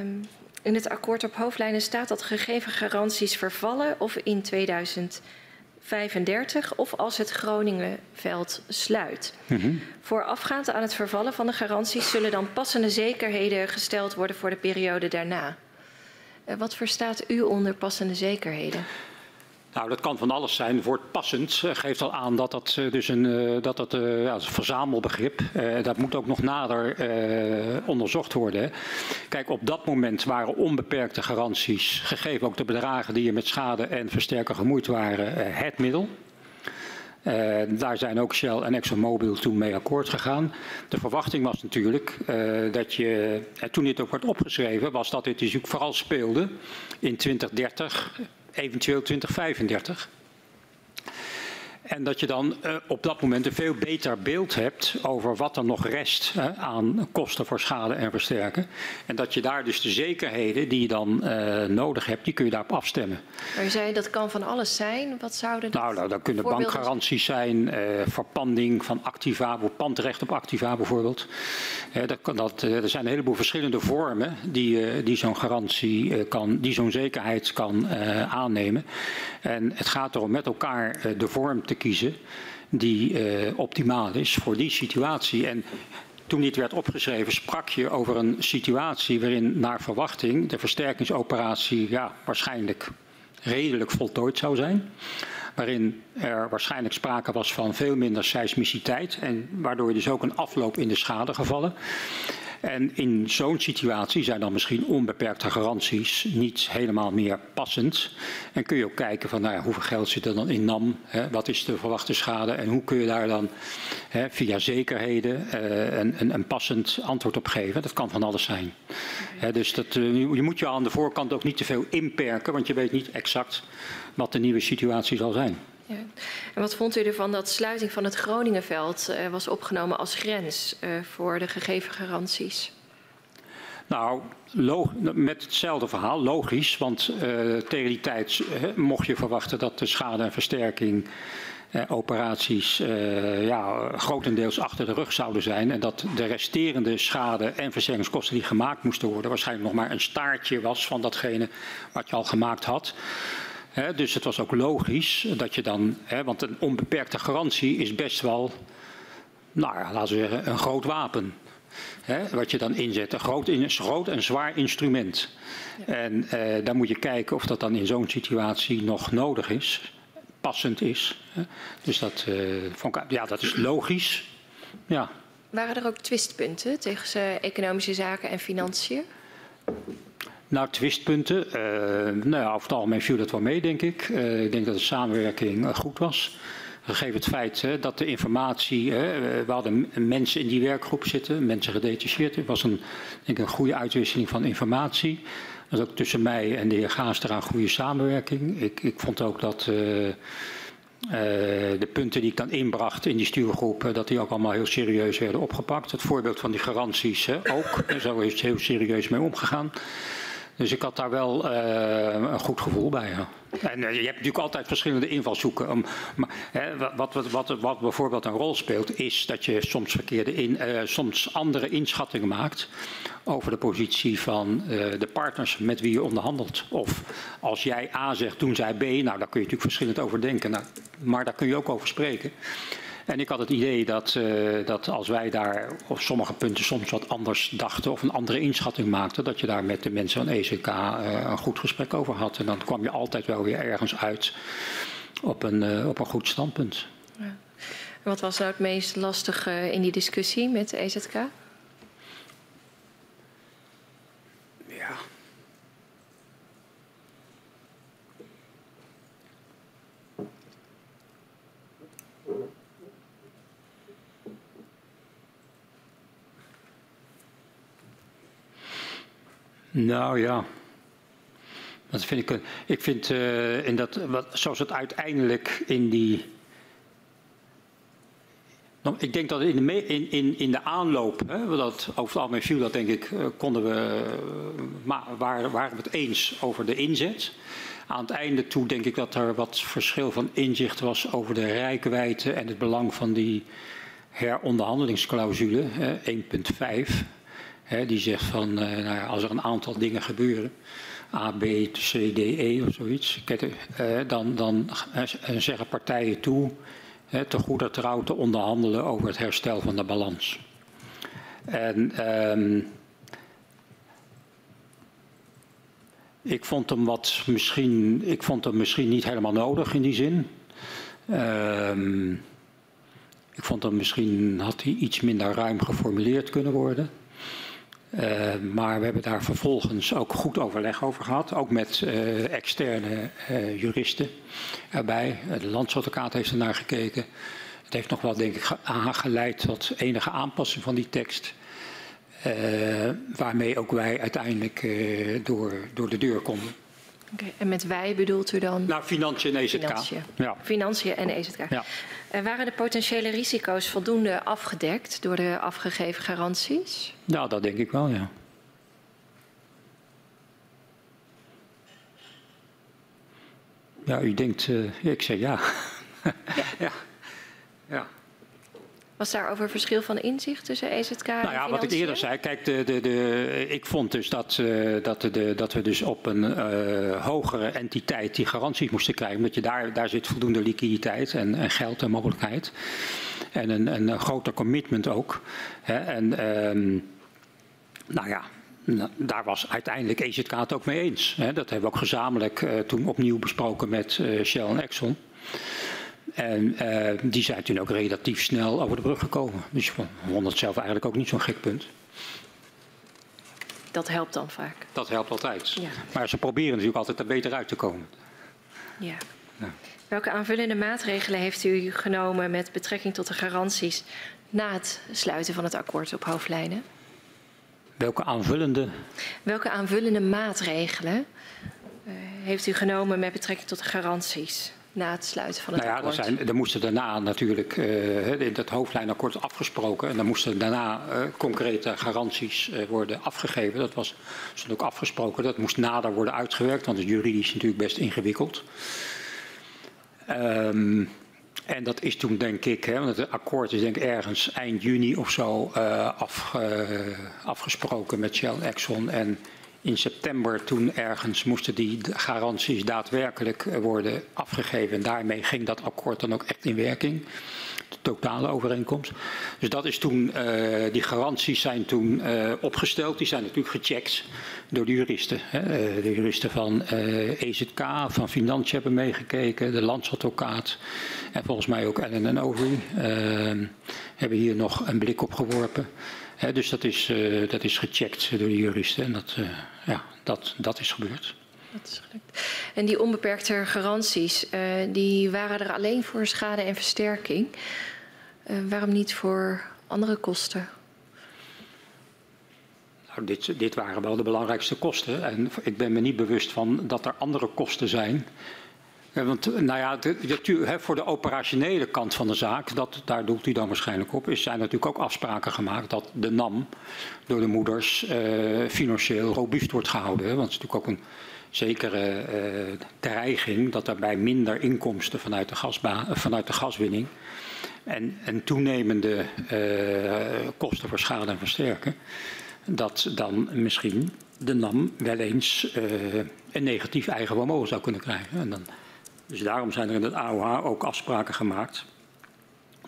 Um, in het akkoord op hoofdlijnen staat dat gegeven garanties vervallen of in 2000... 35 of als het Groningenveld sluit. Mhm. Voorafgaand aan het vervallen van de garanties zullen dan passende zekerheden gesteld worden voor de periode daarna. Eh, Wat verstaat u onder passende zekerheden? Nou, dat kan van alles zijn. Het woord passend eh, geeft al aan dat dat eh, dus een, eh, dat dat, ja, is een verzamelbegrip. Eh, dat moet ook nog nader onderzocht worden. Kijk, op dat moment waren onbeperkte garanties, gegeven ook de bedragen die er met schade en versterker gemoeid waren, het middel. Daar zijn ook Shell en ExxonMobil toen mee akkoord gegaan. De verwachting was natuurlijk dat je, en toen dit ook werd opgeschreven, was dat dit natuurlijk vooral speelde in 2030, eventueel 2035. En dat je dan eh, op dat moment een veel beter beeld hebt over wat er nog rest aan kosten voor schade en versterken. En dat je daar dus de zekerheden die je dan eh, nodig hebt, die kun je daarop afstemmen. Maar u zei dat kan van alles zijn. Wat zouden dat Nou, nou dat kunnen voorbeelden bankgaranties zijn, eh, verpanding van activa, pandrecht op activa bijvoorbeeld. Dat kan, dat, er zijn een heleboel verschillende vormen die, die zo'n garantie kan, die zo'n zekerheid kan aannemen. En het gaat erom met elkaar de vorm te kiezen die eh, optimaal is voor die situatie. En toen dit werd opgeschreven, sprak je over een situatie waarin naar verwachting de versterkingsoperatie ja, waarschijnlijk redelijk voltooid zou zijn. Waarin er waarschijnlijk sprake was van veel minder seismiciteit. En waardoor je dus ook een afloop in de schadegevallen. En in zo'n situatie zijn dan misschien onbeperkte garanties niet helemaal meer passend. En kun je ook kijken van nou hoeveel geld zit er dan in NAM, hè, wat is de verwachte schade en hoe kun je daar dan hè, via zekerheden eh, een, een, een passend antwoord op geven. Dat kan van alles zijn. Hè, dus dat, eh, je moet je aan de voorkant ook niet te veel inperken, want je weet niet exact wat de nieuwe situatie zal zijn. En wat vond u ervan dat sluiting van het Groningenveld eh, was opgenomen als grens eh, voor de gegeven garanties? Nou, met hetzelfde verhaal, logisch. Want eh, tegen die tijd mocht je verwachten dat de schade en versterking eh, operaties eh, ja, grotendeels achter de rug zouden zijn. En dat de resterende schade en versterkingskosten die gemaakt moesten worden, waarschijnlijk nog maar een staartje was van datgene wat je al gemaakt had. Dus het was ook logisch dat je dan, want een onbeperkte garantie is best wel, nou ja, laten we zeggen, een groot wapen. Wat je dan inzet. Een groot, een groot en zwaar instrument. En eh, dan moet je kijken of dat dan in zo'n situatie nog nodig is, passend is. Dus dat, eh, vond ik- ja, dat is logisch. Ja. Waren er ook twistpunten tegen eh, economische zaken en financiën? Nou, twistpunten. eh, nou ja, over het algemeen viel dat wel mee, denk ik. Eh, ik denk dat de samenwerking eh, goed was. Gegeven het feit hè, dat de informatie, hè, we hadden mensen in die werkgroep zitten, mensen gedetacheerd. Het was een, denk ik, een goede uitwisseling van informatie. Was ook tussen mij en de heer Gaas een goede samenwerking. Ik, ik vond ook dat de punten die ik dan inbracht in die stuurgroep, dat die ook allemaal heel serieus werden opgepakt. Het voorbeeld van die garanties ook. En Zo is het heel serieus mee omgegaan. Dus ik had daar wel eh, een goed gevoel bij. En eh, je hebt natuurlijk altijd verschillende invalshoeken. Om, maar, hè, wat, wat, wat, wat bijvoorbeeld een rol speelt, is dat je soms, verkeerde in, eh, soms andere inschattingen maakt over de positie van de partners met wie je onderhandelt. Of als jij A zegt, doen zij B, nou daar kun je natuurlijk verschillend over denken. Nou, maar daar kun je ook over spreken. En ik had het idee dat, eh, dat als wij daar op sommige punten soms wat anders dachten of een andere inschatting maakten, dat je daar met de mensen van ECK eh, een goed gesprek over had. En dan kwam je altijd wel weer ergens uit op een, eh, op een goed standpunt. En wat was nou het meest lastige in die discussie met EZK? Nou ja. Dat vind ik, ik vind eh, in dat, wat, zoals het uiteindelijk in die. Nou, ik denk dat in de, in, in, de aanloop, hè, dat, over het algemeen viel dat denk ik, eh, konden we, eh, ma- waren, waren we het eens over de inzet. Aan het einde toe denk ik dat er wat verschil van inzicht was over de rijkwijde en het belang van die heronderhandelingsclausule, hè, 1.5. Hè, die zegt van, eh, nou als er een aantal dingen gebeuren, A, B, C, D, E of zoiets. Dan, dan zeggen partijen toe te goede trouw te onderhandelen over het herstel van de balans. En um, ik vond hem wat misschien, ik vond hem misschien niet helemaal nodig in die zin. Um, ik vond hem misschien had hij iets minder ruim geformuleerd kunnen worden. Uh, maar we hebben daar vervolgens ook goed overleg over gehad. Ook met uh, externe uh, juristen erbij. De landsadvocaat heeft er naar gekeken. Het heeft nog wel, denk ik, aangeleid tot enige aanpassing van die tekst. waarmee ook wij uiteindelijk door, door de deur konden. Okay, en met wij bedoelt u dan? Nou, financiën en EZK. Financiën, ja. financiën en EZK. Ja. En waren de potentiële risico's voldoende afgedekt door de afgegeven garanties? Nou, dat denk ik wel, ja. Ja, u denkt, uh, ik zeg ja. ja. ja. ja. Was daar over verschil van inzicht tussen EZK en Nou ja, wat ik eerder zei. Kijk, de, de, de, ik vond dus dat, uh, dat, de, dat we dus op een uh, hogere entiteit die garanties moesten krijgen. Omdat je daar, daar zit voldoende liquiditeit en, en geld en mogelijkheid. En een, een groter commitment ook. Hè. En um, nou ja, daar was uiteindelijk EZK het ook mee eens. Hè. Dat hebben we ook gezamenlijk uh, toen opnieuw besproken met Shell en Exxon. En uh, die zijn toen ook relatief snel over de brug gekomen. Dus ik vond het zelf eigenlijk ook niet zo'n gek punt. Dat helpt dan vaak. Dat helpt altijd. Ja. Maar ze proberen natuurlijk altijd er beter uit te komen. Ja. ja. Welke aanvullende maatregelen heeft u genomen met betrekking tot de garanties na het sluiten van het akkoord op hoofdlijnen? Welke aanvullende? Welke aanvullende maatregelen uh, heeft u genomen met betrekking tot de garanties? Na het sluiten van het nou ja, akkoord? Er, zijn, er moesten daarna natuurlijk uh, dat hoofdlijnakkoord afgesproken. En dan moesten daarna uh, concrete garanties uh, worden afgegeven. Dat was stond ook afgesproken. Dat moest nader worden uitgewerkt, want het is juridisch natuurlijk best ingewikkeld. Um, en dat is toen denk ik, hè, want het akkoord is denk ik ergens eind juni of zo af, afgesproken met Shell, Exxon en in september toen ergens moesten die garanties daadwerkelijk eh, worden afgegeven. En daarmee ging dat akkoord dan ook echt in werking. De totale overeenkomst. Dus dat is toen, uh, die garanties zijn toen uh, opgesteld. Die zijn natuurlijk gecheckt door de juristen. Hè. Uh, de juristen van EZK, van Financiën hebben meegekeken. De landsadvocaat en volgens mij ook Ellen en Overy hebben hier nog een blik op geworpen. He, dus dat is, dat is gecheckt door de juristen en dat, ja, dat, dat is gebeurd. Dat is gelukt. En die onbeperkte garanties, uh, die waren er alleen voor schade en versterking. waarom niet voor andere kosten? Nou, dit, dit waren wel de belangrijkste kosten. En ik ben me niet bewust van dat er andere kosten zijn ja, want nou ja, de, voor de operationele kant van de zaak, dat, daar doelt u dan waarschijnlijk op, is, zijn natuurlijk ook afspraken gemaakt dat de NAM door de moeders uh, financieel robuust wordt gehouden. Hè? Want het is natuurlijk ook een zekere uh, dreiging dat daarbij minder inkomsten vanuit de, vanuit de gaswinning en, en toenemende uh, kosten voor schade en versterken, dat dan misschien de NAM wel eens een negatief eigen vermogen zou kunnen krijgen. En dan dus daarom zijn er in het AOH ook afspraken gemaakt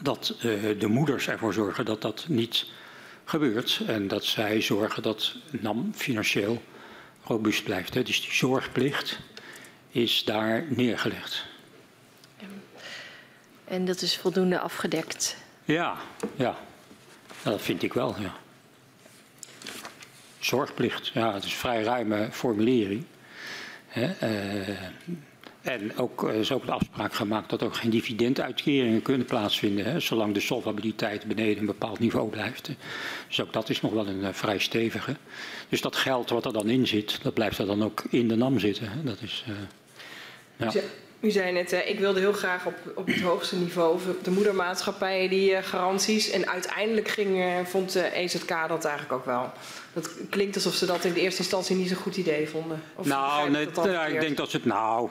dat uh, de moeders ervoor zorgen dat dat niet gebeurt en dat zij zorgen dat NAM financieel robuust blijft. Hè. Dus die zorgplicht is daar neergelegd. En dat is voldoende afgedekt? Ja, ja. dat vind ik wel, ja. Zorgplicht, ja, het is een vrij ruime formulering. Hè. Uh, en ook uh, is ook de afspraak gemaakt dat ook geen dividenduitkeringen kunnen plaatsvinden, hè, zolang de solvabiliteit beneden een bepaald niveau blijft. Dus ook dat is nog wel een uh, vrij stevige. Dus dat geld wat er dan in zit, dat blijft er dan ook in de NAM zitten. Hè. Dat is, uh, ja. U zei net, ik wilde heel graag op, op het hoogste niveau de moedermaatschappijen die garanties. En uiteindelijk vond de EZK dat eigenlijk ook wel. Dat klinkt alsof ze dat in de eerste instantie niet zo'n goed idee vonden. Of nou, nee, ja, ik denk dat ze het. Nou,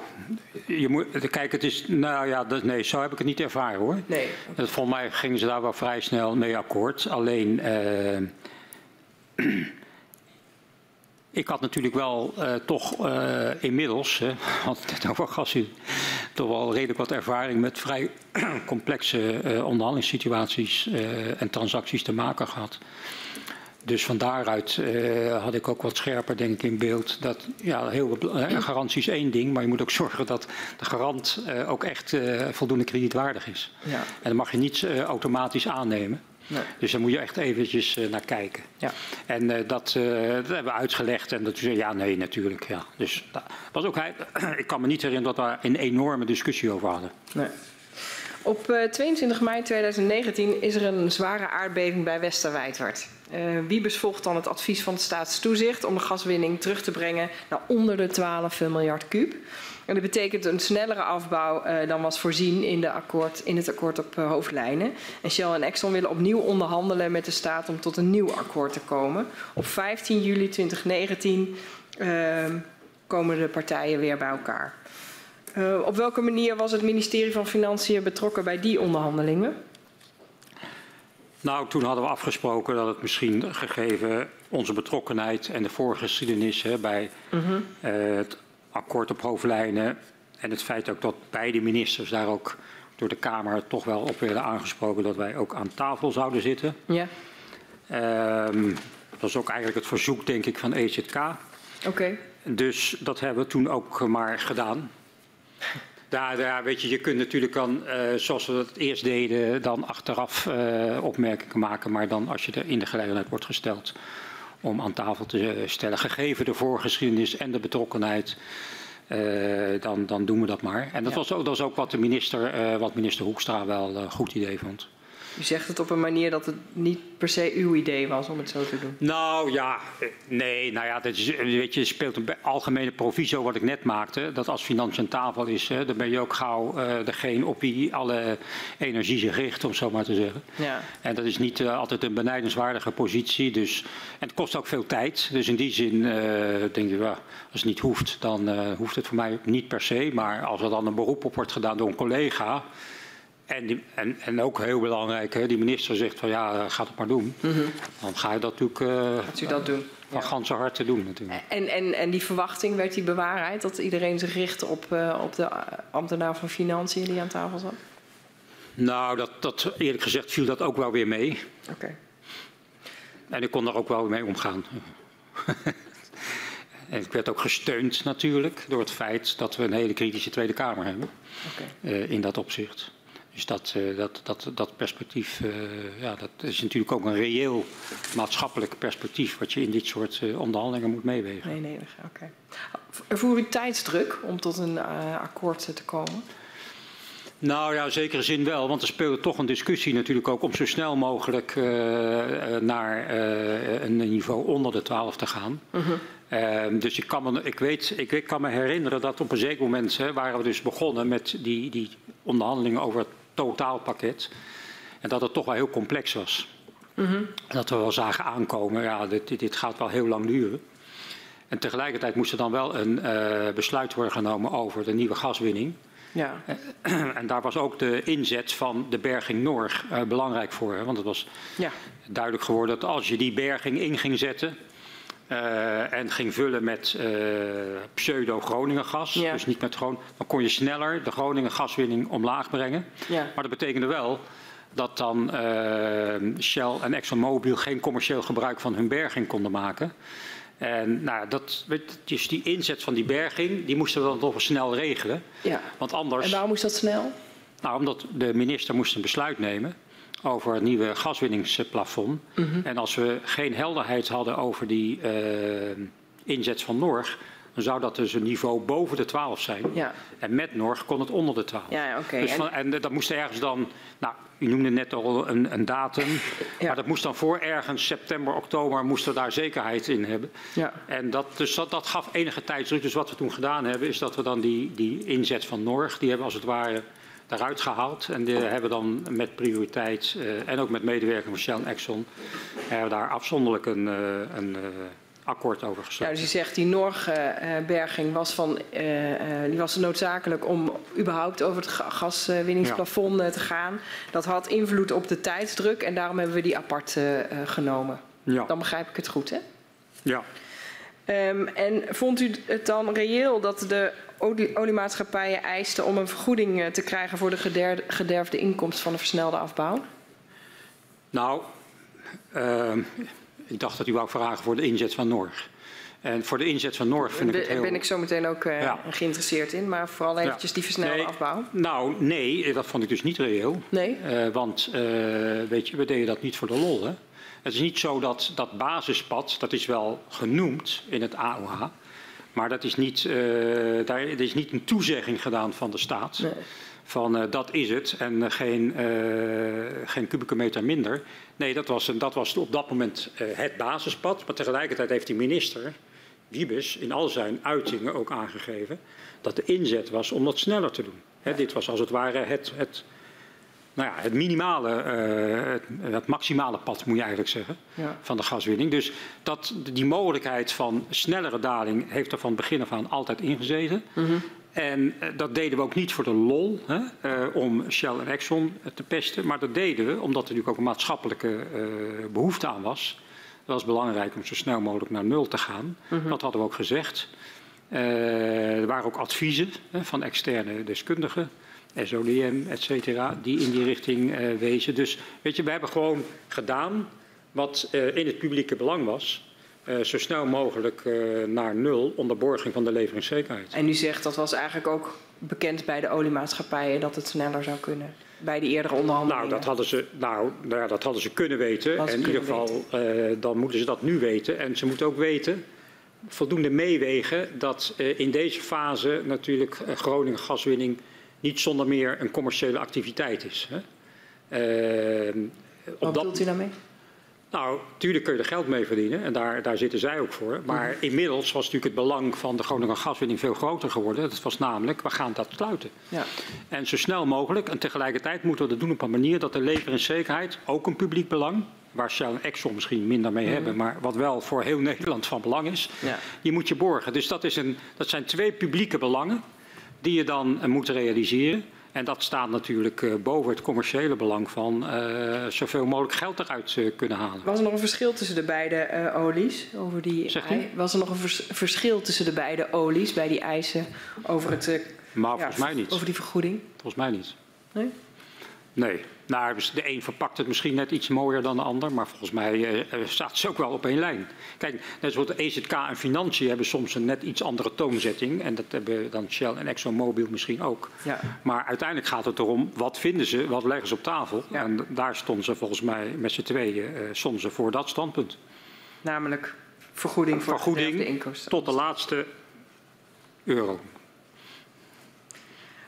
je moet, kijk, het is. Nou ja, dat, nee, zo heb ik het niet ervaren hoor. Nee. Dat, volgens mij gingen ze daar wel vrij snel mee akkoord. Alleen. Uh, ik had natuurlijk wel uh, toch uh, inmiddels, hè, want het over gas, toch wel redelijk wat ervaring met vrij complexe uh, onderhandelingssituaties en transacties te maken gehad. Dus van daaruit had ik ook wat scherper denk ik in beeld dat ja, heel, garantie is één ding, maar je moet ook zorgen dat de garant ook echt voldoende kredietwaardig is. Ja. En dat mag je niet automatisch aannemen. Nee. Dus daar moet je echt eventjes naar kijken. Ja. En dat, dat, hebben we uitgelegd. En dat zei ja, nee, natuurlijk. Ja. Dus dat was ook, ik kan me niet herinneren dat we daar een enorme discussie over hadden. Nee. Op 22 mei 2019 is er een zware aardbeving bij Westerwijdwerd. Wiebes volgt dan het advies van het staatstoezicht om de gaswinning terug te brengen naar onder de 12 miljard kuub. En dat betekent een snellere afbouw uh, dan was voorzien in, de akkoord, in het akkoord op uh, hoofdlijnen. En Shell en Exxon willen opnieuw onderhandelen met de staat om tot een nieuw akkoord te komen. Op 15 juli 2019 uh, ehm, komen de partijen weer bij elkaar. Eh, op welke manier was het ministerie van Financiën betrokken bij die onderhandelingen? Nou, toen hadden we afgesproken dat het misschien gegeven onze betrokkenheid en de voorgeschiedenis hè, bij uh -huh. het akkoord op hoofdlijnen. En het feit ook dat beide ministers daar ook door de Kamer toch wel op werden aangesproken dat wij ook aan tafel zouden zitten. Ja. Um, dat was ook eigenlijk het verzoek, denk ik, van EZK. Oké. Okay. Dus dat hebben we toen ook maar gedaan. Daar, daar, weet je, je kunt natuurlijk dan, uh, zoals we dat eerst deden, dan achteraf uh, opmerkingen maken. Maar dan als je er in de gelegenheid wordt gesteld om aan tafel te stellen. Gegeven de voorgeschiedenis en de betrokkenheid, uh, dan, dan, doen we dat maar. En dat, ja. was, ook, dat was ook wat, de minister, wat minister Hoekstra wel een goed idee vond. U zegt het op een manier dat het niet per se uw idee was om het zo te doen. Nou ja, nee, nou ja, dat is, weet je, speelt een algemene proviso wat ik net maakte. Dat als financiën aan tafel is, hè, dan ben je ook gauw uh, degene op wie alle energie zich richt, om zo maar te zeggen. Ja. En dat is niet uh, altijd een benijdenswaardige positie. Dus, en het kost ook veel tijd. Dus in die zin uh, denk je, well, als het niet hoeft, dan hoeft het voor mij niet per se. Maar als er dan een beroep op wordt gedaan door een collega en, die, en, en, ook heel belangrijk, hè, die minister zegt van ja, ga het maar doen. Mm -hmm. Dan ga je dat natuurlijk uh, Gaat u dat doen? van ja. ganse harte doen natuurlijk. En, en, en die verwachting, werd die bewaarheid? Dat iedereen zich richtte op, uh, op de ambtenaar van Financiën die aan tafel zat? Nou, dat, dat, eerlijk gezegd viel dat ook wel weer mee. Oké. Okay. En ik kon daar ook wel mee omgaan. en ik werd ook gesteund natuurlijk door het feit dat we een hele kritische Tweede Kamer hebben. Okay. Uh, in dat opzicht. Dus dat, uh, dat, dat, dat perspectief, uh, ja, dat is natuurlijk ook een reëel maatschappelijk perspectief wat je in dit soort uh, onderhandelingen moet meewegen. Nee, nee, oké. Okay. Voer u tijdsdruk om tot een akkoord te komen? Nou ja, in zekere zin wel, want er speelde toch een discussie natuurlijk ook om zo snel mogelijk naar een niveau onder de 12 te gaan. -huh. Uh, dus ik kan, me, ik, weet, ik, ik kan me herinneren dat op een zeker moment hè, waren we dus begonnen met die, die onderhandelingen over het totaalpakket. En dat het toch wel heel complex was. Mm -hmm. Dat we wel zagen aankomen, ja, dit, dit gaat wel heel lang duren. En tegelijkertijd moest er dan wel een uh, besluit worden genomen over de nieuwe gaswinning. Ja. en daar was ook de inzet van de berging Norg uh, belangrijk voor. Hè? Want het was ja. duidelijk geworden dat als je die berging in ging zetten... Uh, en ging vullen met uh, pseudo-Groningen gas. Ja. Dus niet met gewoon. Dan kon je sneller de Groningen gaswinning omlaag brengen. Ja. Maar dat betekende wel dat dan uh, Shell en ExxonMobil geen commercieel gebruik van hun berging konden maken. En nou, dat, dus die inzet van die berging, die moesten we dan toch snel regelen. Ja. Want anders, en waarom moest dat snel? Nou, omdat de minister moest een besluit nemen over het nieuwe gaswinningsplafond. Mm -hmm. En als we geen helderheid hadden over die uh, inzet van Norg, dan zou dat dus een niveau boven de 12 zijn. Ja. En met Norg kon het onder de 12. Ja, okay. dus van, en, en dat moest ergens dan, nou, u noemde net al een, een datum, ja. maar dat moest dan voor ergens september, oktober, moesten we daar zekerheid in hebben. Ja. En dat, dus dat, dat gaf enige tijdsdruk. Dus wat we toen gedaan hebben, is dat we dan die, die inzet van Norg, die hebben als het ware daaruit gehaald. En die hebben dan met prioriteit uh, en ook met medewerking van Shell en Exxon hebben daar afzonderlijk een, uh, een uh, akkoord over gesloten. Ja, dus u zegt die Norgberging was, van, die was noodzakelijk om überhaupt over het gaswinningsplafond ja. te gaan. Dat had invloed op de tijdsdruk en daarom hebben we die apart genomen. Ja. Dan begrijp ik het goed, hè? Ja. Um, en vond u het dan reëel dat de oliemaatschappijen eisten om een vergoeding eh, te krijgen voor de gederfde inkomst van de versnelde afbouw? Nou, uh, ik dacht dat u wou vragen voor de inzet van Norg. En voor de inzet van Norg vind ik het heel... Daar ben ik zo meteen ook uh, ja. geïnteresseerd in, maar vooral eventjes die versnelde nee, afbouw. Nou, nee, dat vond ik dus niet reëel. Nee? Uh, want, weet je, we deden dat niet voor de lol, hè. Het is niet zo dat dat basispad, dat is wel genoemd in het AOH, maar dat is niet, uh, daar er is niet een toezegging gedaan van de staat. Nee. Van uh, dat is het en uh, geen, geen kubieke meter minder. Nee, dat was, dat was op dat moment het basispad. Maar tegelijkertijd heeft de minister, Wiebes, in al zijn uitingen ook aangegeven dat de inzet was om dat sneller te doen. He, dit was als het ware het, het nou ja, het minimale, uh, het, het, maximale pad moet je eigenlijk zeggen, ja. van de gaswinning. Dus dat, die mogelijkheid van snellere daling heeft er van begin af aan altijd ingezeten. Mm -hmm. En uh, dat deden we ook niet voor de lol, hè, uh, om Shell en Exxon te pesten. Maar dat deden we omdat er natuurlijk ook een maatschappelijke behoefte aan was. Dat was belangrijk om zo snel mogelijk naar nul te gaan. Mm -hmm. Dat hadden we ook gezegd. er waren ook adviezen hè, van externe deskundigen. SODM, et cetera, die in die richting uh, wezen. Dus weet je, we hebben gewoon gedaan wat uh, in het publieke belang was. Uh, zo snel mogelijk naar nul onder borging van de leveringszekerheid. En u zegt dat was eigenlijk ook bekend bij de oliemaatschappijen dat het sneller zou kunnen? Bij die eerdere onderhandelingen? Nou, dat hadden ze, nou, nou ja, dat hadden ze kunnen weten. En in ieder geval, dan moeten ze dat nu weten. En ze moeten ook weten voldoende meewegen dat uh, in deze fase natuurlijk uh, Groningen gaswinning niet zonder meer een commerciële activiteit is. Hè. Uh, Wat bedoelt u daarmee? Nou, tuurlijk kun je er geld mee verdienen en daar, daar zitten zij ook voor. Maar mm. inmiddels was natuurlijk het belang van de Groninger gaswinning veel groter geworden. Dat was namelijk, we gaan dat sluiten. Ja. En zo snel mogelijk, en tegelijkertijd moeten we dat doen op een manier dat de leveringszekerheid, ook een publiek belang, waar Shell en Exxon misschien minder mee mm. hebben, maar wat wel voor heel Nederland van belang is, ja. die moet je borgen. Dus dat, is een, dat zijn twee publieke belangen die je dan uh, moet realiseren. En dat staat natuurlijk uh, boven het commerciële belang van uh, zoveel mogelijk geld eruit kunnen halen. Was er nog een verschil tussen de beide olies? Over die Was er nog een vers verschil tussen de beide olies bij die eisen over, het, maar ja, volgens mij niet. over die vergoeding? Volgens mij niet. Nee? Nee. Nou, dus de een verpakt het misschien net iets mooier dan de ander, maar volgens mij uh, staat ze ook wel op één lijn. Kijk, net zoals de EZK en Financiën hebben soms een net iets andere toonzetting. En dat hebben dan Shell en ExxonMobil misschien ook. Ja. Maar uiteindelijk gaat het erom, wat vinden ze, wat leggen ze op tafel? Ja. En daar stonden ze volgens mij met z'n tweeën stonden ze voor dat standpunt. Namelijk vergoeding voor vergoeding de inkomsten. tot de laatste euro.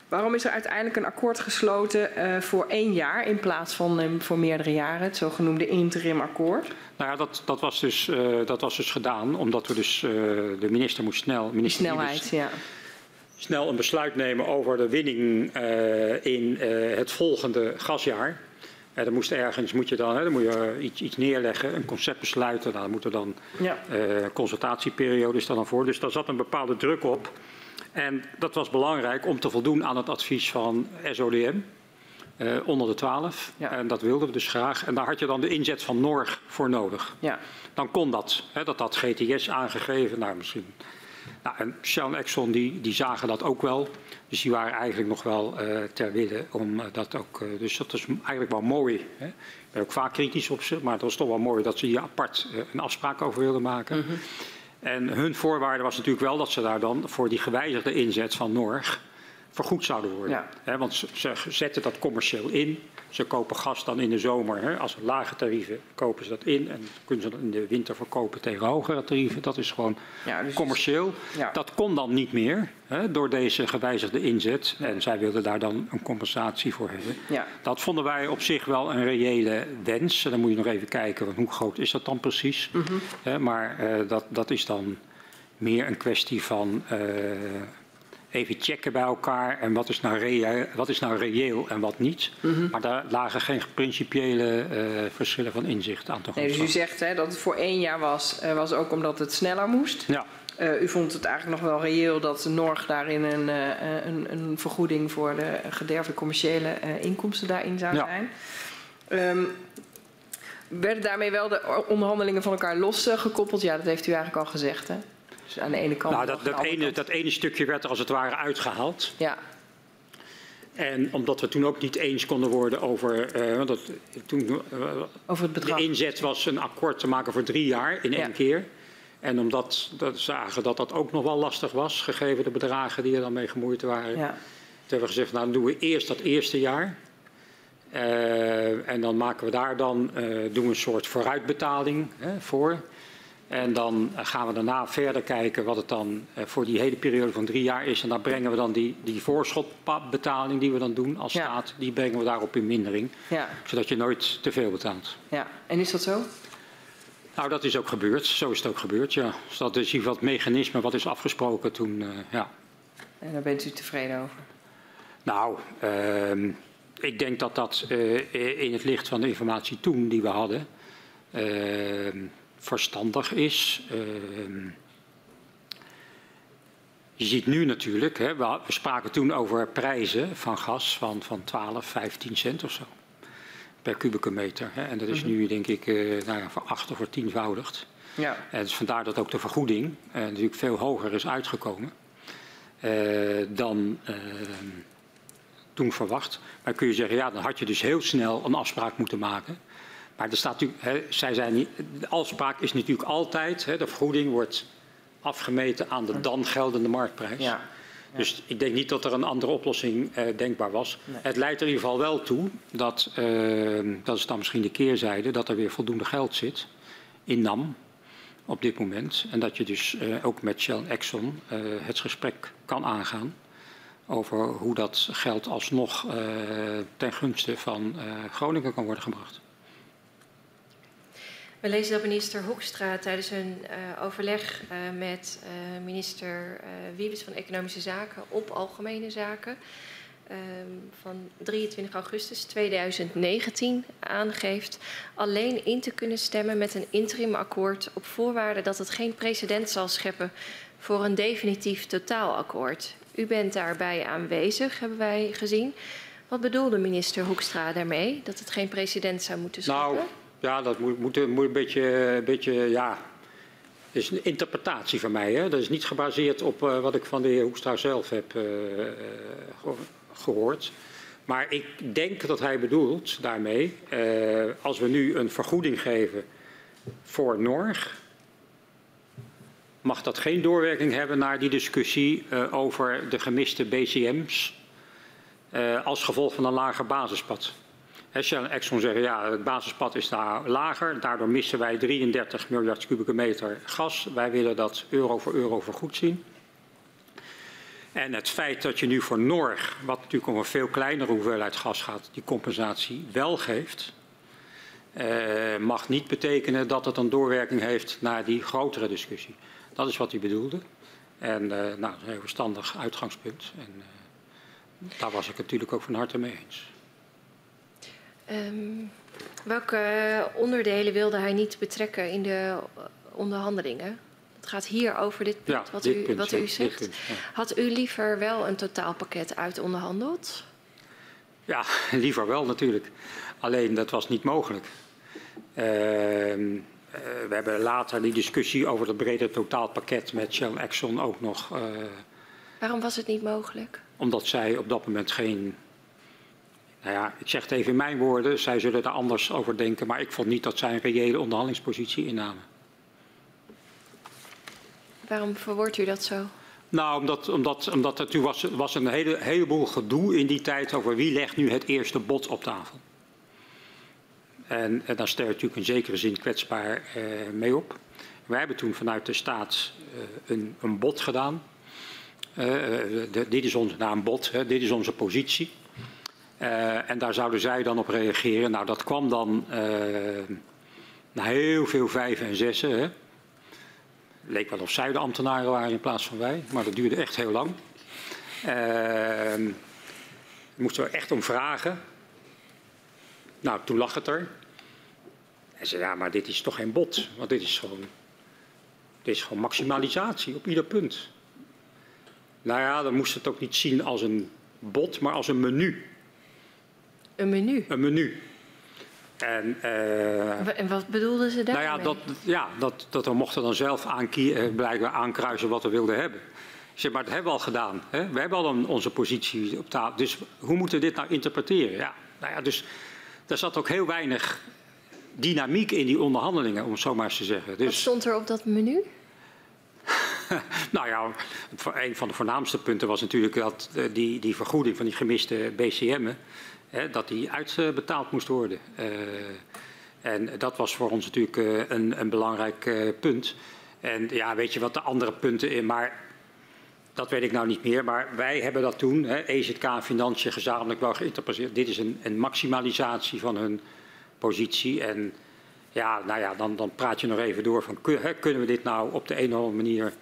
Waarom is er uiteindelijk een akkoord gesloten uh, voor één jaar in plaats van um, voor meerdere jaren, het zogenoemde interim akkoord? Nou ja, dat, dat, was, dus, uh, dat was dus gedaan omdat we dus, uh, de minister moest snel... Minister Die snelheid, ja. Snel een besluit nemen over de winning in het volgende gasjaar. Ja, dan moest ergens moet je dan, hè, dan moet je iets, iets neerleggen, een concept besluiten. Nou, dan moet er dan ja. consultatieperiode is dan voor. Dus daar zat een bepaalde druk op. En dat was belangrijk om te voldoen aan het advies van SODM. Uh, onder de 12. Ja. En dat wilden we dus graag. En daar had je dan de inzet van Norg voor nodig. Ja. Dan kon dat. Hè, dat had GTS aangegeven. Nou, misschien. Nou, en Shell en Exxon die, die zagen dat ook wel. Dus die waren eigenlijk nog wel uh, ter wille om uh, dat ook. Dus dat is eigenlijk wel mooi. Hè. Ik ben ook vaak kritisch op ze, maar het was toch wel mooi dat ze hier apart een afspraak over wilden maken. Mm -hmm. En hun voorwaarde was natuurlijk wel dat ze daar dan voor die gewijzigde inzet van Norg vergoed zouden worden. Ja. He, want ze, ze, zetten dat commercieel in. Ze kopen gas dan in de zomer. He, als lage tarieven kopen ze dat in. En kunnen ze dat in de winter verkopen tegen hogere tarieven. Dat is gewoon ja, dus commercieel. Ja. Dat kon dan niet meer he, door deze gewijzigde inzet. En zij wilden daar dan een compensatie voor hebben. Ja. Dat vonden wij op zich wel een reële wens. En dan moet je nog even kijken, hoe groot is dat dan precies. Mm -hmm. maar uh, dat, dat is dan meer een kwestie van... Uh, even checken bij elkaar en wat is nou reëel, wat is nou reëel en wat niet. Mm -hmm. Maar daar lagen geen principiële uh, verschillen van inzicht aan te nee, Dus u zegt hè, dat het voor één jaar was, uh, was ook omdat het sneller moest. Ja. Uh, u vond het eigenlijk nog wel reëel dat de Norg daarin een, een, een vergoeding voor de gederfde commerciële inkomsten daarin zou ja. zijn. Um, werden daarmee wel de onderhandelingen van elkaar losgekoppeld? Ja, dat heeft u eigenlijk al gezegd hè? Dus aan de ene kant. Nou, dat, de dat, ene, kant- dat ene stukje werd er als het ware uitgehaald. Ja, En omdat we toen ook niet eens konden worden over. eh, dat, toen, eh, over het de bedrag. inzet was een akkoord te maken voor drie jaar in één Ja. keer. En omdat we zagen dat dat ook nog wel lastig was, gegeven de bedragen die er dan mee gemoeid waren. Ja, Toen hebben we gezegd, nou dan doen we eerst dat eerste jaar. Eh, en dan maken we daar dan doen we een soort vooruitbetaling hè, voor. En dan gaan we daarna verder kijken wat het dan eh, voor die hele periode van drie jaar is. En dan brengen we dan die, die voorschotbetaling die we dan doen als Ja. staat, die brengen we daarop in mindering. ja, Zodat je nooit te veel betaalt. ja. En is dat zo? Nou, dat is ook gebeurd. Zo is het ook gebeurd, ja. Dus dat is in ieder geval het mechanisme wat is afgesproken toen, eh, ja. En daar bent u tevreden over? Nou, ehm, ik denk dat dat eh, in het licht van de informatie toen die we hadden ehm, verstandig is. Ehm, je ziet nu natuurlijk, hè, we, spraken toen over prijzen van gas van, van 12, 15 cent of zo per kubieke meter. Hè, en dat is nu denk ik eh nou ja, voor acht of voor tienvoudigd. Ja, En dus vandaar dat ook de vergoeding eh, natuurlijk veel hoger is uitgekomen eh, dan eh, toen verwacht. Maar kun je zeggen, ja, dan had je dus heel snel een afspraak moeten maken. Maar er staat natuurlijk, hè, zij zijn niet, de afspraak is natuurlijk altijd, hè, de vergoeding wordt afgemeten aan de dan geldende marktprijs. ja. Dus ik denk niet dat er een andere oplossing eh, denkbaar was. Nee. Het leidt er in ieder geval wel toe dat, eh, dat is dan misschien de keerzijde, dat er weer voldoende geld zit in NAM op dit moment. En dat je dus eh, ook met Shell en Exxon eh, het gesprek kan aangaan over hoe dat geld alsnog ten gunste van Groningen kan worden gebracht. We lezen dat minister Hoekstra tijdens een eh, overleg eh, met eh, minister Wiebes van Economische Zaken op Algemene Zaken ehm, van 23 augustus 2019 aangeeft alleen in te kunnen stemmen met een interimakkoord op voorwaarde dat het geen precedent zal scheppen voor een definitief totaalakkoord. U bent daarbij aanwezig, hebben wij gezien. Wat bedoelde minister Hoekstra daarmee? Dat het geen precedent zou moeten scheppen? Nou, ja, dat moet, moet, een beetje, een beetje, ja. Is een interpretatie van mij. Hè? Dat is niet gebaseerd op eh, wat ik van de heer Hoekstra zelf heb eh, eh, geho- gehoord. Maar ik denk dat hij bedoelt daarmee, als we nu een vergoeding geven voor Norg, mag dat geen doorwerking hebben naar die discussie over de gemiste BCM's als gevolg van een lager basispad. Shell en Exxon zeggen ja, het basispad is daar lager. Daardoor missen wij 33 miljard kubieke meter gas. Wij willen dat euro voor euro vergoed zien. En het feit dat je nu voor Norg, wat natuurlijk om een veel kleinere hoeveelheid gas gaat, die compensatie wel geeft, eh, mag niet betekenen dat het een doorwerking heeft naar die grotere discussie. Dat is wat hij bedoelde. En eh, nou, dat is een heel verstandig uitgangspunt. En, eh, daar was ik natuurlijk ook van harte mee eens. Ehm, welke onderdelen wilde hij niet betrekken in de onderhandelingen? Het gaat hier over dit punt, Ja, wat, dit u, punt, wat u zegt. punt, ja. Had u liever wel een totaalpakket uit onderhandeld? Ja, liever wel natuurlijk. Alleen dat was niet mogelijk. Ehm, eh, we hebben later die discussie over het brede totaalpakket met Shell Exxon ook nog. eh, Waarom was het niet mogelijk? omdat zij op dat moment geen. Nou ja, ik zeg het even in mijn woorden, zij zullen daar anders over denken, maar ik vond niet dat zij een reële onderhandelingspositie innamen. Waarom verwoordt u dat zo? Nou, omdat, omdat, omdat er toen was, was een hele, heleboel gedoe in die tijd over wie legt nu het eerste bod op tafel. En, en daar stel je natuurlijk in zekere zin kwetsbaar eh, mee op. Wij hebben toen vanuit de staat eh, een, een bod gedaan. Eh, de- dit is ons, nou, een bod, hè, dit is onze positie. Eh, en daar zouden zij dan op reageren. Nou, dat kwam dan eh, na heel veel vijven en zessen. Hè. Leek wel of zij de ambtenaren waren in plaats van wij, maar dat duurde echt heel lang. Ehm daar moesten we echt om vragen. Nou, toen lag het er. En zei, ja, maar dit is toch geen bod, want dit is gewoon, dit is gewoon maximalisatie op ieder punt. Nou ja, dan moest het ook niet zien als een bod, maar als een menu. Een menu. Een menu. En, uh, en wat bedoelden ze daar? Nou ja, dat, ja dat, dat we mochten dan zelf aankie, blijkbaar aankruisen wat we wilden hebben. Zeg maar, dat hebben we al gedaan. Hè? We hebben al een, onze positie op tafel. Dus hoe moeten we dit nou interpreteren? Ja, nou ja, dus er zat ook heel weinig dynamiek in die onderhandelingen, om het zo maar eens te zeggen. Dus, Wat stond er op dat menu? nou ja, een van de voornaamste punten was natuurlijk dat eh, die, die vergoeding van die gemiste BCM'en, dat die uitbetaald moest worden. Uh, en dat was voor ons natuurlijk uh, een, een belangrijk uh, punt. En ja, weet je wat de andere punten in, maar dat weet ik nou niet meer. Maar wij hebben dat toen, hè, EZK en Financiën, gezamenlijk wel geïnterpreteerd. Dit is een, een maximalisatie van hun positie. En ja, nou ja, dan, dan praat je nog even door van kunnen we dit nou op de een of andere manier eh,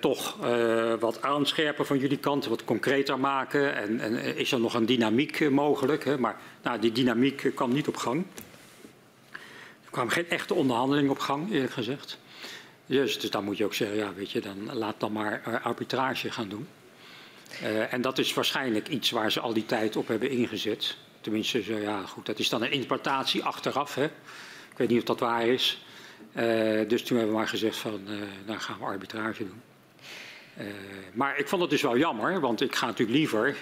toch eh, wat aanscherpen van jullie kant, wat concreter maken? En, en eh, is er nog een dynamiek eh, mogelijk? Hè? Maar nou, die dynamiek kwam niet op gang. Er kwam geen echte onderhandeling op gang, eerlijk gezegd. Dus, dus dan moet je ook zeggen, ja, weet je, dan laat dan maar arbitrage gaan doen. En dat is waarschijnlijk iets waar ze al die tijd op hebben ingezet. Tenminste, zo, ja, goed, dat is dan een interpretatie achteraf. Hè? Ik weet niet of dat waar is. Uh, dus toen hebben we maar gezegd van, uh, nou gaan we arbitrage doen. Uh, maar ik vond het dus wel jammer, want ik ga natuurlijk liever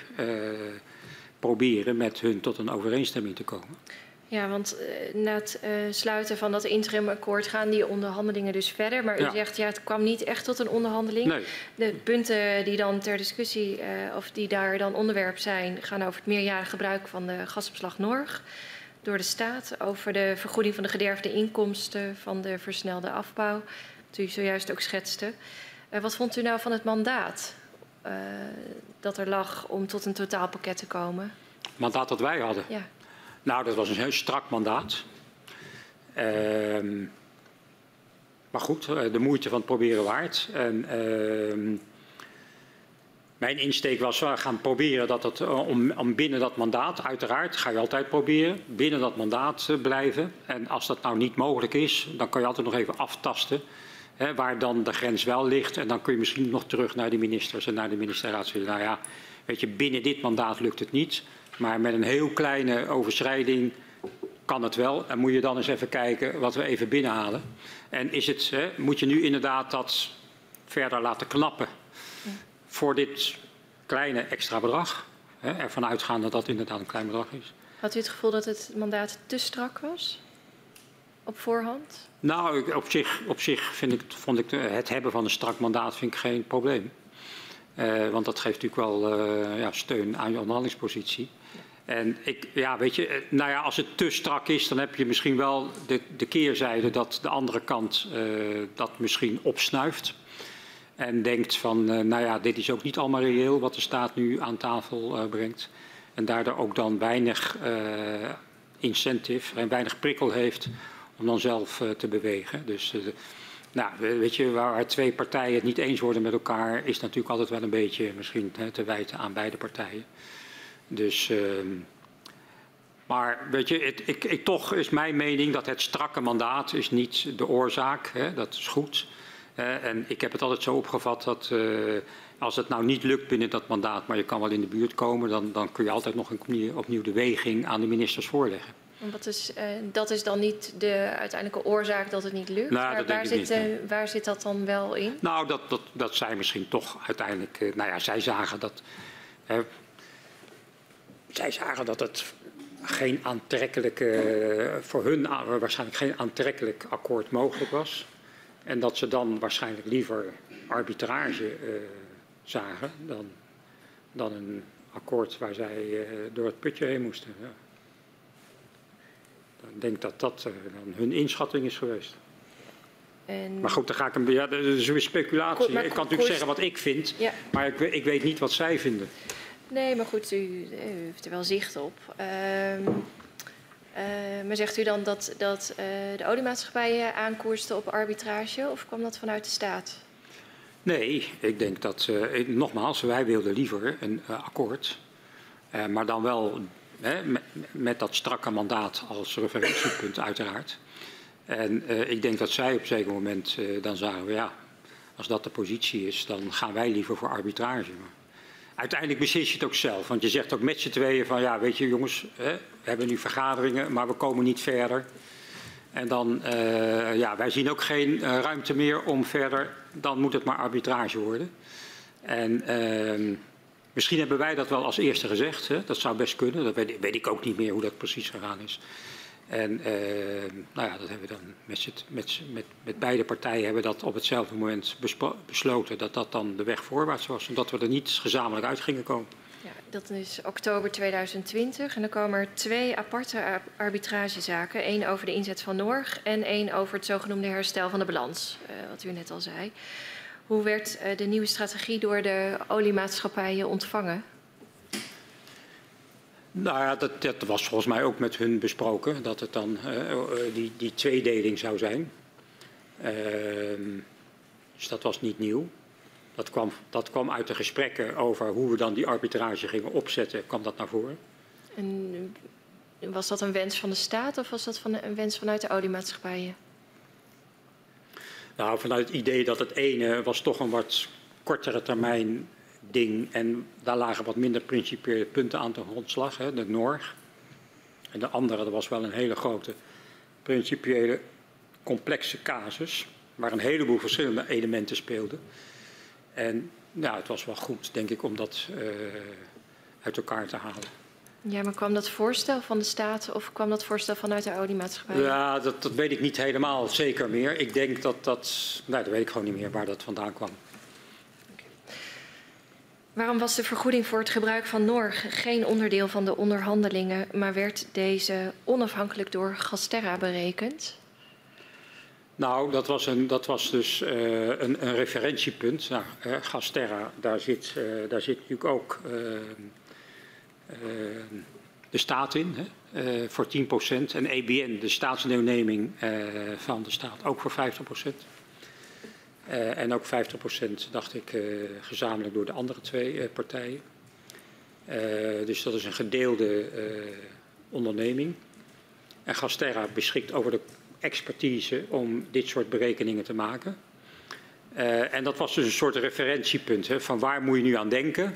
proberen met hun tot een overeenstemming te komen. Ja, want na het sluiten van dat interimakkoord gaan die onderhandelingen dus verder. Maar u ja. zegt, ja, het kwam niet echt tot een onderhandeling. Nee. De punten die dan ter discussie, of die daar dan onderwerp zijn, gaan over het meerjarig gebruik van de gasopslag Norg door de staat over de vergoeding van de gederfde inkomsten van de versnelde afbouw, dat u zojuist ook schetste. Uh, wat vond u nou van het mandaat uh, dat er lag om tot een totaalpakket te komen? Mandaat dat wij hadden? Ja. Nou, dat was een heel strak mandaat. Uh, maar goed, de moeite van het proberen waard. En, mijn insteek was, we gaan proberen dat het, om, om, binnen dat mandaat, uiteraard, ga je altijd proberen, binnen dat mandaat blijven. En als dat nou niet mogelijk is, dan kan je altijd nog even aftasten hè, waar dan de grens wel ligt. En dan kun je misschien nog terug naar de ministers en naar de ministerraad. Nou ja, weet je, binnen dit mandaat lukt het niet. Maar met een heel kleine overschrijding kan het wel. En moet je dan eens even kijken wat we even binnenhalen. En is het, hè, moet je nu inderdaad dat verder laten knappen voor dit kleine extra bedrag. Hè, ervan uitgaan dat dat inderdaad een klein bedrag is. Had u het gevoel dat het mandaat te strak was? Op voorhand? Nou, op zich, op zich vind ik, vond ik het hebben van een strak mandaat vind ik geen probleem. Uh, want dat geeft natuurlijk wel uh, ja, steun aan je onderhandelingspositie. En ik, ja, weet je, nou ja, als het te strak is, dan heb je misschien wel de, de keerzijde dat de andere kant uh, dat misschien opsnuift. En denkt van, uh, nou ja, dit is ook niet allemaal reëel wat de staat nu aan tafel uh, brengt. En daardoor ook dan weinig uh, incentive en weinig prikkel heeft om dan zelf te bewegen. Dus nou, weet je, waar twee partijen het niet eens worden met elkaar, is natuurlijk altijd wel een beetje misschien hè, te wijten aan beide partijen. Dus, ehm, maar weet je, het, ik, ik, toch is mijn mening dat het strakke mandaat is niet de oorzaak. Hè, dat is goed. Uh, en ik heb het altijd zo opgevat dat uh, als het nou niet lukt binnen dat mandaat, maar je kan wel in de buurt komen, dan, dan kun je altijd nog een, opnieuw, de weging aan de ministers voorleggen. Wat is, uh, dat is dan niet de uiteindelijke oorzaak dat het niet lukt? Nou, waar, waar, zit, niet, waar, zit, dat dan wel in? Nou, dat, dat, dat zij misschien toch uiteindelijk, nou ja, zij zagen dat, zij zagen dat het geen aantrekkelijke, voor hun waarschijnlijk geen aantrekkelijk akkoord mogelijk was. En dat ze dan waarschijnlijk liever arbitrage uh, zagen dan, dan een akkoord waar zij uh, door het putje heen moesten. Ja. Ik denk dat dat uh, dan hun inschatting is geweest. En... Maar goed, dan ga ik een. Ja, dat is weer speculatie. Goed, ik kan natuurlijk zeggen wat ik vind, ja. maar ik, ik, weet niet wat zij vinden. Nee, maar goed, u, u heeft er wel zicht op. Uh, maar zegt u dan dat, dat uh, de oliemaatschappijen aankoersten op arbitrage of kwam dat vanuit de staat? Nee, ik denk dat, uh, nogmaals, wij wilden liever een akkoord. maar dan wel met, dat strakke mandaat als referentiepunt uiteraard. En ik denk dat zij op een zeker moment dan zagen, ja, als dat de positie is, dan gaan wij liever voor arbitrage. Uiteindelijk beslis je het ook zelf. Want je zegt ook met z'n tweeën van ja, weet je jongens, hè, we hebben nu vergaderingen, maar we komen niet verder. En dan, uh, ja, wij zien ook geen uh, ruimte meer om verder, dan moet het maar arbitrage worden. En uh, misschien hebben wij dat wel als eerste gezegd, hè? dat zou best kunnen, dat weet, weet, ik ook niet meer hoe dat precies gegaan is. En nou ja, dat hebben we dan met, met, met, met beide partijen hebben dat op hetzelfde moment besloten dat dat dan de weg voorwaarts was. En dat we er niet gezamenlijk uit gingen komen. Ja, dat is oktober 2020 en dan komen er twee aparte arbitragezaken. één over de inzet van Norg en één over het zogenoemde herstel van de balans, uh, wat u net al zei. Hoe werd uh, de nieuwe strategie door de oliemaatschappijen ontvangen? Nou ja, dat, dat, was volgens mij ook met hun besproken, dat het dan uh, die, die tweedeling zou zijn. Uh, dus dat was niet nieuw. Dat kwam, dat kwam uit de gesprekken over hoe we dan die arbitrage gingen opzetten, kwam dat naar voren. En was dat een wens van de staat of was dat van, een wens vanuit de oliemaatschappijen? Nou, vanuit het idee dat het ene was toch een wat kortere termijn ding. En daar lagen wat minder principiële punten aan de grondslag, hè, de Norg. En de andere, dat was wel een hele grote principiële complexe casus, waar een heleboel verschillende elementen speelden. En ja, het was wel goed, denk ik, om dat uh, uit elkaar te halen. Ja, maar kwam dat voorstel van de staat of kwam dat voorstel vanuit de oliemaatschappij? Ja, dat, dat weet ik niet helemaal zeker meer. Ik denk dat dat, nou, dat weet ik gewoon niet meer waar dat vandaan kwam. Waarom was de vergoeding voor het gebruik van Norg geen onderdeel van de onderhandelingen, maar werd deze onafhankelijk door Gasterra berekend? Nou, dat was, een, dat was dus uh, een, een, referentiepunt. Nou, Gasterra, daar zit, uh, daar zit natuurlijk ook de staat in, hè, voor 10%. En EBN, de staatsdeelneming van de staat, ook voor 50%. Uh, en ook 50% dacht ik uh, gezamenlijk door de andere twee uh, partijen. dus dat is een gedeelde onderneming. En Gasterra beschikt over de expertise om dit soort berekeningen te maken. en dat was dus een soort referentiepunt hè, van waar moet je nu aan denken.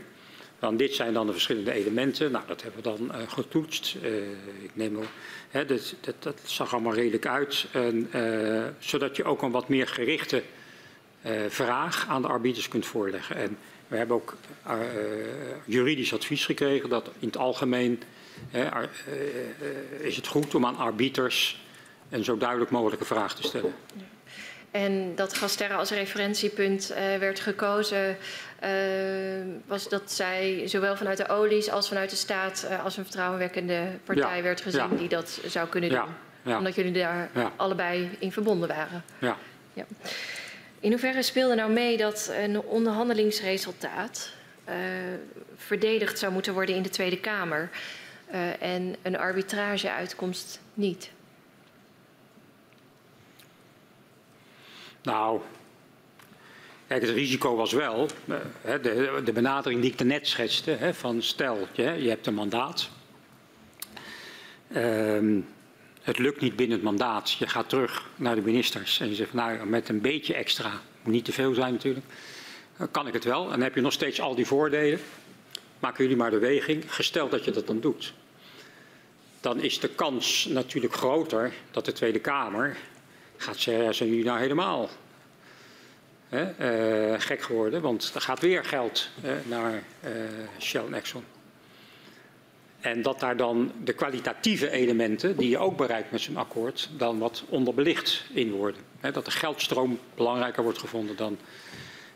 Dan dit zijn dan de verschillende elementen. Nou, dat hebben we dan getoetst. ik neem wel, hè, dat, dat, dat, zag allemaal redelijk uit. En, zodat je ook een wat meer gerichte vraag aan de arbiters kunt voorleggen. En we hebben ook uh, juridisch advies gekregen dat in het algemeen uh, is het goed om aan arbiters een zo duidelijk mogelijke vraag te stellen. En dat Gasterra als referentiepunt werd gekozen, was dat zij zowel vanuit de olies als vanuit de staat als een vertrouwenwekkende partij ja. werd gezien ja. die dat zou kunnen doen. Omdat jullie daar allebei in verbonden waren. Ja. In hoeverre speelde nou mee dat een onderhandelingsresultaat uh, verdedigd zou moeten worden in de Tweede Kamer uh, en een arbitrageuitkomst niet? Nou, kijk, het risico was wel, uh, de, de, benadering die ik net schetste, van stel, je, je hebt een mandaat. Het lukt niet binnen het mandaat. Je gaat terug naar de ministers en je zegt, nou, met een beetje extra, moet niet te veel zijn natuurlijk, kan ik het wel. En dan heb je nog steeds al die voordelen. Maken jullie maar de weging, gesteld dat je dat dan doet. Dan is de kans natuurlijk groter dat de Tweede Kamer gaat zeggen, zijn jullie nou helemaal hè, uh, gek geworden? Want er gaat weer geld naar uh, Shell en Exxon. En dat daar dan de kwalitatieve elementen, die je ook bereikt met zo'n akkoord, dan wat onderbelicht in worden. dat de geldstroom belangrijker wordt gevonden dan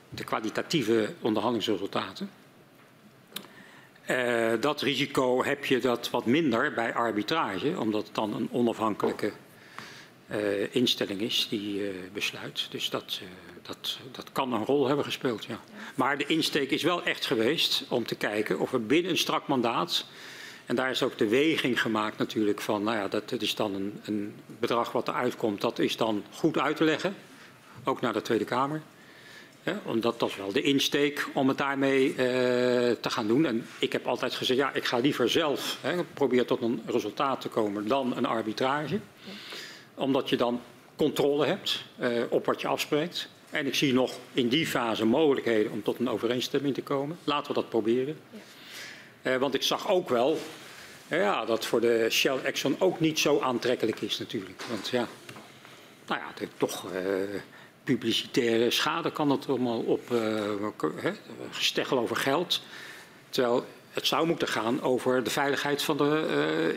de kwalitatieve onderhandelingsresultaten. Uh, dat risico heb je dat wat minder bij arbitrage, omdat het dan een onafhankelijke uh, instelling is die uh, besluit. Dus dat, dat, dat kan een rol hebben gespeeld, ja. Maar de insteek is wel echt geweest om te kijken of we binnen een strak mandaat en daar is ook de weging gemaakt natuurlijk van, nou ja, dat, is dan een, een bedrag wat eruit komt, dat is dan goed uit te leggen, ook naar de Tweede Kamer. Omdat dat wel de insteek om het daarmee uh, te gaan doen. En ik heb altijd gezegd, ja, ik ga liever zelf hè, proberen tot een resultaat te komen dan een arbitrage. Omdat je dan controle hebt uh, op wat je afspreekt. En ik zie nog in die fase mogelijkheden om tot een overeenstemming te komen. Laten we dat proberen. Want ik zag ook wel ja, dat voor de Shell Exxon ook niet zo aantrekkelijk is natuurlijk. Want ja, nou ja, de, toch uh, publicitaire schade kan het allemaal op uh, gesteggel over geld. Terwijl het zou moeten gaan over de veiligheid van de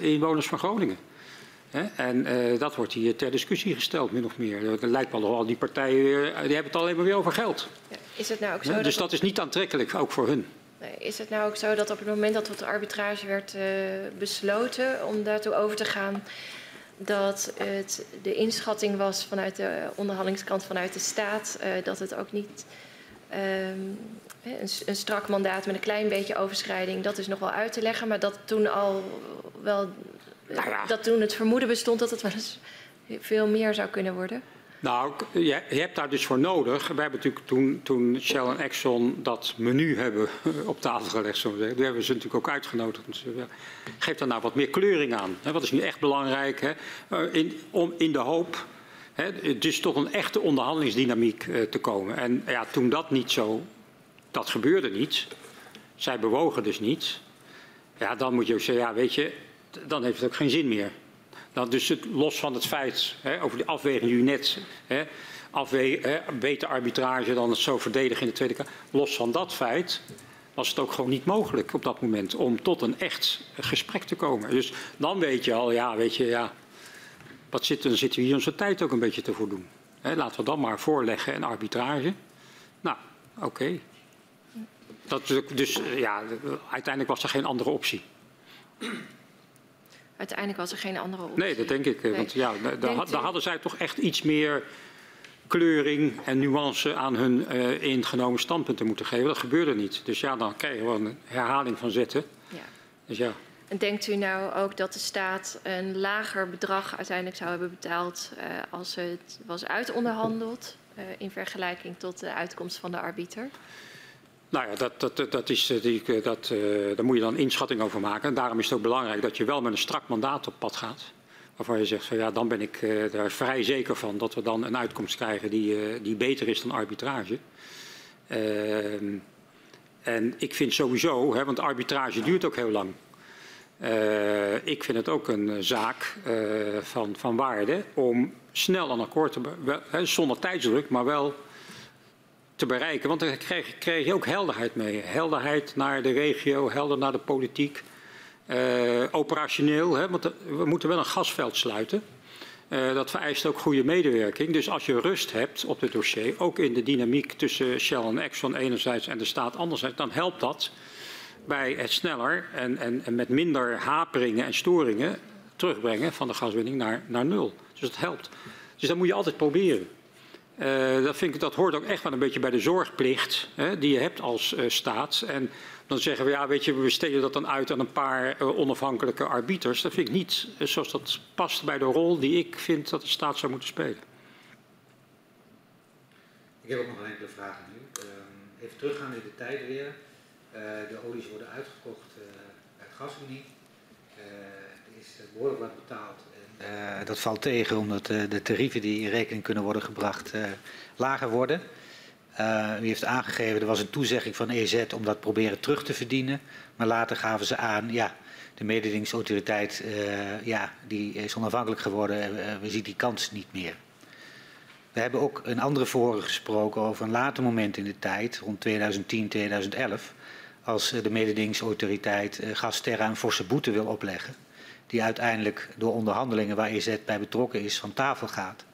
uh, inwoners van Groningen. En uh, dat wordt hier ter discussie gesteld, min of meer. Het lijkt wel al die partijen, die hebben het alleen maar weer over geld. Ja, is het nou ook zo? dus dat, dat is niet aantrekkelijk, ook voor hun. Is het nou ook zo dat op het moment dat tot de arbitrage werd uh, besloten om daartoe over te gaan, dat het de inschatting was vanuit de onderhandelingskant vanuit de staat uh, dat het ook niet um, een, een, strak mandaat met een klein beetje overschrijding, dat is nog wel uit te leggen, maar dat toen al wel nou ja. dat toen het vermoeden bestond dat het wel eens veel meer zou kunnen worden? Nou, je, hebt daar dus voor nodig. We hebben natuurlijk toen, toen Shell en Exxon dat menu hebben op tafel gelegd, zo. Die hebben ze natuurlijk ook uitgenodigd. Geef daar nou wat meer kleuring aan. Wat is nu echt belangrijk? Hè? Eh, in, om in de hoop hè, dus tot een echte onderhandelingsdynamiek uh, te komen. En ja, toen dat niet zo, dat gebeurde niet. Zij bewogen dus niet. Ja, dan moet je ook zeggen, ja, weet je, dan heeft het ook geen zin meer. Nou, dus los van het feit, hè, over die afweging die u net, hè, hè, beter arbitrage dan het zo verdedigen in de Tweede Kamer. Los van dat feit was het ook gewoon niet mogelijk op dat moment om tot een echt gesprek te komen. Dus dan weet je al, ja, weet je, ja, wat zit, dan zitten we hier onze tijd ook een beetje te voldoen. Hè, laten we dan maar voorleggen en arbitrage. Nou, oké. Dus ja, uiteindelijk was er geen andere optie uiteindelijk was er geen andere optie. Nee, dat denk ik. Nee. Want ja, daar, hadden zij toch echt iets meer kleuring en nuance aan hun uh, ingenomen standpunten moeten geven. Dat gebeurde niet. Dus ja, dan krijg je gewoon een herhaling van zetten. Ja. Dus ja. En denkt u nou ook dat de staat een lager bedrag uiteindelijk zou hebben betaald uh, als het was uitonderhandeld uh, in vergelijking tot de uitkomst van de arbiter? Nou ja, dat, dat, dat is, eh, die, eh, dat, uh, daar moet je dan inschatting over maken. En daarom is het ook belangrijk dat je wel met een strak mandaat op pad gaat. Waarvan je zegt, van, ja, dan ben ik uh, daar vrij zeker van dat we dan een uitkomst krijgen die, die beter is dan arbitrage. Uh, en ik vind sowieso, hè, want arbitrage duurt ook heel lang. ik vind het ook een zaak van, van waarde om snel een akkoord te, wel, zonder tijdsdruk, maar wel te bereiken. Want kreeg, kreeg, je ook helderheid mee. Helderheid naar de regio, helder naar de politiek. Uh, operationeel, hè, want we moeten wel een gasveld sluiten. Uh, dat vereist ook goede medewerking. Dus als je rust hebt op het dossier, ook in de dynamiek tussen Shell en Exxon enerzijds en de staat anderzijds, dan helpt dat bij het sneller en, en, en met minder haperingen en storingen terugbrengen van de gaswinning naar, naar nul. Dus dat helpt. Dus dat moet je altijd proberen. Uh, dat, vind ik, dat hoort ook echt wel een beetje bij de zorgplicht hè, die je hebt als uh, staat. En dan zeggen we, ja, weet je, we besteden dat dan uit aan een paar uh, onafhankelijke arbiters. Dat vind ik niet zoals dat past bij de rol die ik vind dat de staat zou moeten spelen. Ik heb ook nog een enkele vragen nu. Ehm, even teruggaan in de tijd weer. de olies worden uitgekocht het gasunie. er is behoorlijk wat betaald uh, dat valt tegen omdat uh, de tarieven die in rekening kunnen worden gebracht uh, lager worden. u heeft aangegeven, er was een toezegging van EZ om dat proberen terug te verdienen. Maar later gaven ze aan, ja, de mededingingsautoriteit ja, die is onafhankelijk geworden. we zien die kans niet meer. We hebben ook in andere foren gesproken over een later moment in de tijd, rond 2010, 2011. Als de mededingingsautoriteit Gasterra een forse boete wil opleggen die uiteindelijk door onderhandelingen waar EZ bij betrokken is van tafel gaat.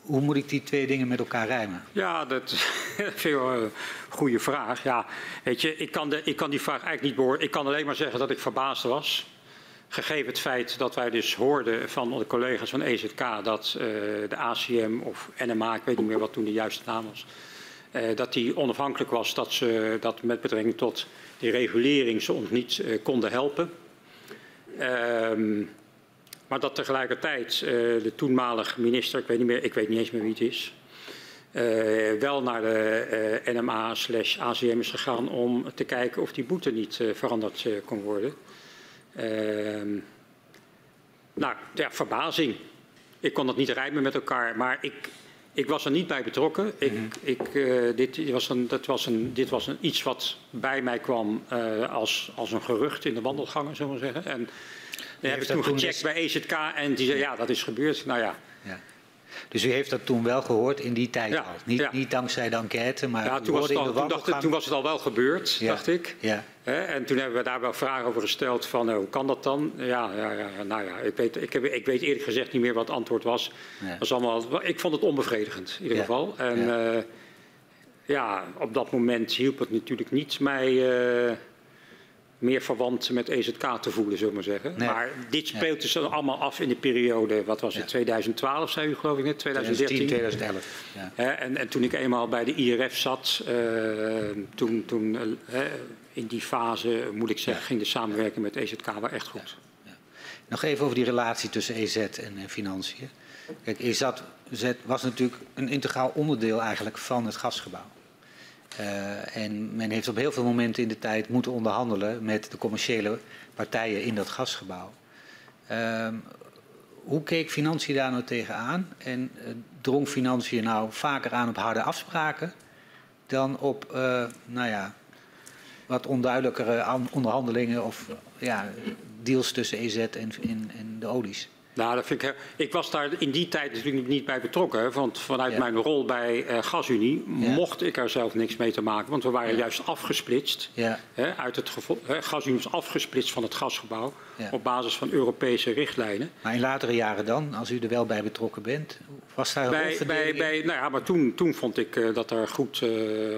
Hoe moet ik die twee dingen met elkaar rijmen? Ja, dat is een goede vraag. Ja, weet je, ik kan, de, ik kan die vraag eigenlijk niet behoren. Ik kan alleen maar zeggen dat ik verbaasd was. Gegeven het feit dat wij dus hoorden van de collega's van EZK dat uh, de ACM of NMA, ik weet niet meer wat toen de juiste naam was, uh, dat die onafhankelijk was, dat ze dat met betrekking tot die regulering ze ons niet konden helpen. Um, maar dat tegelijkertijd uh, de toenmalige minister, ik weet, niet meer, ik weet niet eens meer wie het is, uh, wel naar de uh, NMA slash ACM is gegaan om te kijken of die boete niet veranderd kon worden. Ehm, nou, ja, verbazing. Ik kon dat niet rijmen met elkaar, maar ik, Ik was er niet bij betrokken. Ik, Mhm. ik, eh, dit, was een, dat was een, dit was een, iets wat bij mij kwam eh, als, als een gerucht in de wandelgangen, zullen we zeggen. En dat heb ik toen gecheckt bij EZK en die zei ja, dat is gebeurd. Nou ja, Ja. Dus u heeft dat toen wel gehoord in die tijd Ja, al? Niet, ja. niet dankzij de enquête, maar ja toen, was het al, toen, dacht ik, toen was het al wel gebeurd, dacht ik. En toen hebben we daar wel vragen over gesteld van eh, hoe kan dat dan? Ja, ja, ja nou ja, ik weet, ik, heb, ik weet eerlijk gezegd niet meer wat het antwoord was. Is allemaal, ik vond het onbevredigend in ieder geval. En Ja. ja. op dat moment hielp het natuurlijk niet mij eh, meer verwant met EZK te voelen, zullen we maar zeggen. Nee. Maar dit speelt dus allemaal af in de periode, wat was het, Ja. 2012 zei u geloof ik net, 2013? 2010, 2011. Ja. En, en toen ik eenmaal bij de IRF zat, eh, toen, toen eh, in die fase, moet ik zeggen, ging de samenwerking met EZK wel echt goed. Nog even over die relatie tussen EZ en eh, financiën. Kijk, EZ was natuurlijk een integraal onderdeel eigenlijk van het gasgebouw. Eh, en men heeft op heel veel momenten in de tijd moeten onderhandelen met de commerciële partijen in dat gasgebouw. Ehm, hoe keek financiën daar nou tegenaan? En eh, drong financiën nou vaker aan op harde afspraken dan op, eh, nou ja, wat onduidelijkere onderhandelingen of ja, deals tussen EZ en, en, en de olies? Nou, dat vind ik, heel- ik was daar in die tijd natuurlijk niet bij betrokken. Want vanuit Ja. mijn rol bij eh, GasUnie Ja. mocht ik er zelf niks mee te maken. Want we waren Ja. juist afgesplitst. Hè, uit het gevo- hè, GasUnie is afgesplitst van het gasgebouw. Ja. Op basis van Europese richtlijnen. maar in latere jaren dan, als u er wel bij betrokken bent, was daar een Bij, bij, in? bij, nou ja, maar toen, toen vond ik eh, dat er goed eh,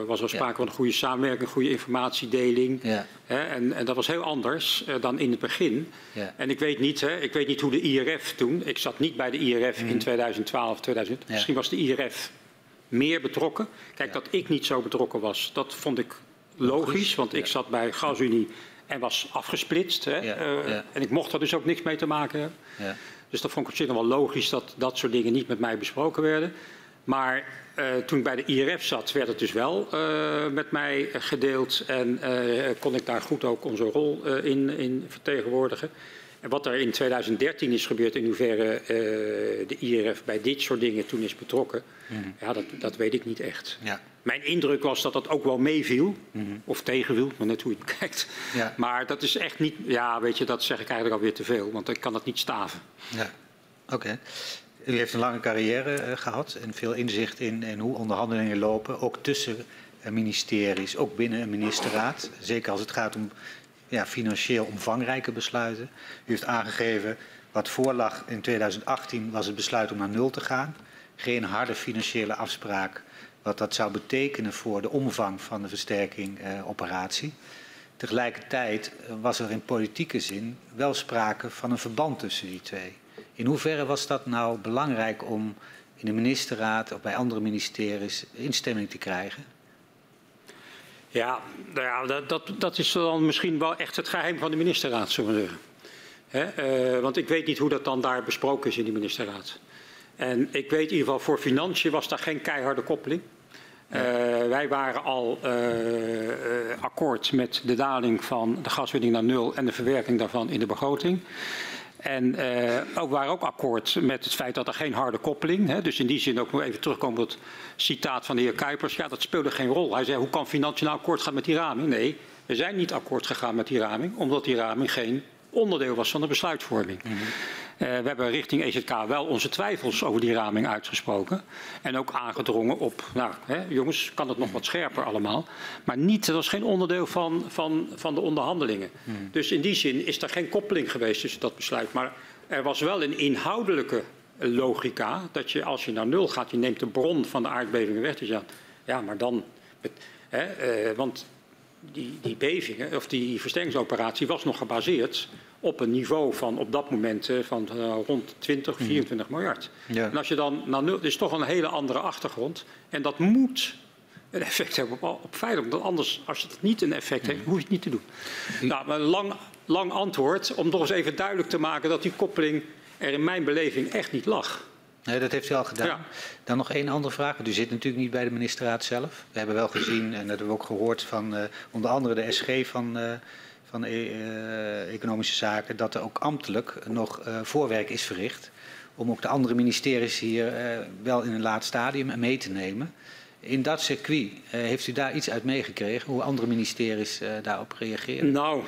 was er sprake Ja. van een goede samenwerking, goede informatiedeling. Ja, Hè, en, en dat was heel anders eh, dan in het begin. ja, En ik weet niet, hè, ik weet niet hoe de IRF toen. Ik zat niet bij de IRF in 2012, 2000. Mhm. Ja. Misschien was de IRF meer betrokken. Kijk, Ja. dat ik niet zo betrokken was, dat vond ik logisch. Logisch, Want ik zat bij GasUnie en was afgesplitst. Hè, Ja, eh, ja. En ik mocht er dus ook niks mee te maken hebben. ja. Dus dat vond ik op zich nog wel logisch dat dat soort dingen niet met mij besproken werden. Maar eh, toen ik bij de IRF zat, werd het dus wel eh, met mij gedeeld. En kon ik daar goed ook onze rol in, in vertegenwoordigen. En wat er in 2013 is gebeurd, in hoeverre eh, de IRF bij dit soort dingen toen is betrokken, ja, dat, dat weet ik niet echt. ja. Mijn indruk was dat dat ook wel meeviel, Mhm. of tegenviel, maar net hoe je het bekijkt. Ja. Maar dat is echt niet, ja, weet je, dat zeg ik eigenlijk alweer te veel, want ik kan dat niet staven. Ja, oké. U heeft een lange carrière eh, gehad en veel inzicht in, in hoe onderhandelingen lopen, ook tussen eh, ministeries, ook binnen een ministerraad. Zeker als het gaat om ja, financieel omvangrijke besluiten. U heeft aangegeven wat voorlag in 2018 was het besluit om naar nul te gaan. Geen harde financiële afspraak wat dat zou betekenen voor de omvang van de versterking eh. Tegelijkertijd eh, was er in politieke zin wel sprake van een verband tussen die twee. In hoeverre was dat nou belangrijk om in de ministerraad of bij andere ministeries instemming te krijgen? Ja, nou ja dat, dat, dat is dan misschien wel echt het geheim van de ministerraad, zullen we zeggen. Hè, eh, want ik weet niet hoe dat dan daar besproken is in die ministerraad. En ik weet in ieder geval, voor financiën was daar geen keiharde koppeling. Eh, wij waren al eh, akkoord met de daling van de gaswinning naar nul en de verwerking daarvan in de begroting. En eh, ook waren ook akkoord met het feit dat er geen harde koppeling. Hè, dus in die zin ook nog even terugkomen op het citaat van de heer Kuipers. Ja, dat speelde geen rol. Hij zei, hoe kan financiën nou akkoord gaan met die raming? Nee, we zijn niet akkoord gegaan met die raming, omdat die raming geen onderdeel was van de besluitvorming. Eh, we hebben richting EZK wel onze twijfels over die raming uitgesproken. En ook aangedrongen op, nou hè, jongens, kan het nog wat scherper allemaal. Maar niet, dat was geen onderdeel van, van, van de onderhandelingen. Dus in die zin is er geen koppeling geweest tussen dat besluit. Maar er was wel een inhoudelijke logica. Dat je als je naar nul gaat, je neemt de bron van de aardbevingen weg. Dus ja, ja maar dan. hè, eh, want die, die bevingen, of die versterkingsoperatie was nog gebaseerd op een niveau van op dat moment eh, van eh, rond 20, 24 miljard. Ja. En als je dan naar nul, is toch een hele andere achtergrond. En dat moet een effect hebben op, op veilig. Want anders, als het niet een effect heeft, hoef je het niet te doen. Nou, maar een lang, lang antwoord om nog eens even duidelijk te maken dat die koppeling er in mijn beleving echt niet lag. Nee, dat heeft u al gedaan. Ja. Dan nog één andere vraag. U zit natuurlijk niet bij de ministerraad zelf. We hebben wel gezien, en dat hebben we ook gehoord van eh, onder andere de SG van, eh, van eh, Economische Zaken, dat er ook ambtelijk nog voorwerk is verricht om ook de andere ministeries hier uh, wel in een laat stadium mee te nemen. In dat circuit, uh, heeft u daar iets uit meegekregen, hoe andere ministeries uh, daarop reageren? Nou,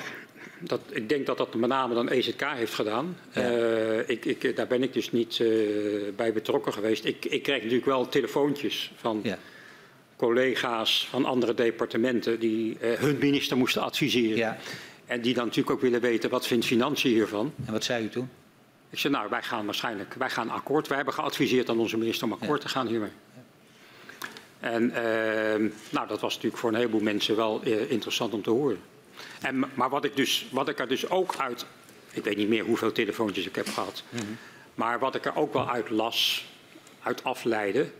dat, ik denk dat dat met name dan EZK heeft gedaan. Ja. Uh, ik, ik, daar ben ik dus niet uh, bij betrokken geweest. Ik, ik krijg natuurlijk wel telefoontjes van ja. collega's van andere departementen die uh, hun minister moesten adviseren. Ja. En die dan natuurlijk ook willen weten wat vindt financiën hiervan. En wat zei u toen? Ik zei, nou, wij gaan waarschijnlijk wij gaan akkoord. Wij hebben geadviseerd aan onze minister om akkoord te gaan hiermee. En nou, dat was natuurlijk voor een heleboel mensen wel interessant om te horen. En, maar wat ik, dus, wat ik er dus ook uit, ik weet niet meer hoeveel telefoontjes ik heb gehad, mm -hmm. maar wat ik er ook wel uit las, uit afleiden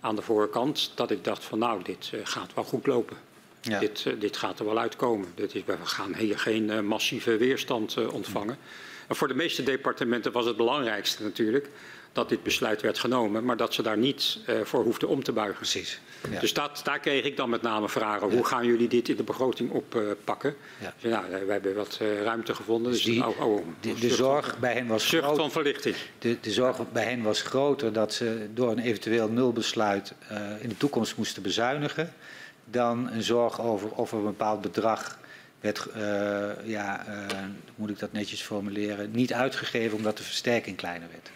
aan de voorkant, dat ik dacht van nou, dit uh, gaat wel goed lopen. Ja. Dit, uh, dit gaat er wel uitkomen. Dit is, we gaan hier geen uh, massieve weerstand ontvangen. Mm. En voor de meeste departementen was het belangrijkste natuurlijk dat dit besluit werd genomen, maar dat ze daar niet uh, voor hoefden om te buigen. Precies. Ja. Dus dat, daar kreeg ik dan met name vragen. Hoe gaan jullie dit in de begroting oppakken? Uh, ja. dus, nou, we hebben wat uh, ruimte gevonden. Dus, dus die, oh, oh, de, de zorg bij hen was groot, van verlichting. De, de zorg bij hen was groter dat ze door een eventueel nulbesluit in de toekomst moesten bezuinigen. Dan een zorg over of er een bepaald bedrag werd, ja, moet ik dat netjes formuleren, niet uitgegeven omdat de versterking kleiner werd.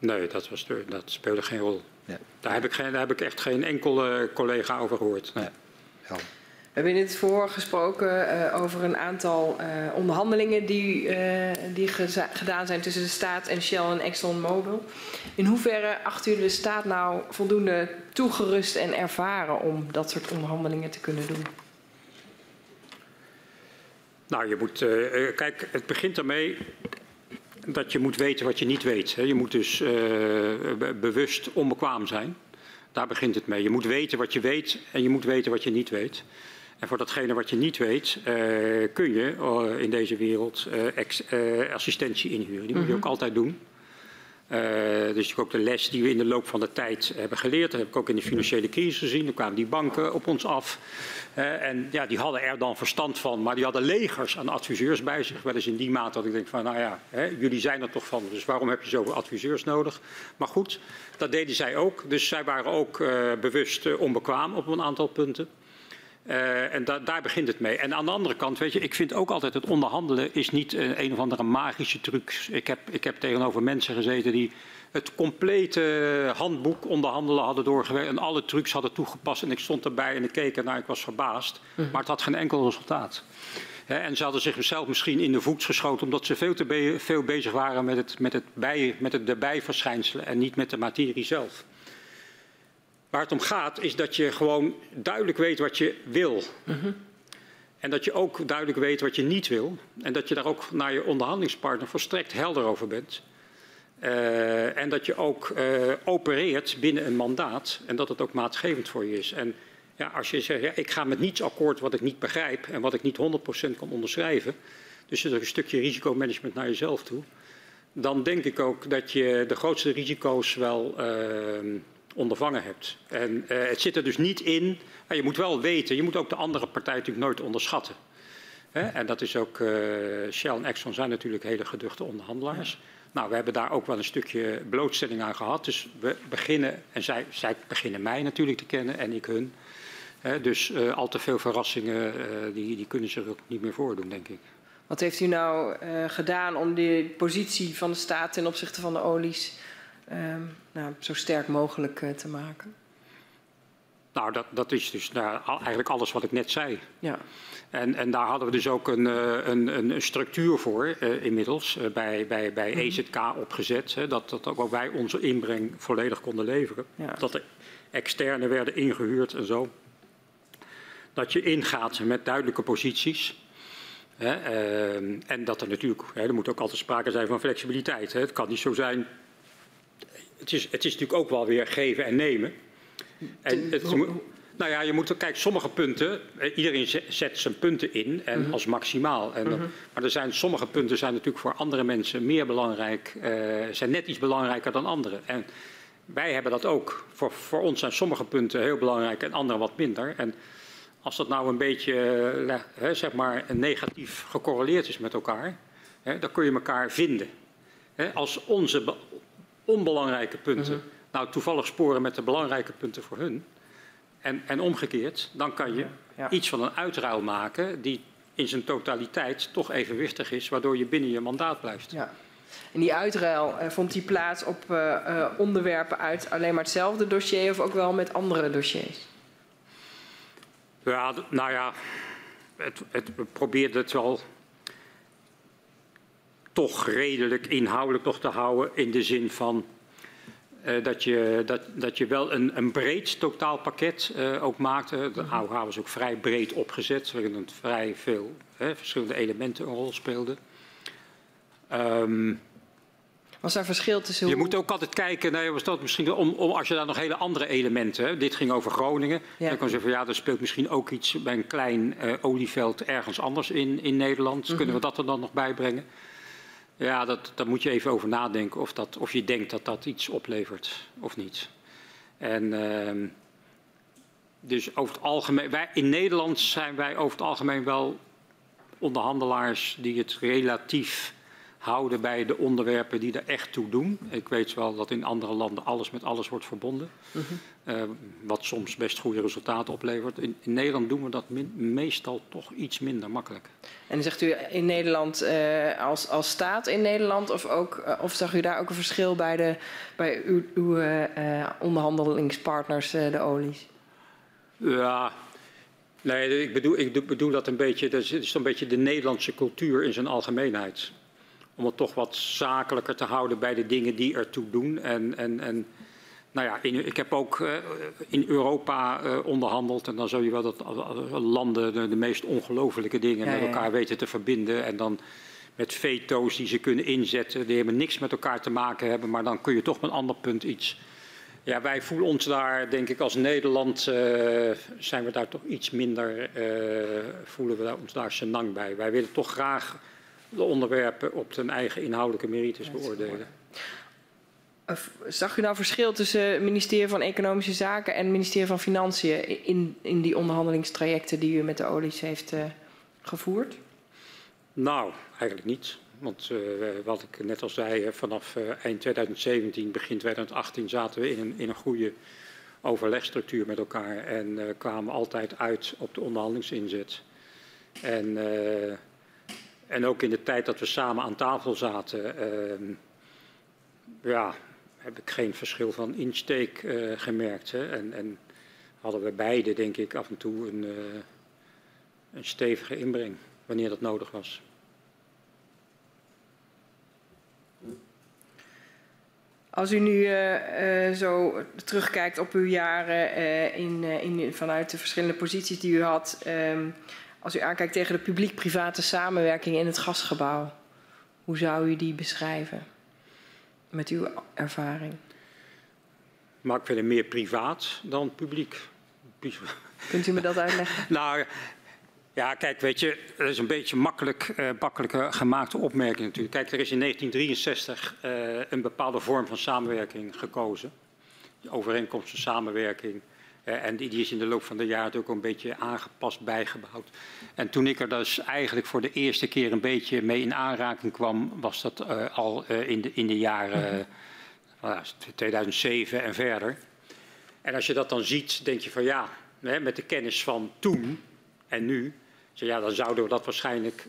Nee, dat, was de, dat speelde geen rol. Ja. Daar, heb ik geen, daar heb ik echt geen enkele collega over gehoord. Ja. Ja. We hebben in het voor gesproken uh, over een aantal uh, onderhandelingen die, uh, die gedaan zijn tussen de staat en Shell en ExxonMobil. In hoeverre acht u de staat nou voldoende toegerust en ervaren om dat soort onderhandelingen te kunnen doen? Nou, je moet, kijk, het begint ermee dat je moet weten wat je niet weet. Je moet dus uh, bewust onbekwaam zijn. Daar begint het mee. Je moet weten wat je weet en je moet weten wat je niet weet. En voor datgene wat je niet weet, uh, kun je uh, in deze wereld ex, assistentie inhuren. Die moet je ook mhm. altijd doen. Uh, dus ook de les die we in de loop van de tijd hebben geleerd. Dat heb ik ook in de financiële crisis gezien. Toen kwamen die banken op ons af. Uh, en ja, die hadden er dan verstand van. Maar die hadden legers aan adviseurs bij zich. Wel eens in die mate dat ik denk van, nou ja, hè, jullie zijn er toch van. Dus waarom heb je zoveel adviseurs nodig? Maar goed, dat deden zij ook. Dus zij waren ook uh, bewust onbekwaam op een aantal punten. Uh, en da daar begint het mee. En aan de andere kant, weet je, ik vind ook altijd het onderhandelen is niet een, een of andere magische truc. Ik heb, ik heb tegenover mensen gezeten die het complete handboek onderhandelen hadden doorgewerkt en alle trucs hadden toegepast. En ik stond erbij en ik keek ernaar, ik was verbaasd. Mm. Maar het had geen enkel resultaat. He, en ze hadden zichzelf misschien in de voet geschoten omdat ze veel te be veel bezig waren met het, met, het bij, met het erbij verschijnselen en niet met de materie zelf. Waar het om gaat is dat je gewoon duidelijk weet wat je wil. Mm -hmm. En dat je ook duidelijk weet wat je niet wil. En dat je daar ook naar je onderhandelingspartner volstrekt helder over bent. Uh, en dat je ook uh, opereert binnen een mandaat en dat het ook maatgevend voor je is. En ja, als je zegt, ja, ik ga met niets akkoord wat ik niet begrijp en wat ik niet 100% kan onderschrijven, dus er is een stukje risicomanagement naar jezelf toe, dan denk ik ook dat je de grootste risico's wel uh, ondervangen hebt. En uh, het zit er dus niet in, maar je moet wel weten, je moet ook de andere partij natuurlijk nooit onderschatten. Hè? En dat is ook, uh, Shell en Exxon zijn natuurlijk hele geduchte onderhandelaars. Ja. Nou, we hebben daar ook wel een stukje blootstelling aan gehad. Dus we beginnen, en zij, zij beginnen mij natuurlijk te kennen en ik hun. Hè? Dus uh, al te veel verrassingen, uh, die, die kunnen zich ook niet meer voordoen, denk ik. Wat heeft u nou gedaan om de positie van de staat ten opzichte van de olies um, nou, zo sterk mogelijk uh, te maken? Nou, dat, dat is dus nou, eigenlijk alles wat ik net zei. Ja. En, en daar hadden we dus ook een, een, een structuur voor uh, inmiddels uh, bij, bij, bij EZK opgezet. Hè, dat, dat ook wij onze inbreng volledig konden leveren. Ja. Dat er externe werden ingehuurd en zo. Dat je ingaat met duidelijke posities. Hè, uh, en dat er natuurlijk, hè, er moet ook altijd sprake zijn van flexibiliteit. Hè. Het kan niet zo zijn het is, het is natuurlijk ook wel weer geven en nemen. En het, nou ja, je moet, kijk, sommige punten, eh, iedereen zet zijn punten in en mm-hmm. als maximaal. En, mm-hmm. Maar er zijn, sommige punten zijn natuurlijk voor andere mensen meer belangrijk, uh, zijn net iets belangrijker dan andere. En wij hebben dat ook. Voor, voor ons zijn sommige punten heel belangrijk en andere wat minder. En als dat nou een beetje, uh, zeg maar, negatief gecorreleerd is met elkaar, hè, dan kun je elkaar vinden. Hè, als onze onbelangrijke punten nou toevallig sporen met de belangrijke punten voor hun. En, en omgekeerd, dan kan je Ja. iets van een uitruil maken die in zijn totaliteit toch evenwichtig is, waardoor je binnen je mandaat blijft. Ja. En die uitruil, eh, vond die plaats op eh, eh, onderwerpen uit alleen maar hetzelfde dossier of ook wel met andere dossiers? Ja, nou ja, het, het, we probeerden het wel toch redelijk inhoudelijk nog te houden in de zin van eh, dat, je, dat, dat je wel een, een breed totaalpakket eh, ook maakte. De AOH was ook vrij breed opgezet, waarin vrij veel hè, verschillende elementen een rol speelden. Ehm, Was daar verschil tussen je hoe... moet ook altijd kijken, nee, was dat misschien om, om, als je daar nog hele andere elementen, hè, dit ging over Groningen, Ja. dan kan je zeggen van ja, er speelt misschien ook iets bij een klein eh, olieveld ergens anders in, in Nederland. Mhm. Kunnen we dat er dan nog bij brengen? Ja, dat, daar moet je even over nadenken of, dat, of je denkt dat dat iets oplevert of niet. En ehm, dus over het algemeen, wij, in Nederland zijn wij over het algemeen wel onderhandelaars die het relatief houden bij de onderwerpen die er echt toe doen. Ik weet wel dat in andere landen alles met alles wordt verbonden. Eh, wat soms best goede resultaten oplevert. In, in Nederland doen we dat meestal toch iets minder makkelijk. En zegt u in Nederland eh, als, als staat in Nederland of, ook, eh, of zag u daar ook een verschil bij, de, bij uw, uw eh, eh, onderhandelingspartners, eh, de olies? Ja, nee, ik bedoel, ik bedoel dat een beetje, dat is- het is een beetje de Nederlandse cultuur in zijn algemeenheid. Om het toch wat zakelijker te houden bij de dingen die ertoe doen. En, en, en nou ja, in, ik heb ook eh, in Europa eh, onderhandeld. En dan zul je wel dat eh, landen de, de meest ongelofelijke dingen Ja, met ja. elkaar weten te verbinden. En dan met veto's die ze kunnen inzetten, die helemaal niks met elkaar te maken hebben. Maar dan kun je toch op een ander punt iets ja, wij voelen ons daar, denk ik, als Nederland zijn we daar toch iets minder, voelen we daar, ons daar senang bij. Wij willen toch graag de onderwerpen op hun eigen inhoudelijke merites beoordelen. Zag u nou verschil tussen het ministerie van Economische Zaken en het ministerie van Financiën in, in die onderhandelingstrajecten die u met de olies heeft eh, gevoerd? Nou, eigenlijk niet. Want eh, wat ik net al zei, eh, vanaf eind 2017, begin 2018 zaten we in een, in een goede overlegstructuur met elkaar en kwamen altijd uit op de onderhandelingsinzet. En, en ook in de tijd dat we samen aan tafel zaten, ehm, ja, heb ik geen verschil van insteek eh, gemerkt. Hè. En, en hadden we beide, denk ik, af en toe een, eh, een stevige inbreng, wanneer dat nodig was. Als u nu eh, zo terugkijkt op uw jaren in, in, vanuit de verschillende posities die u had, ehm, als u aankijkt tegen de publiek-private samenwerking in het gasgebouw, hoe zou u die beschrijven met uw ervaring? Maar ik vind het meer privaat dan publiek. Kunt u me dat uitleggen? Nou, ja, kijk, weet je, dat is een beetje makkelijk, makkelijke gemaakte opmerking natuurlijk. Kijk, er is in 1963 eh, een bepaalde vorm van samenwerking gekozen. De overeenkomst van samenwerking. Eh, en die, die is in de loop van de jaren ook een beetje aangepast, bijgebouwd. En toen ik er dus eigenlijk voor de eerste keer een beetje mee in aanraking kwam, was dat eh, al eh, in, de, in de jaren eh, nou ja, 2007 en verder. En als je dat dan ziet, denk je van ja, hè, met de kennis van toen en nu, ja, dan zouden we dat waarschijnlijk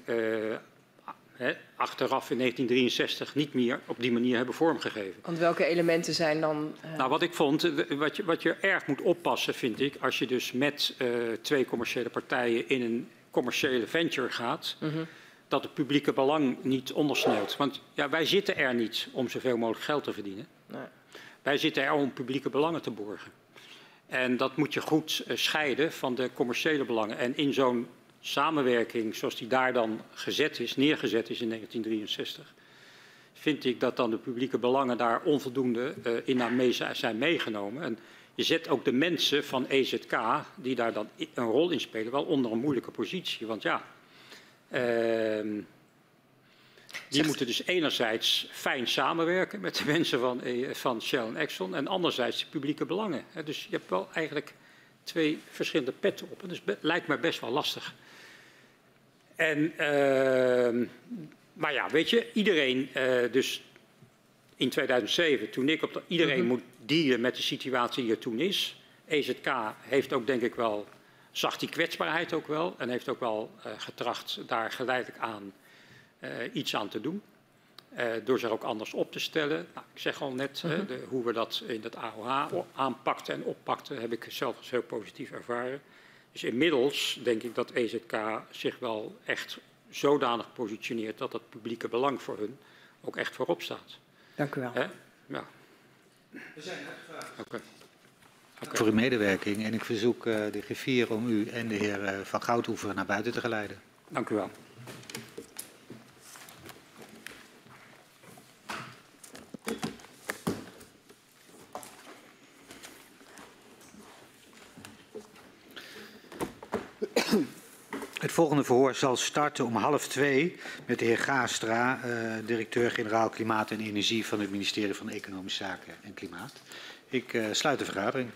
hè, achteraf in 1963 niet meer op die manier hebben vormgegeven. Want welke elementen zijn dan. eh, Nou, wat ik vond, eh, wat je, wat je erg moet oppassen, vind ik, als je dus met eh, twee commerciële partijen in een commerciële venture gaat, mhm. dat het publieke belang niet ondersneeuwt. Want ja, wij zitten er niet om zoveel mogelijk geld te verdienen. Nee. Wij zitten er om publieke belangen te borgen. En dat moet je goed scheiden van de commerciële belangen. En in zo'n samenwerking zoals die daar dan gezet is, neergezet is in 1963, vind ik dat dan de publieke belangen daar onvoldoende eh, in aan mee zijn meegenomen. En je zet ook de mensen van EZK, die daar dan een rol in spelen, wel onder een moeilijke positie. Want ja, ehm, die Zegt- moeten dus enerzijds fijn samenwerken met de mensen van, eh, van Shell en Exxon en anderzijds de publieke belangen. Dus je hebt wel eigenlijk twee verschillende petten op. En dat be- lijkt mij best wel lastig. En, ehm, maar ja, weet je, iedereen, eh, dus in 2007, toen ik op de, iedereen moet dealen met de situatie die er toen is. EZK heeft ook denk ik wel, zag die kwetsbaarheid ook wel en heeft ook wel uh, getracht daar geleidelijk aan uh, iets aan te doen. Uh, door zich ook anders op te stellen. Nou, ik zeg al net, -huh. de, hoe we dat in het AOH aanpakten en oppakten, heb ik zelf als heel positief ervaren. Dus inmiddels denk ik dat EZK zich wel echt zodanig positioneert dat het publieke belang voor hun ook echt voorop staat. Dank u wel. Hè? Ja. We zijn gevraagd. Okay. Okay. Voor uw medewerking en ik verzoek uh, de griffier om u en de heer uh, Van Goudhoeven naar buiten te geleiden. Dank u wel. Het volgende verhoor zal starten om half twee met de heer Gaastra, uh, directeur-generaal Klimaat en Energie van het ministerie van Economische Zaken en Klimaat. Ik uh, sluit de vergadering.